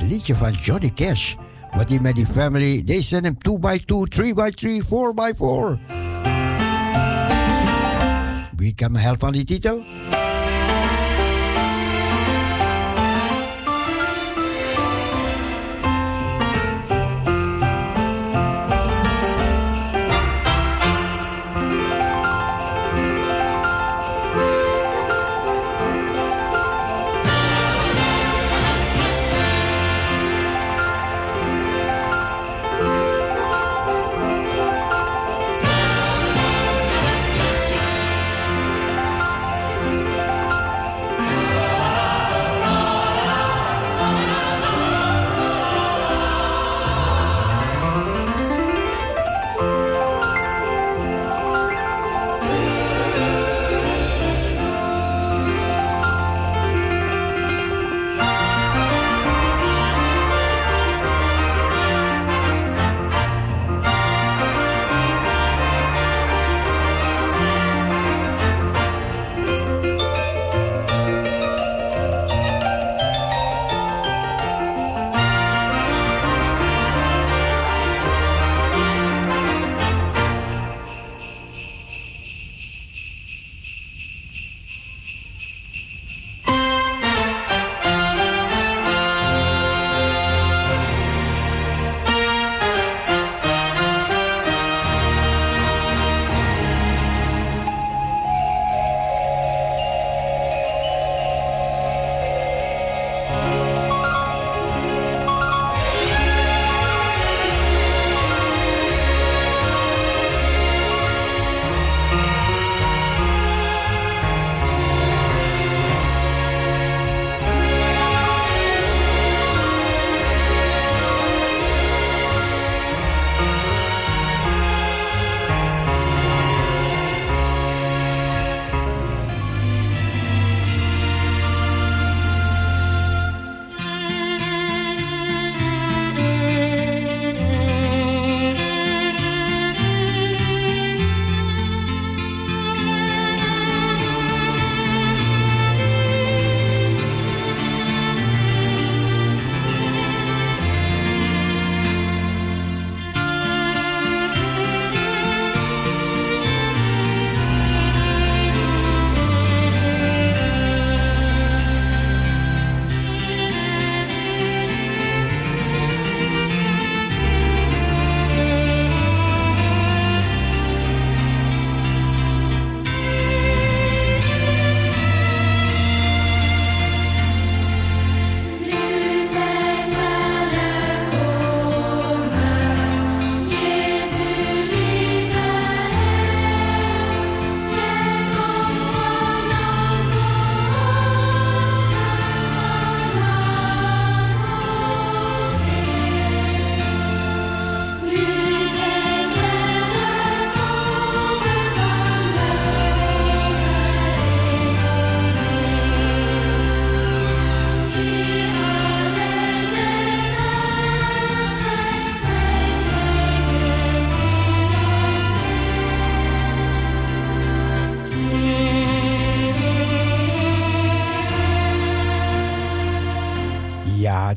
Liedje van Johnny Cash. Wat hij met die family, they send him 2 by 2 3 by 3 4 by 4 Wie kan me helpen aan die titel?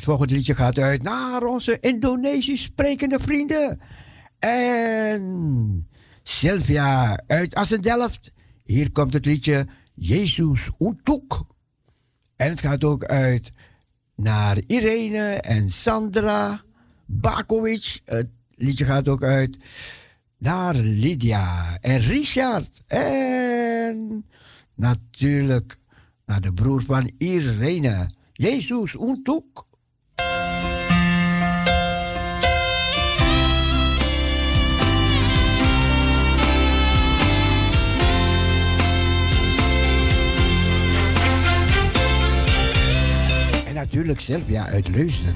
Het volgende liedje gaat uit naar onze Indonesisch sprekende vrienden. En Sylvia uit Assendelft. Hier komt het liedje Jezus Untuk. En het gaat ook uit naar Irene en Sandra Bakovic. Het liedje gaat ook uit naar Lydia en Richard. En natuurlijk naar de broer van Irene. Jezus Untuk. Natuurlijk Sylvia uit Leusden.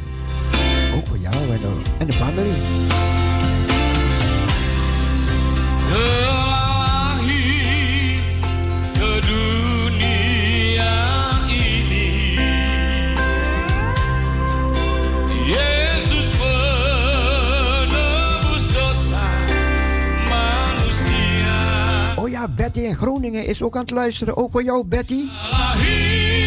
Ook voor jou en de, en de familie. Terlahir ke dunia ini Yesus penebus dosa manusia Oh ja, Betty in Groningen is ook aan het luisteren. Ook voor jou, Betty. Lahir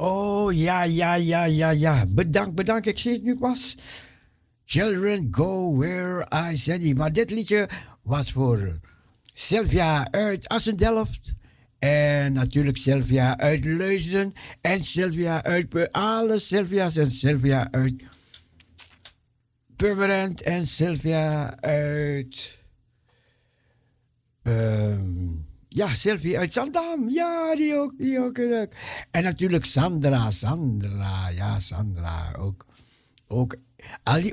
Oh ja, ja, ja, ja, ja. Bedankt, bedankt. Ik zie het nu pas. Children go where I send you. Maar dit liedje was voor Sylvia uit Assendelft. En natuurlijk Sylvia uit Leuzen. En Sylvia uit alle Sylvia's. En Sylvia uit permanent En Sylvia uit. Um, ja, Sylvie uit Zandam. Ja, die ook, die ook. En natuurlijk Sandra, Sandra. Ja, Sandra ook. ook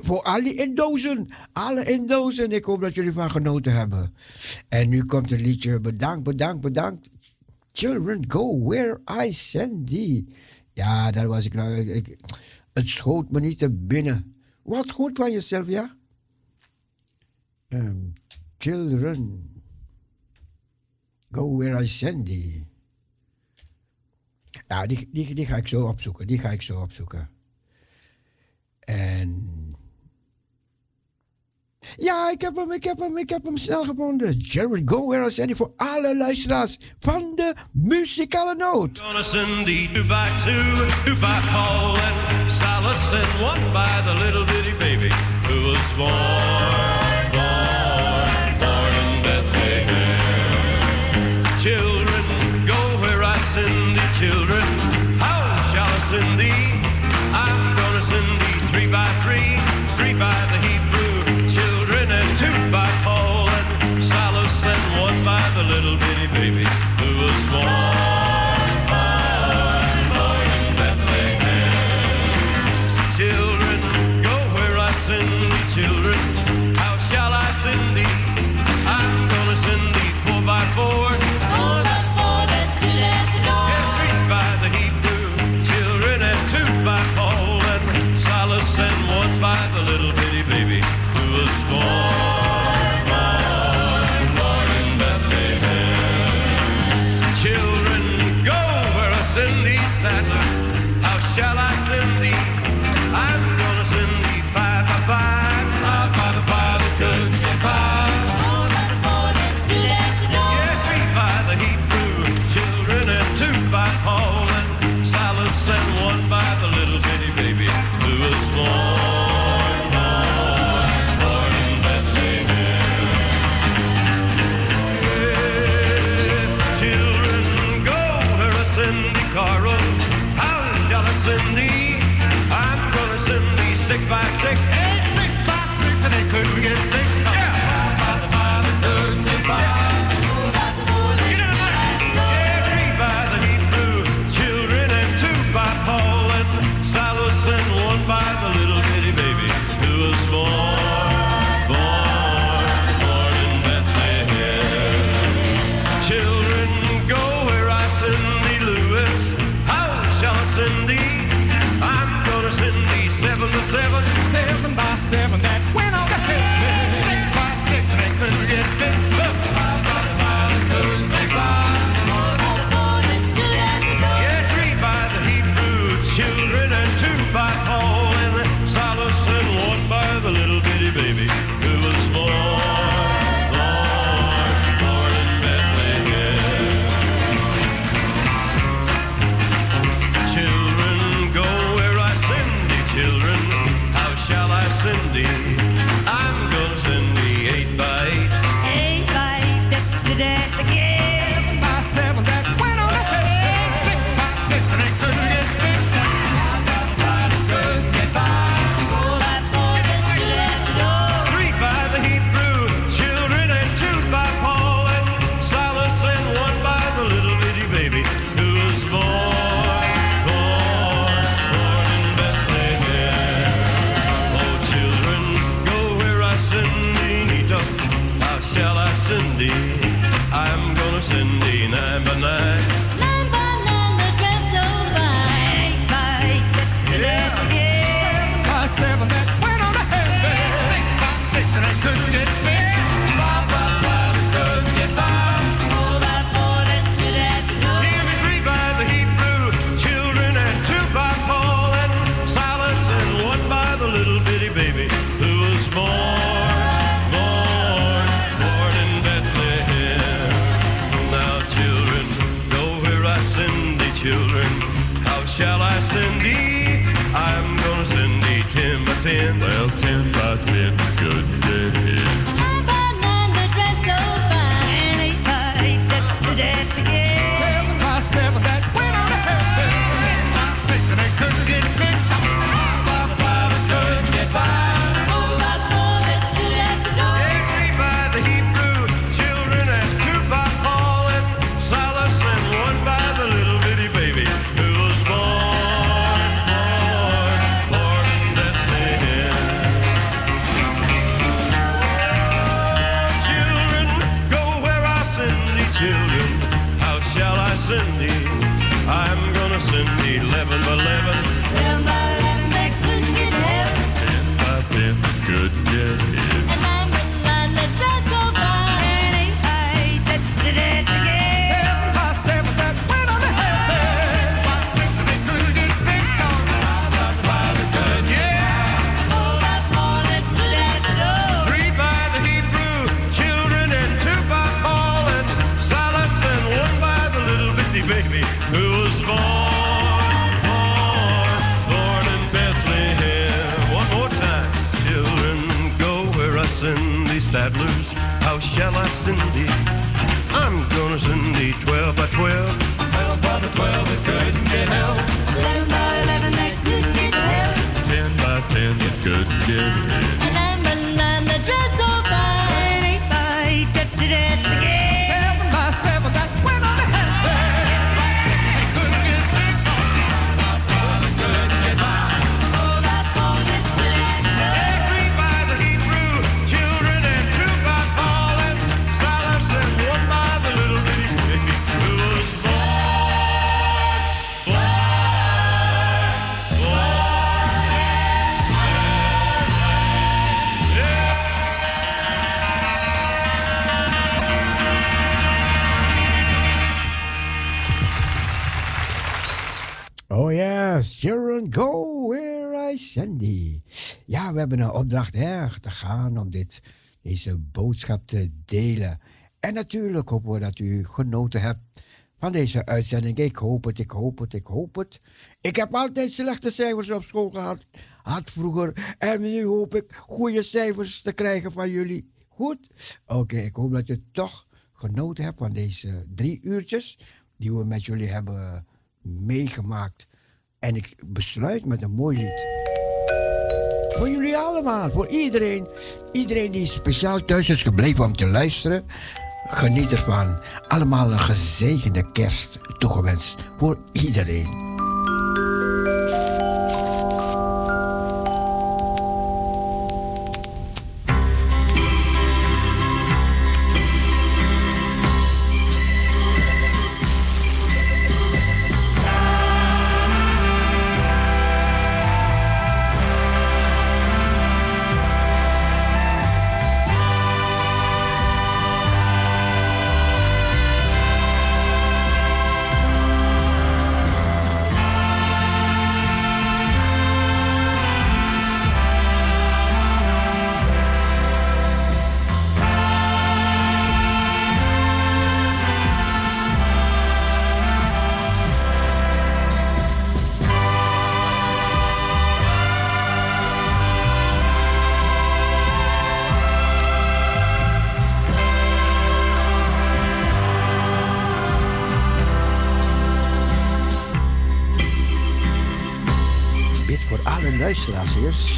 voor al die indozen. Alle indozen. Ik hoop dat jullie van genoten hebben. En nu komt het liedje. Bedankt, bedankt, bedankt. Children go where I send thee. Ja, dat was ik nou. Ik, het schoot me niet te binnen. Wat goed van je, Sylvia. Um, children. Go where I send thee. Ja, die, die, die ga ik zo opzoeken. Die ga ik zo opzoeken. En. Ja, ik heb hem, ik heb hem, ik heb hem snel gevonden. Jared Go where I send thee voor alle luisteraars van de muzikale noot. Gonna send thee two by two, two by Paul and Silas and one by the little bitty baby who was born. baby. seven that opdracht hè, te gaan om dit, deze boodschap te delen. En natuurlijk hopen we dat u genoten hebt van deze uitzending. Ik hoop het, ik hoop het, ik hoop het. Ik heb altijd slechte cijfers op school gehad, had vroeger. En nu hoop ik goede cijfers te krijgen van jullie. Goed? Oké, ik hoop dat u toch genoten hebt van deze drie uurtjes die we met jullie hebben meegemaakt. En ik besluit met een mooi lied. Voor jullie allemaal, voor iedereen. Iedereen die speciaal thuis is gebleven om te luisteren. Geniet ervan. Allemaal een gezegende kerst toegewenst voor iedereen.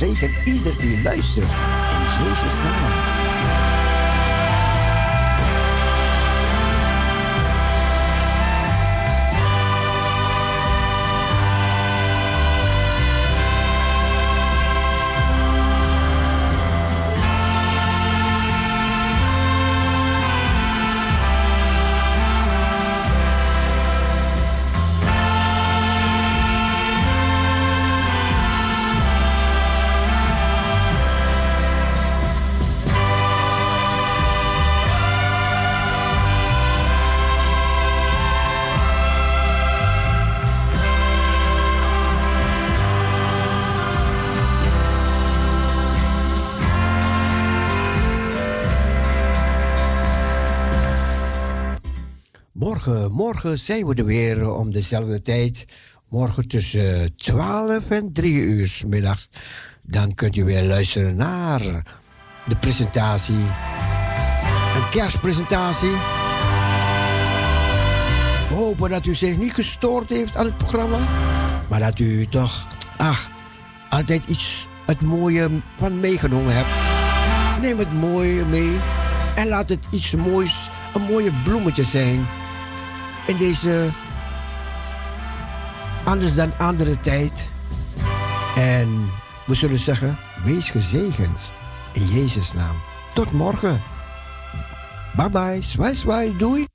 Zegen ieder die luistert. In Jezus' naam. Zijn we er weer om dezelfde tijd. Morgen tussen 12 en 3 uur middags. Dan kunt u weer luisteren naar de presentatie. Een kerstpresentatie. We hopen dat u zich niet gestoord heeft aan het programma. Maar dat u toch, ach, altijd iets het mooie van meegenomen hebt. Neem het mooie mee. En laat het iets moois, een mooie bloemetje zijn. In deze anders dan andere tijd. En we zullen zeggen, wees gezegend. In Jezus' naam. Tot morgen. Bye bye. Zwaai. Doei.